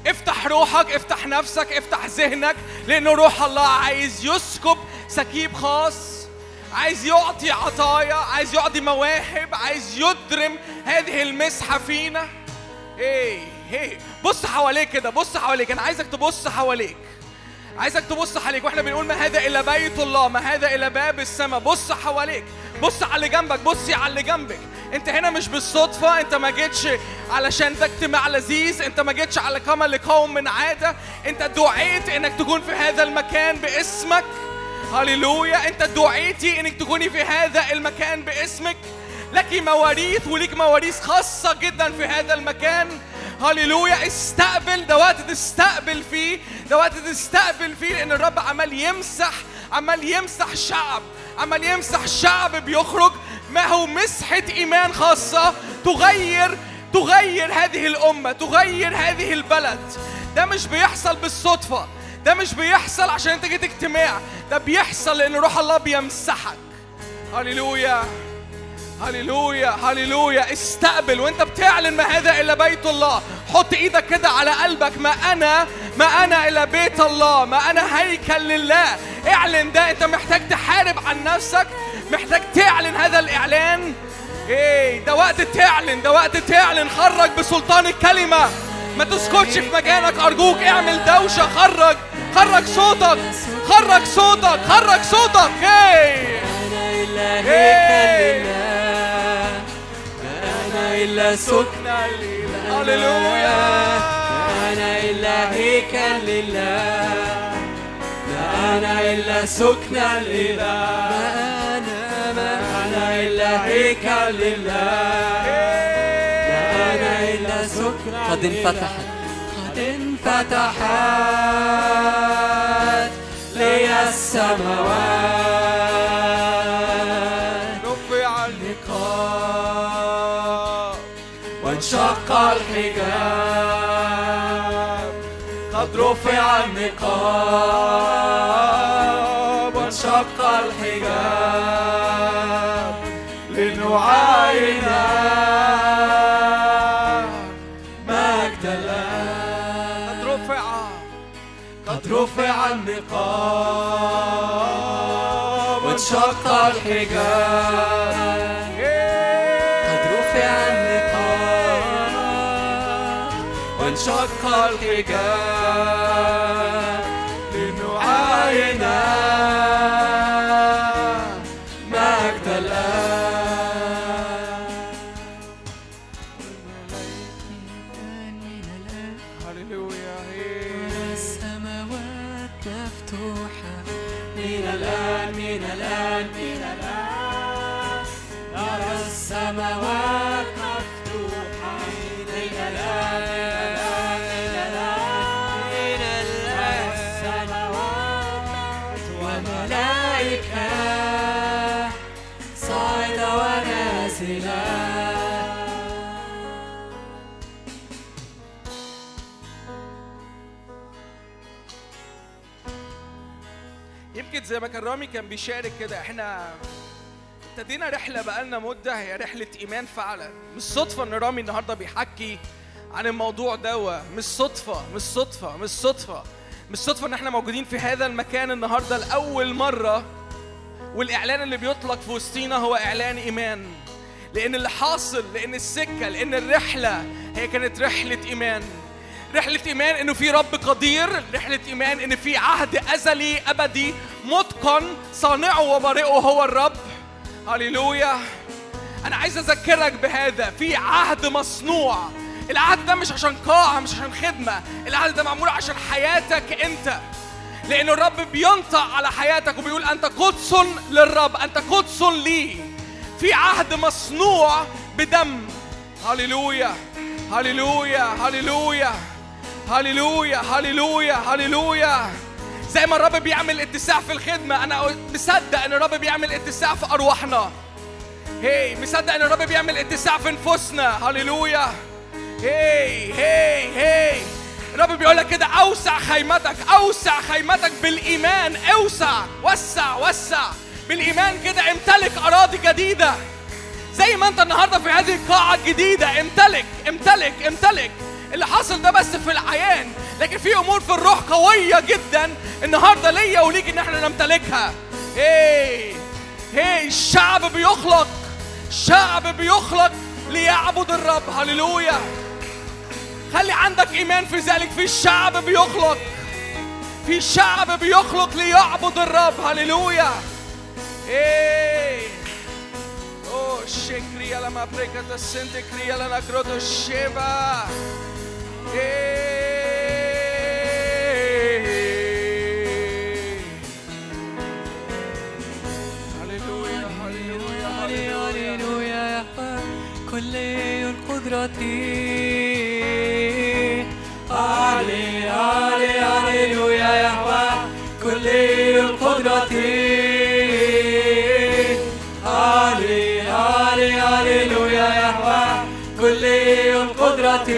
افتح روحك افتح نفسك افتح ذهنك لأنه روح الله عايز يسكب سكيب خاص عايز يعطي عطايا عايز يعطي مواهب عايز يضرم هذه المسحة فينا. إيه إيه بص حواليك كده بص حواليك أنا عايزك تبص حواليك. عايزك تبص حواليك. وإحنا بنقول ما هذا إلا بيت الله ما هذا إلا باب السماء. بص حواليك بص على اللي جنبك بصي على اللي جنبك. انت هنا مش بالصدفة انت ما جيتش علشان ده اجتماع لذيذ انت ما جيتش على كما لقوم من عادة. انت دعيت انك تكون في هذا المكان باسمك. هللويا. انت دعيتي انك تكوني في هذا المكان باسمك. لك مواريث وليك مواريث خاصة جدا في هذا المكان. هللويا. استقبل ده وقت تستقبل فيه ده وقت تستقبل فيه لأن الرب عمال يمسح عمال يمسح شعب عمال يمسح شعب بيخرج. ما هو مسحة إيمان خاصة؟ تغير تغير هذه الأمة تغير هذه البلد. ده مش بيحصل بالصدفة ده مش بيحصل عشان انت جيت اجتماع ده بيحصل لأن روح الله بيمسحك. هللويا. هللويا هللويا. استقبل وانت بتعلن ما هذا إلا بيت الله. حط إيدك كده على قلبك. ما أنا ما أنا إلا بيت الله. ما أنا هيكل لله. اعلن ده. أنت محتاج تحارب عن نفسك. محتاج تعلن هذا الإعلان. إيه ده وقت تعلن ده وقت تعلن. خرج بسلطان الكلمة. ما تسكتش في مكانك. أرجوك اعمل دوشة. خرج خرج صوتك. خرج صوتك. خرج صوتك. إيه. إيه. لله إلا سكن هللويا. أنا إلا هيكل لله. لا أنا إلا سكن لله. ما أنا ما أنا إلا هيكل لله. لا أنا إلا سكن قد انفتحت. قد انفتحت لي السماوات. الحجاب قد رفع النقاب وانشق الحجاب لنعاين مجد قد رفع. قد رفع النقاب وانشق الحجاب وانشق الحجاب يمكن زي ما كان رامي كان بيشارك كده. إحنا ابتدينا رحلة بقالنا مدة هي رحلة إيمان فعلا. مش صدفة إن رامي النهاردة بيحكي عن الموضوع دوا مش صدفة مش صدفة مش صدفة. مش صدفة إن إحنا موجودين في هذا المكان النهاردة لأول مرة. والإعلان اللي بيطلق في وسطينا هو إعلان إيمان. لأن اللي حاصل لأن السكة لأن الرحلة هي كانت رحلة إيمان. رحلة إيمان إنه في رب قدير رحلة إيمان إن في عهد أزلي أبدي. متقن صانعه وبارئه هو الرب. هللويا. أنا عايز أذكرك بهذا. في عهد مصنوع. العهد ده مش عشان قاعة مش عشان خدمة. العهد ده معمول عشان حياتك أنت. لأن الرب بينطق على حياتك وبيقول أنت قدس للرب أنت قدس لي. في عهد مصنوع بدم. هللويا. هللويا. هللويا. هللويا. هللويا. هللويا. زي ما الرب بيعمل اتساع في الخدمة أنا مصدق إن الرب بيعمل اتساع في أرواحنا. هي مصدق إن الرب بيعمل اتساع في نفوسنا. هللويا هي هي هي الرب بيقول لك كده أوسع خيمتك أوسع خيمتك بالإيمان. أوسع وسع وسع. بالإيمان كده امتلك أراضي جديدة. زي ما أنت النهارده في هذه القاعة الجديدة امتلك امتلك امتلك. اللي حاصل ده بس في العيان. لكن في أمور في الروح قوية جدا. النهارده ليا وليك إن إحنا نمتلكها. هي هي الشعب بيخلق. شعب بيخلق ليعبد الرب. هللويا. خلي عندك إيمان في ذلك. في الشعب بيخلق. في شعب بيخلق ليعبد الرب. هللويا. إيه أو شكريا لما بريكة السنت. كريا لنا كروتو الشيبا إيه كلي القدرة علي علي هللويا يهوى كلي القدرة علي علي هللويا يهوى كلي القدرة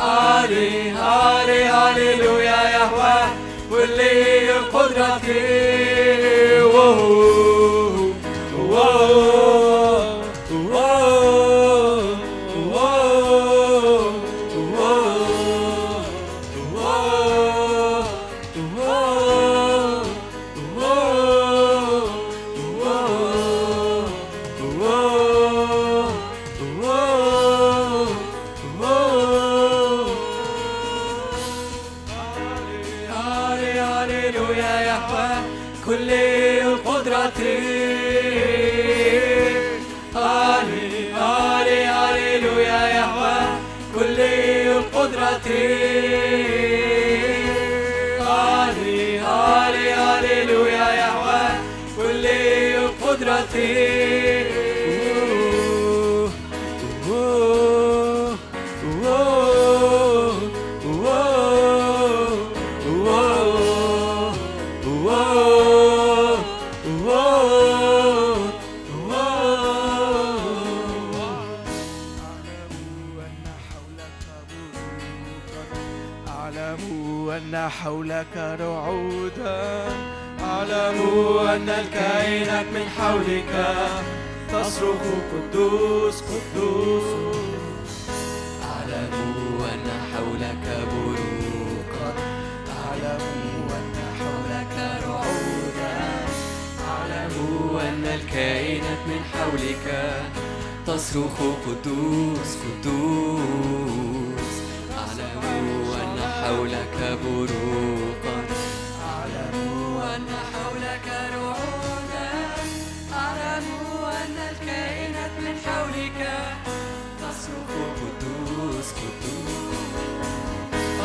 علي علي هللويا يهوى كلي القدرة i Ti. أن الكائنات من حولك تصرخ قدوس قدوس. أعلم أن حولك بروقا أعلم أن حولك رعودا أعلم أن الكائنات من حولك تصرخ قدوس قدوس. أعلم أن حولك بروقا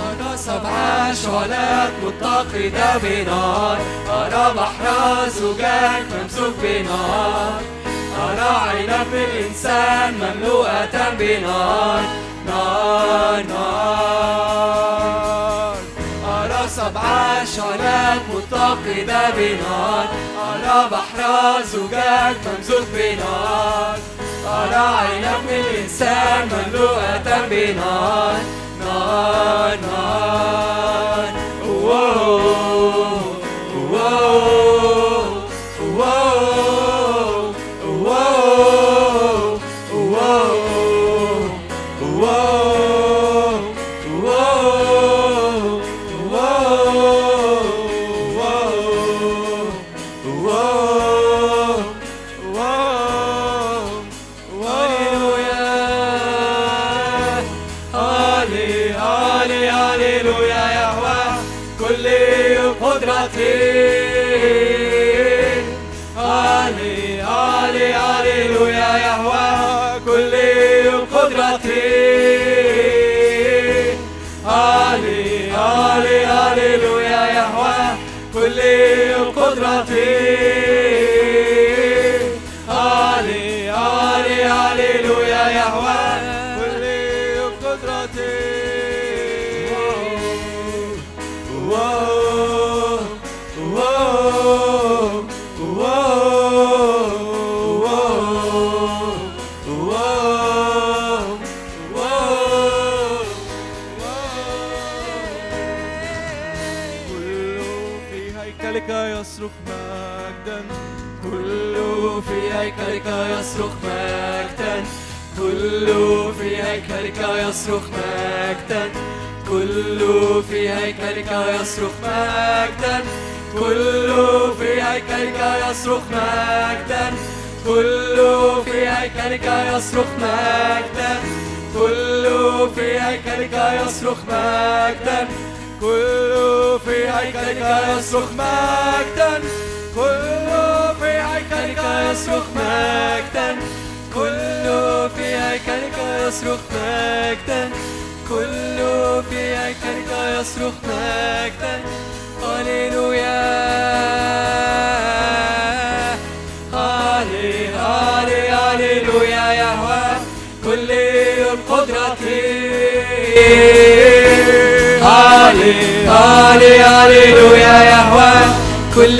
أرى سبع شعلات متقدة بنار أرى بحر زجاج ممسوك بنار أرى عينا في الإنسان مملوءة بنار نار نار أرى سبع شعلات متقدة بنار أرى بحر زجاج ممزوج بنار. أرى عينا في الإنسان مملوءة بنار. نار نار واو له يا يهوى كل قدرتي. علي علي هللويا يهوى كل قدرتي. علي علي هللويا يهوى كل قدرتي. علي علي هللويا يهوى هيكلك يصرخ مجدا. كل في هيكلك يصرخ مجدا. كل في هيكلك يصرخ مجدا. كل في هيكلك يصرخ مجدا. كل في هيكلك يصرخ مجدا. كل في هيكلك يصرخ مجدا. كل في هيكلك يصرخ مجدا. كل يصرخ مجدا. كله في هيكلك يصرخ مجدا. كله في هيكلك يصرخ مجدا. هللويا. هالي هالي هللويا يهوى كل قدرتي. هالي هالي هللويا يهوى كل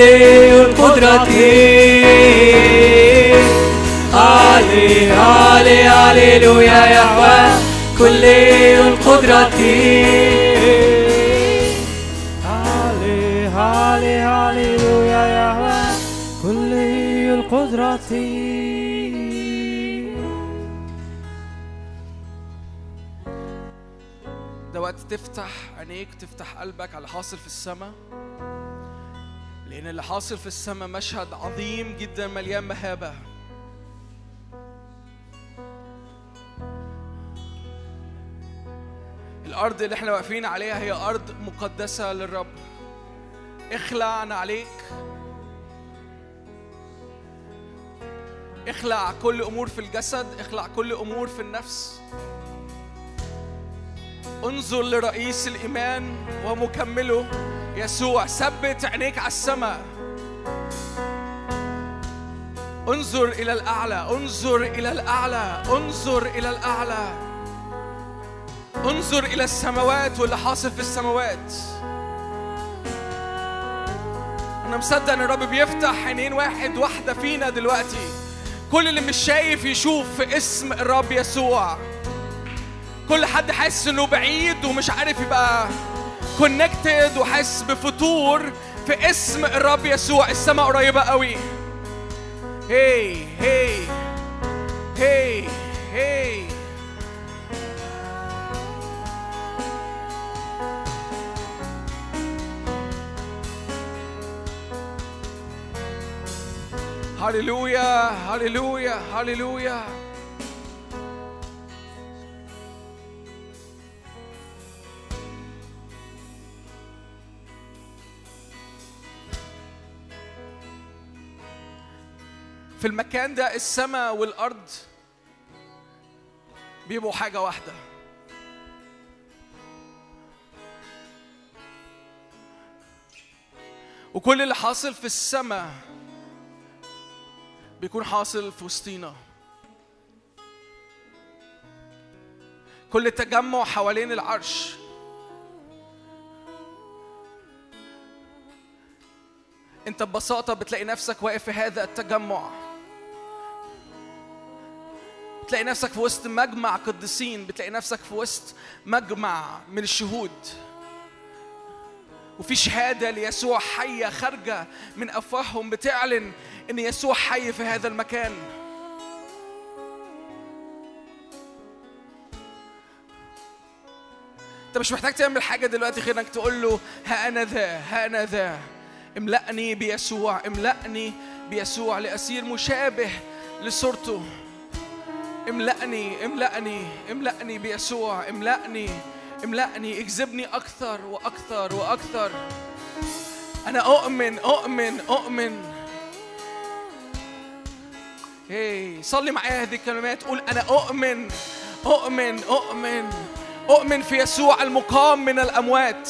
قدرتي. هالي هالي هاليلويا يهوى كل هالي هاليلويا كل القدرة. ده وقت تفتح عينيك تفتح قلبك على حاصل في السماء. لأن اللي حاصل في السماء مشهد عظيم جدا مليان مهابة. الأرض اللي إحنا واقفين عليها هي أرض مقدسة للرب. اخلع عليك. اخلع كل أمور في الجسد اخلع كل أمور في النفس. انظر لرئيس الإيمان ومكمله. يسوع ثبت عينيك على السماء. انظر إلى الأعلى انظر إلى الأعلى انظر إلى الأعلى. انظر إلى السماوات واللي حاصل في السماوات. أنا مصدق إن الرب بيفتح عينين واحد واحدة فينا دلوقتي. كل اللي مش شايف يشوف في اسم الرب يسوع. كل حد حاسس إنه بعيد ومش عارف يبقى كونكتد وحاسس بفتور في اسم الرب يسوع. السماء قريبة قوي. هي هي هي هي هللويا هللويا هللويا في المكان ده السماء والأرض بيبقوا حاجة واحدة. وكل اللي حاصل في السماء بيكون حاصل في وسطينا. كل تجمع حوالين العرش. انت ببساطة بتلاقي نفسك واقف في هذا التجمع. بتلاقي نفسك في وسط مجمع قديسين. بتلاقي نفسك في وسط مجمع من الشهود. وفي شهادة ليسوع حية خارجة من أفواههم بتعلن إن يسوع حي في هذا المكان. أنت مش محتاج تعمل حاجة دلوقتي غير إنك تقول له ها أنا ذا ها أنا ذا. املأني بيسوع املأني بيسوع لأسير مشابه لصورته. املأني املأني املأني بيسوع املأني املأني. اجذبني أكثر وأكثر وأكثر. أنا أؤمن أؤمن أؤمن. هي صلي معايا هذه الكلمات. قول أنا أؤمن أؤمن أؤمن أؤمن في يسوع المقام من الأموات.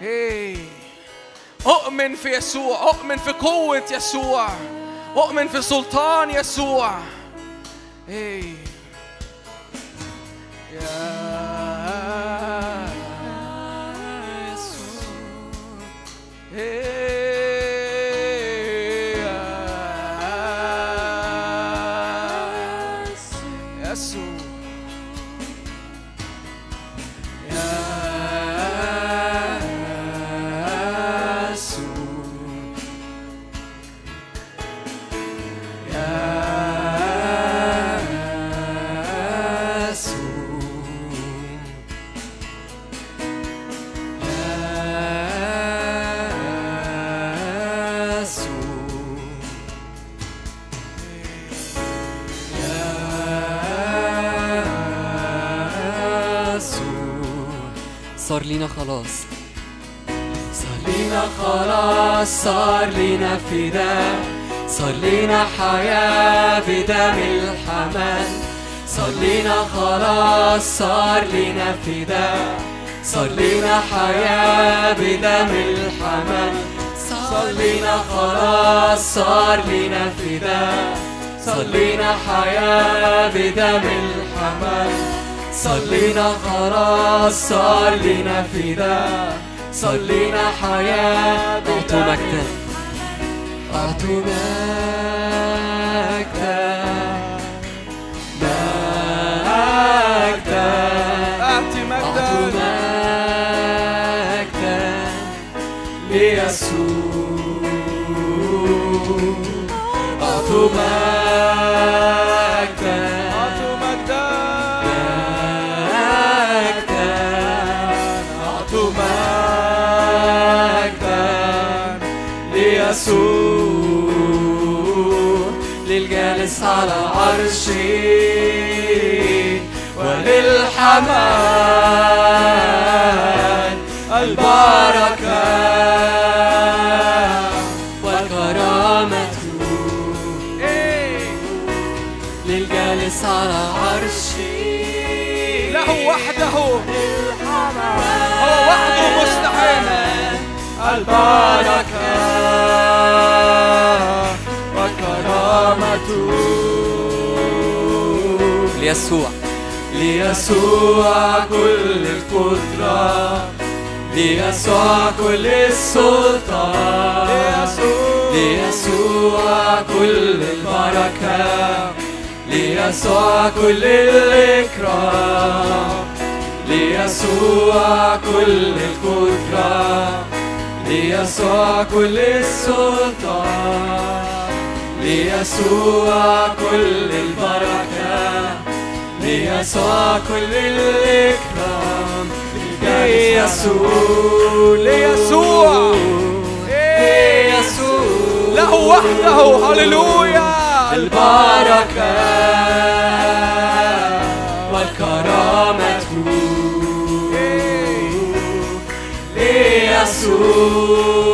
هي أؤمن في يسوع أؤمن في قوة يسوع أؤمن في سلطان يسوع. هي يا يسوع. خلاص. صار لينا خلاص صار لينا فداء صار لينا حياة بدم الحمل. صار لينا خلاص صار لينا فداء صار لينا حياة بدم الحمل. صار لينا خلاص صار لينا فداء صار لينا حياة بدم الحمل. صلينا خلاص صار لنا فداء صلينا حياة أعطوا مجدا أعطوا مجدا مجدا أعطي مجدا مجدا ليسوع. أعطوا مجدا Mama. ليسوع كل القدرة. ليسوع كل السلطان ليسوع كل البركة. ليسوع كل الإكرام ليسوع كل القدرة. ليسوع كل السلطان ليسوع كل البركة. ليسوع كل الإكرام. ليسوع ليسوع. ليسوع له وحده. هللويا. البركة والكرامة. ليسوع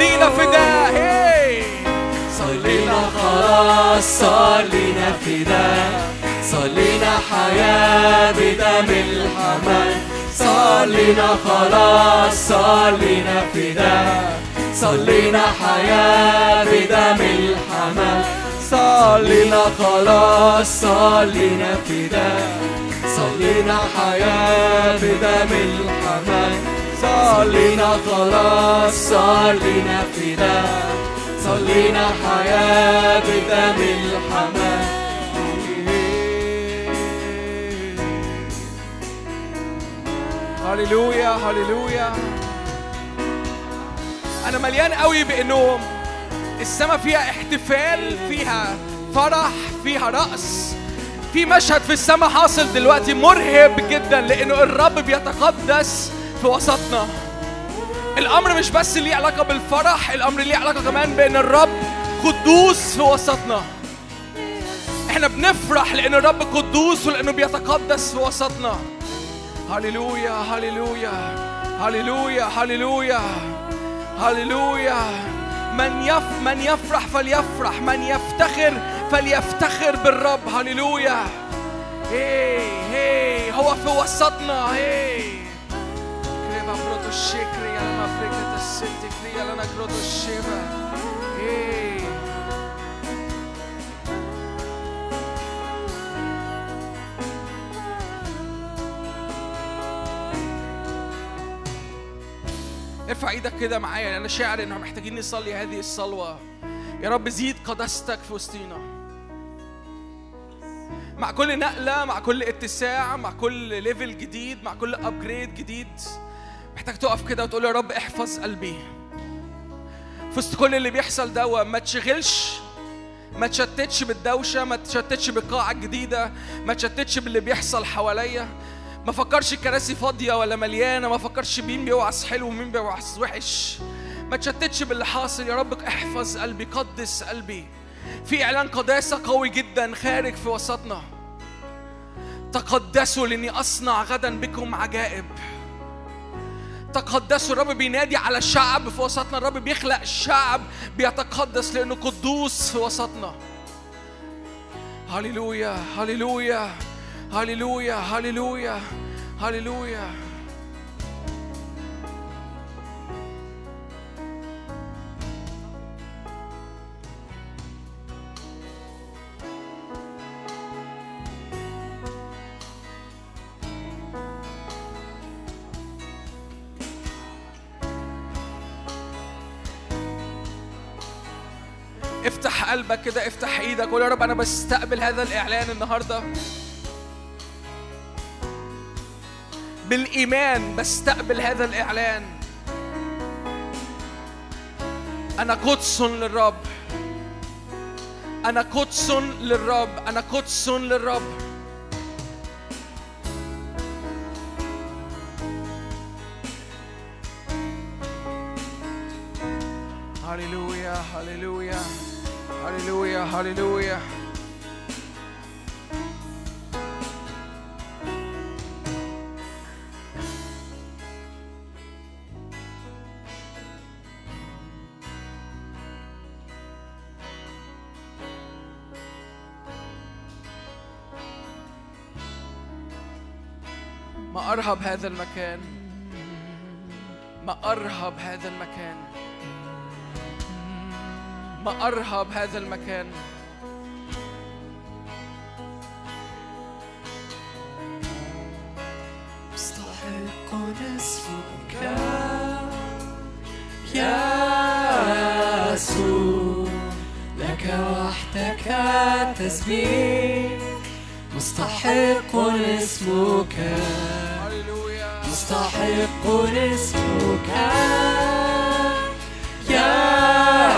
صلينا فداء هي. صلينا خلاص صلينا فداء صلينا حياة بدم الحمل صلينا خلاص صلينا فداء صلينا حياة بدم الحمل صلينا خلاص صلينا فداء صلينا حياة بدم الحمل صلينا خلاص صلينا فداء صلينا حياة بدم الحمل هللويا هللويا. أنا مليان قوي بانه السماء فيها احتفال فيها فرح فيها رقص. في مشهد في السماء حاصل دلوقتي مرهب جدا لأنه الرب بيتقدس. في وسطنا. الأمر مش بس ليه علاقة بالفرح الأمر ليه علاقة كمان بأن الرب قدوس في وسطنا. إحنا بنفرح لأن الرب قدوس ولأنه بيتقدس في وسطنا. هللويا هللويا هللويا هللويا هللويا. من يف من يفرح فليفرح من يفتخر فليفتخر بالرب. هللويا. هي هي هو في وسطنا. هي. كريبا بروتو الشكري على ما فريكة الست كريا لنا كروتو الشيبا هي ارفع إيدك كده معايا أنا شاعر ان محتاجين نصلي هذه الصلوة. يا رب زيد قداستك في وسطينا. مع كل نقلة مع كل اتساع مع كل level جديد مع كل upgrade جديد محتاج تقف كده وتقول يا رب احفظ قلبي. في وسط كل اللي بيحصل ده ما تشغلش ما تشتتش بالدوشة ما تشتتش بالقاعة الجديدة ما تشتتش باللي بيحصل حواليا. ما فكرش الكراسي فاضية ولا مليانة ما فكرش مين بيوعظ حلو ومين بيوعظ وحش. ما تشتتش باللي حاصل يا رب احفظ قلبي قدس قلبي. في إعلان قداسة قوي جدا خارج في وسطنا. تقدسوا لأني أصنع غدا بكم عجائب. تقدسوا الرب بينادي على الشعب في وسطنا. الرب بيخلق الشعب بيتقدس لأنه قدوس في وسطنا. هللويا هللويا هللويا هللويا هللويا. قلبك كده افتح إيدك قول يا رب. أنا بستقبل هذا الإعلان النهارده. بالإيمان بستقبل هذا الإعلان. أنا قدس للرب. أنا قدس للرب. أنا قدس للرب. هللويا هللويا. هللويا هللويا ما أرهب هذا المكان. ما أرهب هذا المكان. ما أرهب هذا المكان. مستحق اسمك يا يسوع لك وحدك التسبيح مستحق اسمك. مستحق اسمك. يا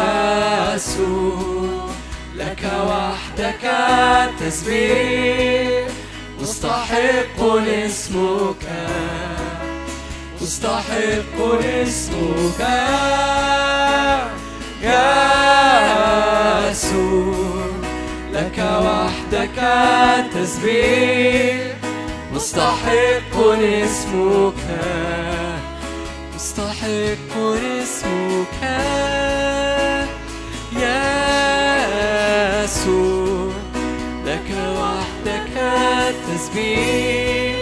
يسوع لك وحدك التسبيح مستحق اسمك مستحق اسمك يا يسوع لك وحدك التسبيح مستحق اسمك مستحق اسمك. يسوع لك وحدك التسبيح.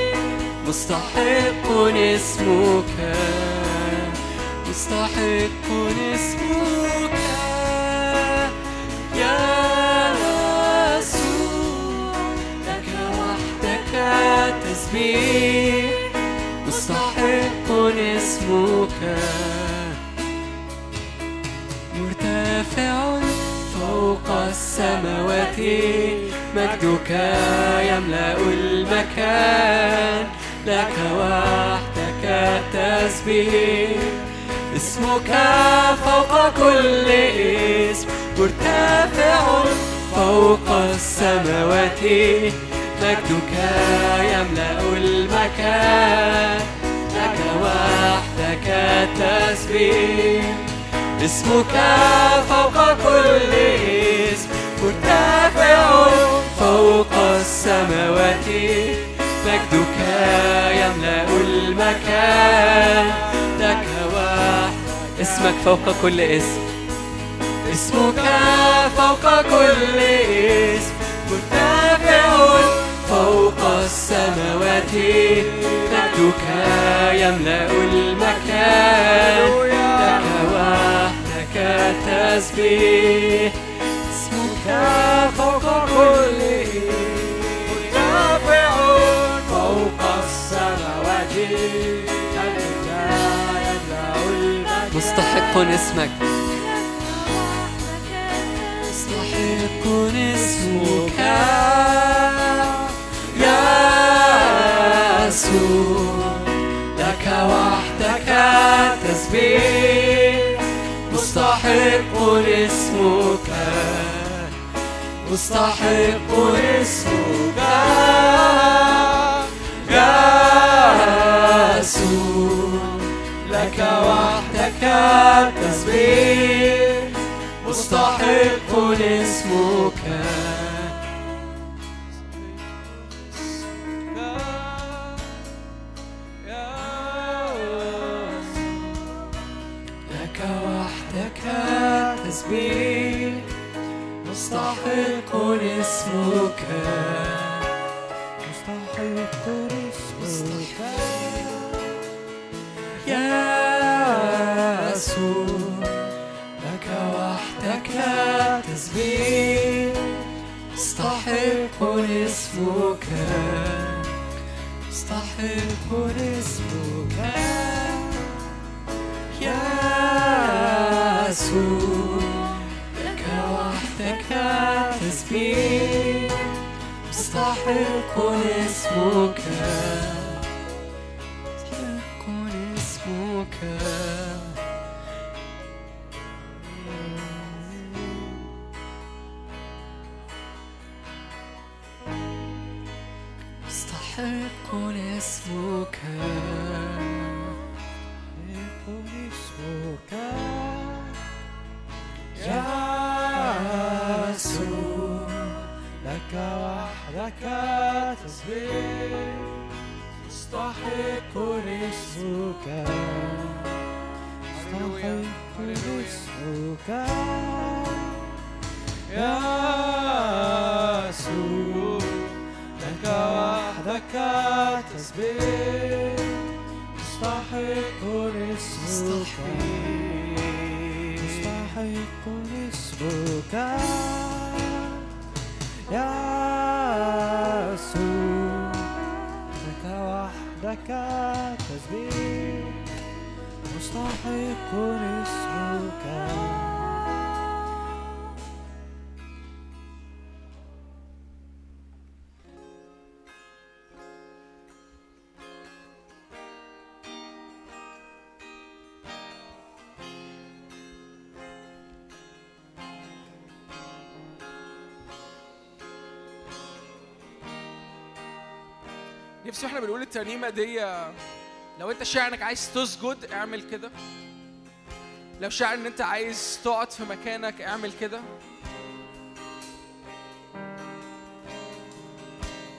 مستحق اسمك مستحق اسمك. يا يسوع لك وحدك التسبيح. مستحق اسمك. مرتفع فوق السماوات مجدك يملأ المكان لك وحدك التسبيح اسمك فوق كل اسم مرتفع فوق السماوات مجدك يملأ المكان لك وحدك التسبيح اسمك فوق كل اسم. مرتفع فوق السماوات. مجدك يملأ المكان. لك وحدك اسمك فوق كل اسم. اسمك فوق كل اسم. مرتفع فوق السماوات. مجدك يملأ المكان. التسبيح اسمك فوق كل مرتفع فوق السماوات مجدك يملأ المكان مستحق اسمك. مستحق اسمك. يا يسوع لك وحدك التسبيح مستحق اسمك مستحق اسمك. يا يسوع لك وحدك التسبيح مستحق اسمك. التسبيح مستحق اسمك. مستحق اسمك. يا يسوع لك وحدك التسبيح مستحق اسمك. مستحق اسمك يسوع لك وحدك تسبيح. مستحق اسمك. الترنيمة دي آه، لو انت شاعر انك عايز تسجد اعمل كده. لو شاعر ان انت عايز تقعد في مكانك اعمل كده.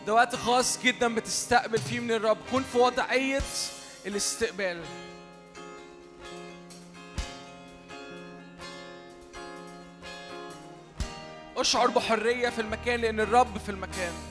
ده وقت خاص جدا بتستقبل فيه من الرب. كن في وضعيه الاستقبال. اشعر بحرية في المكان لأن الرب في المكان.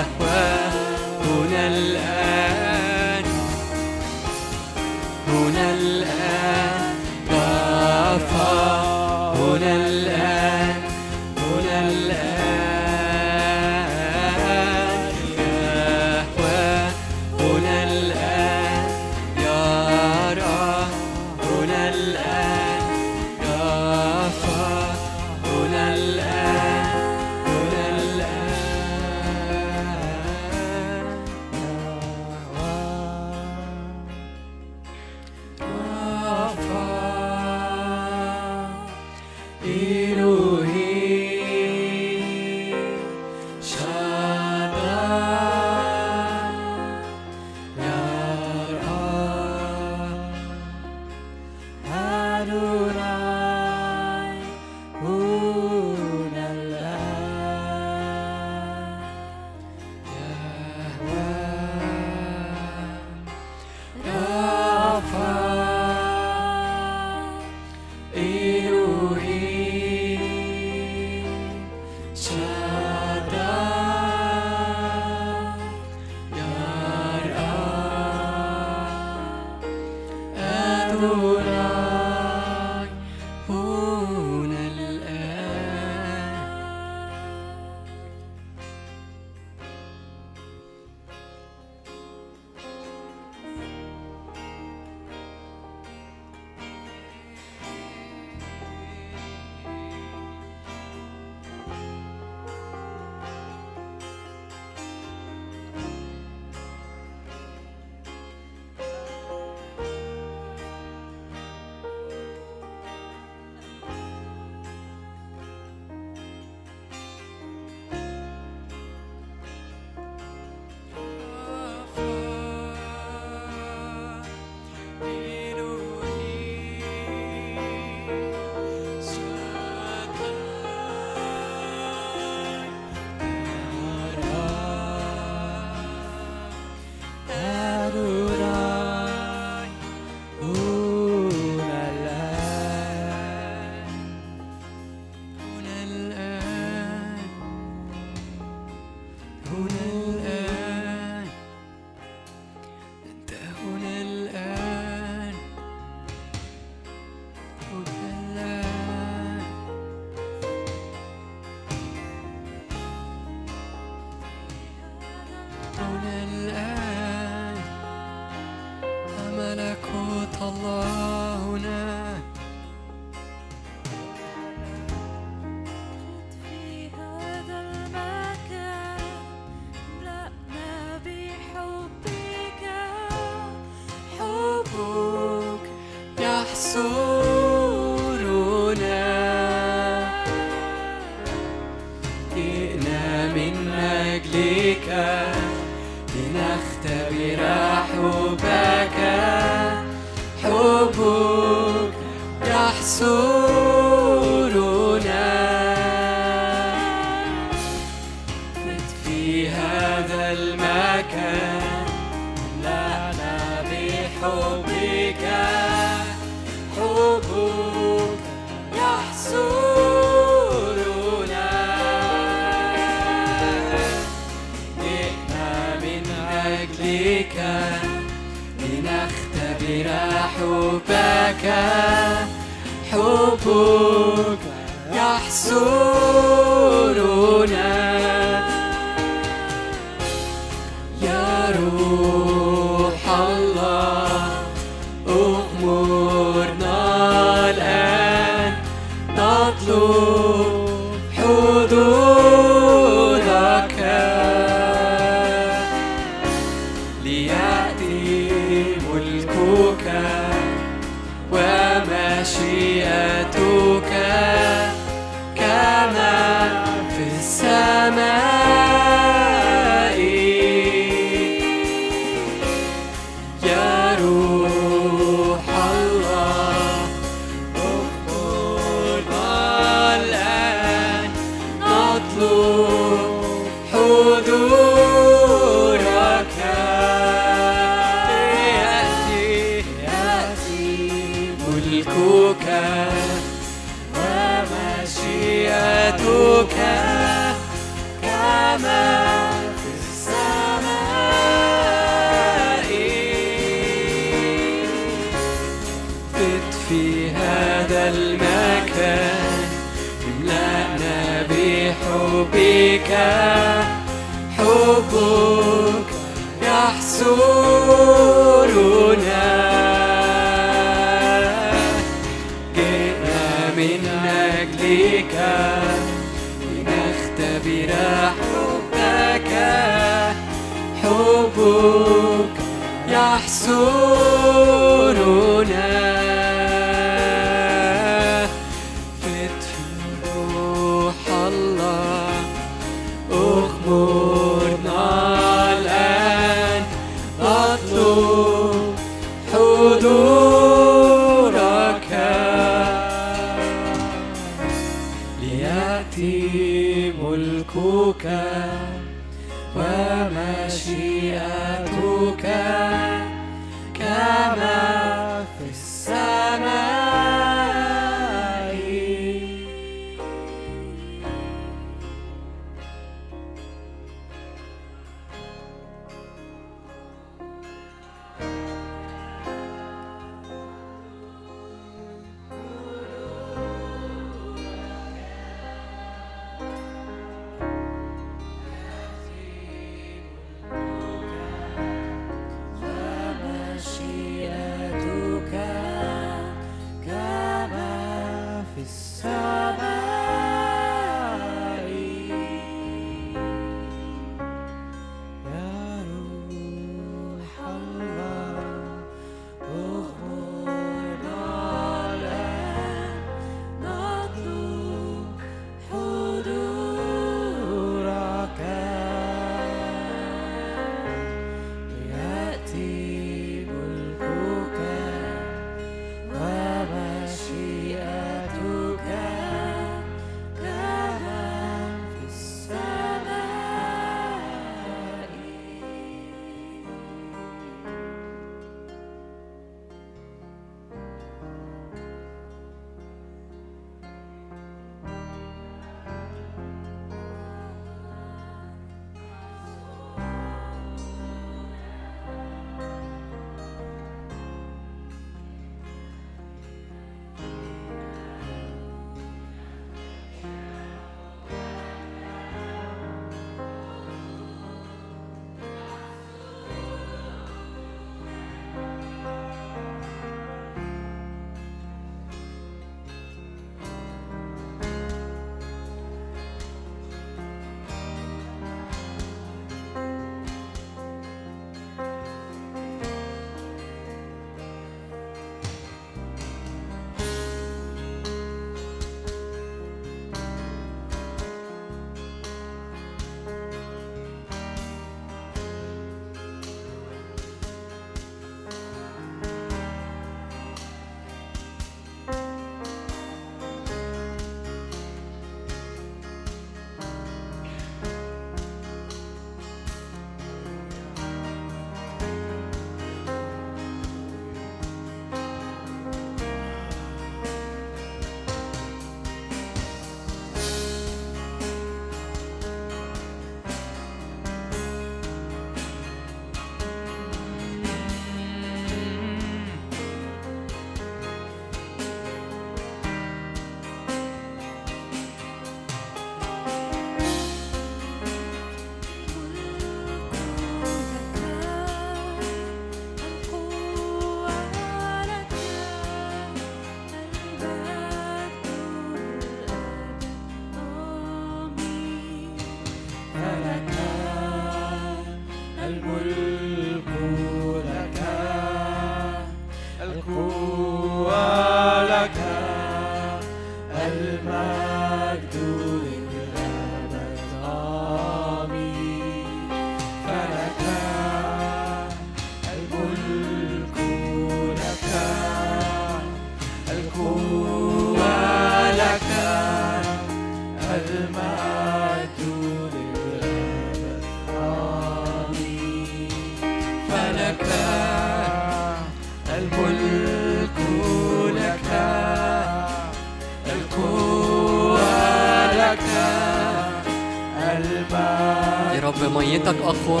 عفوا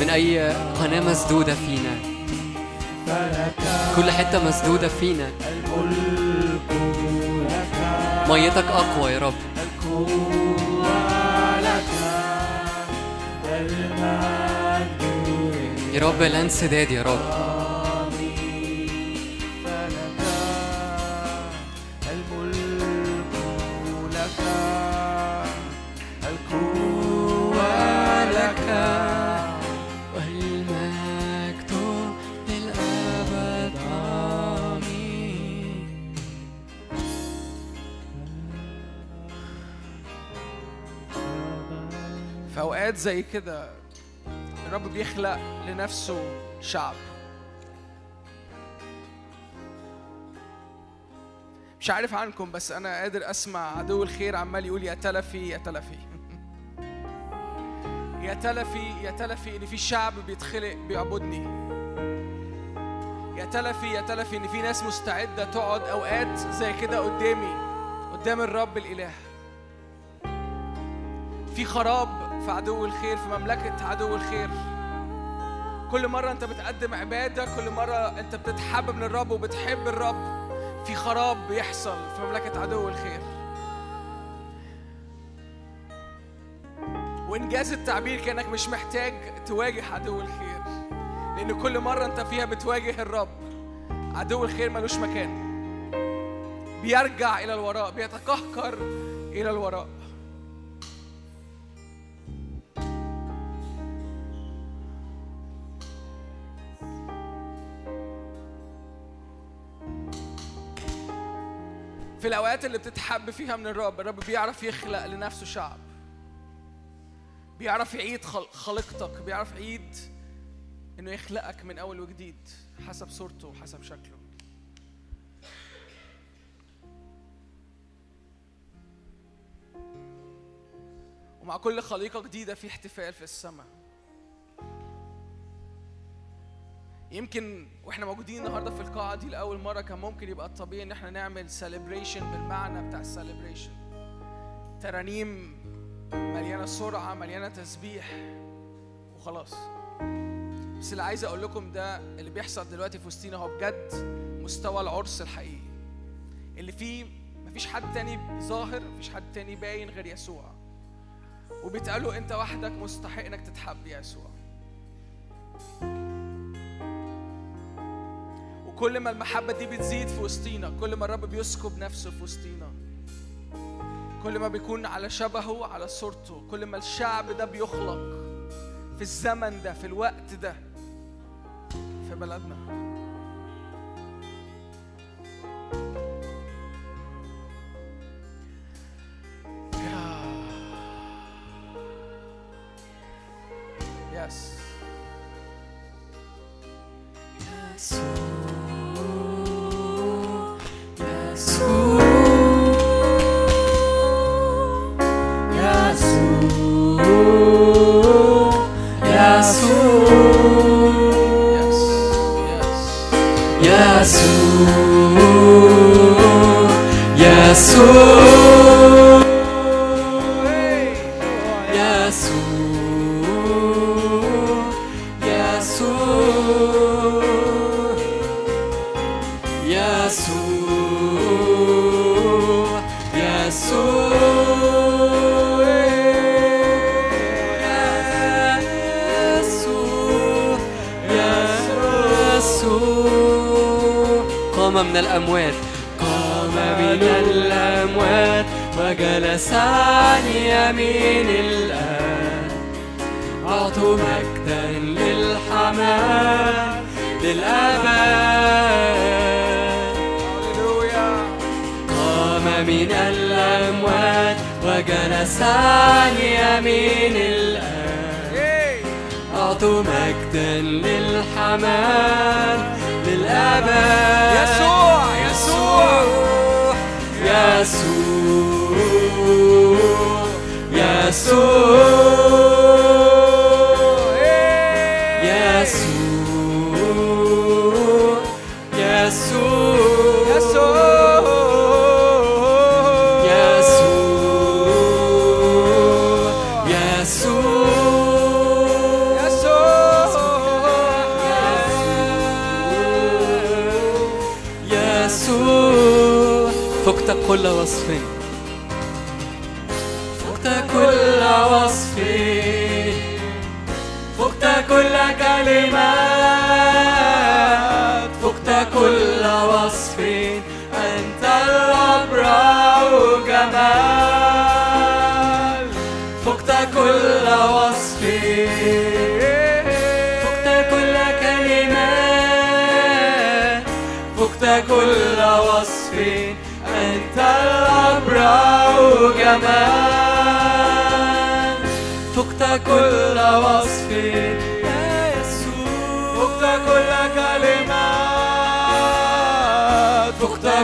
من أي قناة مسدودة فينا. كل حتة مسدودة فينا. ميتك أقوى يا رب. يا رب لا انسداد يا رب. زي كده. الرب بيخلق لنفسه شعب. مش عارف عنكم بس أنا قادر أسمع عدو الخير عمال يقول يا تلفي يا تلفي. <laughs> يا تلفي يا تلفي إن في شعب بيتخلق بيعبدني. يا تلفي يا تلفي إن في ناس مستعدة تقعد أوقات زي كده قدامي قدام الرب الإله. في خراب في عدو الخير في مملكة عدو الخير. كل مرة أنت بتقدم عبادة كل مرة أنت بتتحب من الرب وبتحب الرب في خراب بيحصل في مملكة عدو الخير. وإنجاز التعبير كأنك مش محتاج تواجه عدو الخير لأن كل مرة أنت فيها بتواجه الرب. عدو الخير ملوش مكان. بيرجع إلى الوراء بيتقهقر إلى الوراء. في الأوقات اللي بتتحب فيها من الرب الرب بيعرف يخلق لنفسه شعب. بيعرف يعيد خل- خليقتك بيعرف يعيد إنه يخلقك من أول وجديد حسب صورته وحسب شكله. ومع كل خليقة جديدة في احتفال في السماء. يمكن وإحنا موجودين النهارده في القاعة دي لأول مرة كان ممكن يبقى الطبيعي إن إحنا نعمل celebration بالمعنى بتاع ال celebration ترانيم مليانة سرعة مليانة تسبيح وخلاص. بس اللي عايز أقول لكم ده اللي بيحصل دلوقتي في وسطينا هو بجد مستوى العرس الحقيقي. اللي فيه مفيش حد تاني ظاهر مفيش حد تاني باين غير يسوع. وبيتقالوا أنت وحدك مستحق إنك تتحب يا يسوع. وكل ما المحبة دي بتزيد في وسطينا كل ما الرب بيسكب نفسه في وسطينا. كل ما بيكون على شبهه على صورته كل ما الشعب ده بيخلق في الزمن ده في الوقت ده في بلدنا.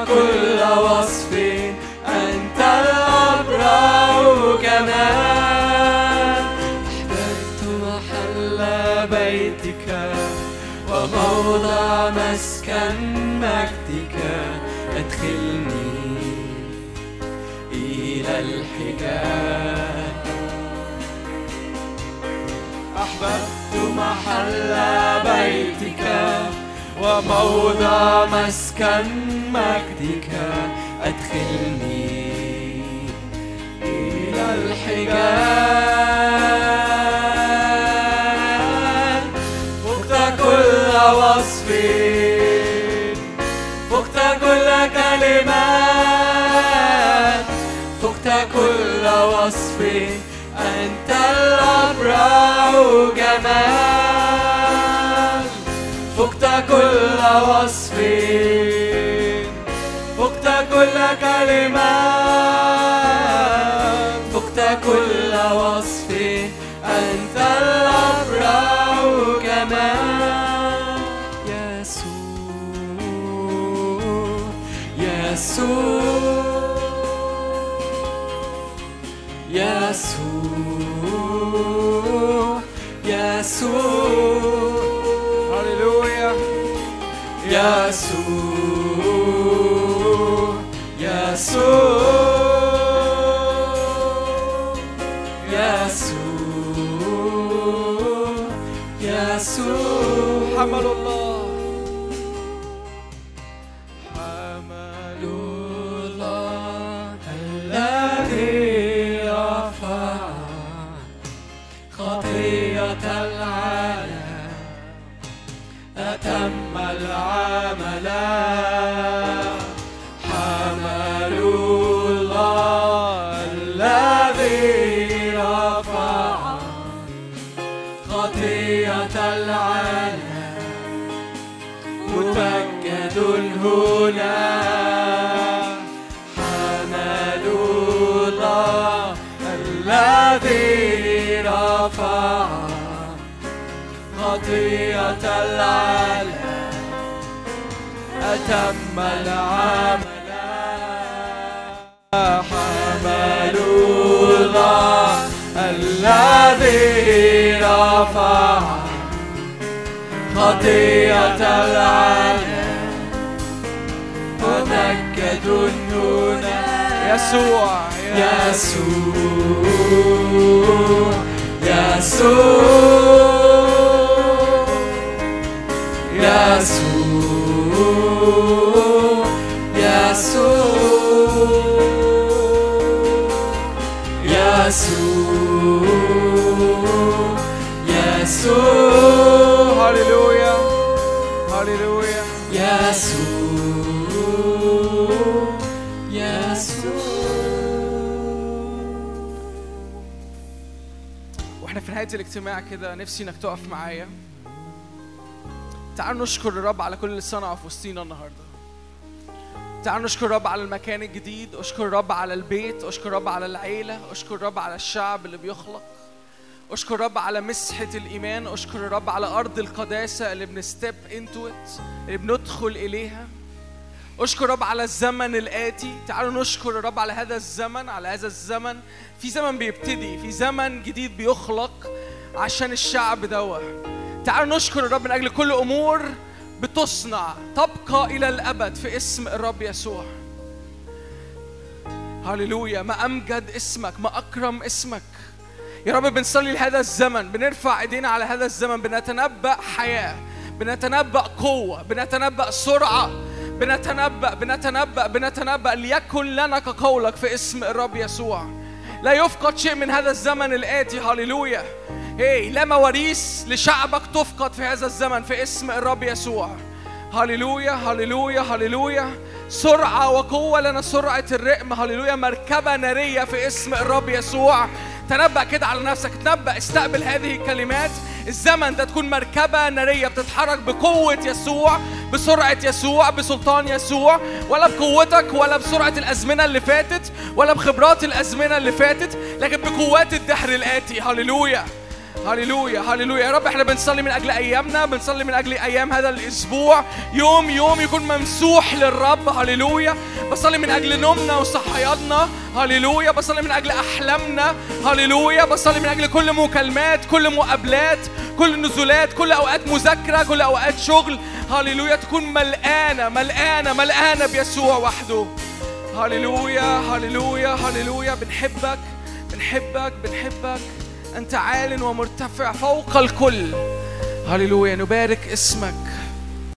كل وصف أنت الأبرع جمال أحببت محل بيتك وموضع مسكن مجدك. أدخلني إلى الحجاب. أحببت محل بيتك وموضع مسكن مجدك أدخلني إلى الحجاب فقت كل وصف فقت كل كلمات فقت كل وصف أنت الأبرع جمال. كل وصف فقت كل كلمات. فقت كل وصف أنت الأبرع جمال يسوع. يسوع. يسوع. يسوع. يسوع يسوع. خطية العالم أتم العمل. حمل الله الذي رفع خطية العالم متأكد هنا يسوع يسوع يسوع. يسوع يسوع يسوع يسوع هللويا هللويا يسوع يسوع وإحنا في نهاية الاجتماع كده نفسي انك تقف معايا. تعالوا نشكر الرب على كل اللي صنعه في وسطينا النهارده. تعالوا نشكر الرب على المكان الجديد اشكر الرب على البيت اشكر الرب على العيلة اشكر الرب على الشعب اللي بيخلق. اشكر الرب على مسحة الإيمان اشكر الرب على أرض القداسة اللي بنستيب انتو اللي بندخل إليها. اشكر الرب على الزمن الآتي. تعالوا نشكر الرب على هذا الزمن على هذا الزمن. في زمن بيبتدي في زمن جديد بيخلق عشان الشعب دوت. تعالوا نشكر الرب من أجل كل أمور بتصنع تبقى إلى الأبد في اسم الرب يسوع. هللويا. ما أمجد اسمك ما أكرم اسمك. يا رب بنصلي لهذا الزمن بنرفع إيدينا على هذا الزمن بنتنبأ حياة بنتنبأ قوة بنتنبأ سرعة بنتنبأ بنتنبأ بنتنبأ. ليكن لنا كقولك في اسم الرب يسوع. لا يفقد شيء من هذا الزمن الآتي. هللويا. هي لا مواريث لشعبك تفقد في هذا الزمن في اسم الرب يسوع. هللويا هللويا هللويا. سرعة وقوة لنا سرعة الرقم هللويا مركبة نارية في اسم الرب يسوع. تنبأ كده على نفسك. تنبأ استقبل هذه الكلمات. الزمن ده تكون مركبة نارية بتتحرك بقوة يسوع بسرعة يسوع بسلطان يسوع. ولا بقوتك ولا بسرعة الأزمنة اللي فاتت ولا بخبرات الأزمنة اللي فاتت لكن بقوات الدهر الآتي. هللويا. هللويا هللويا. يا رب إحنا بنصلي من أجل أيامنا بنصلي من أجل أيام هذا الأسبوع. يوم يوم يكون ممسوح للرب. هللويا. بصلي من أجل نومنا وصحياننا هللويا. بصلي من أجل أحلامنا. هللويا. بصلي من أجل كل مكالمات كل مقابلات كل نزولات كل أوقات مذاكرة كل أوقات شغل. هللويا. تكون ملقانه ملقانه ملقانه بيسوع وحده. هللويا هللويا هللويا. بنحبك بنحبك بنحبك. أنت عال ومرتفع فوق الكل. هللويا نبارك اسمك.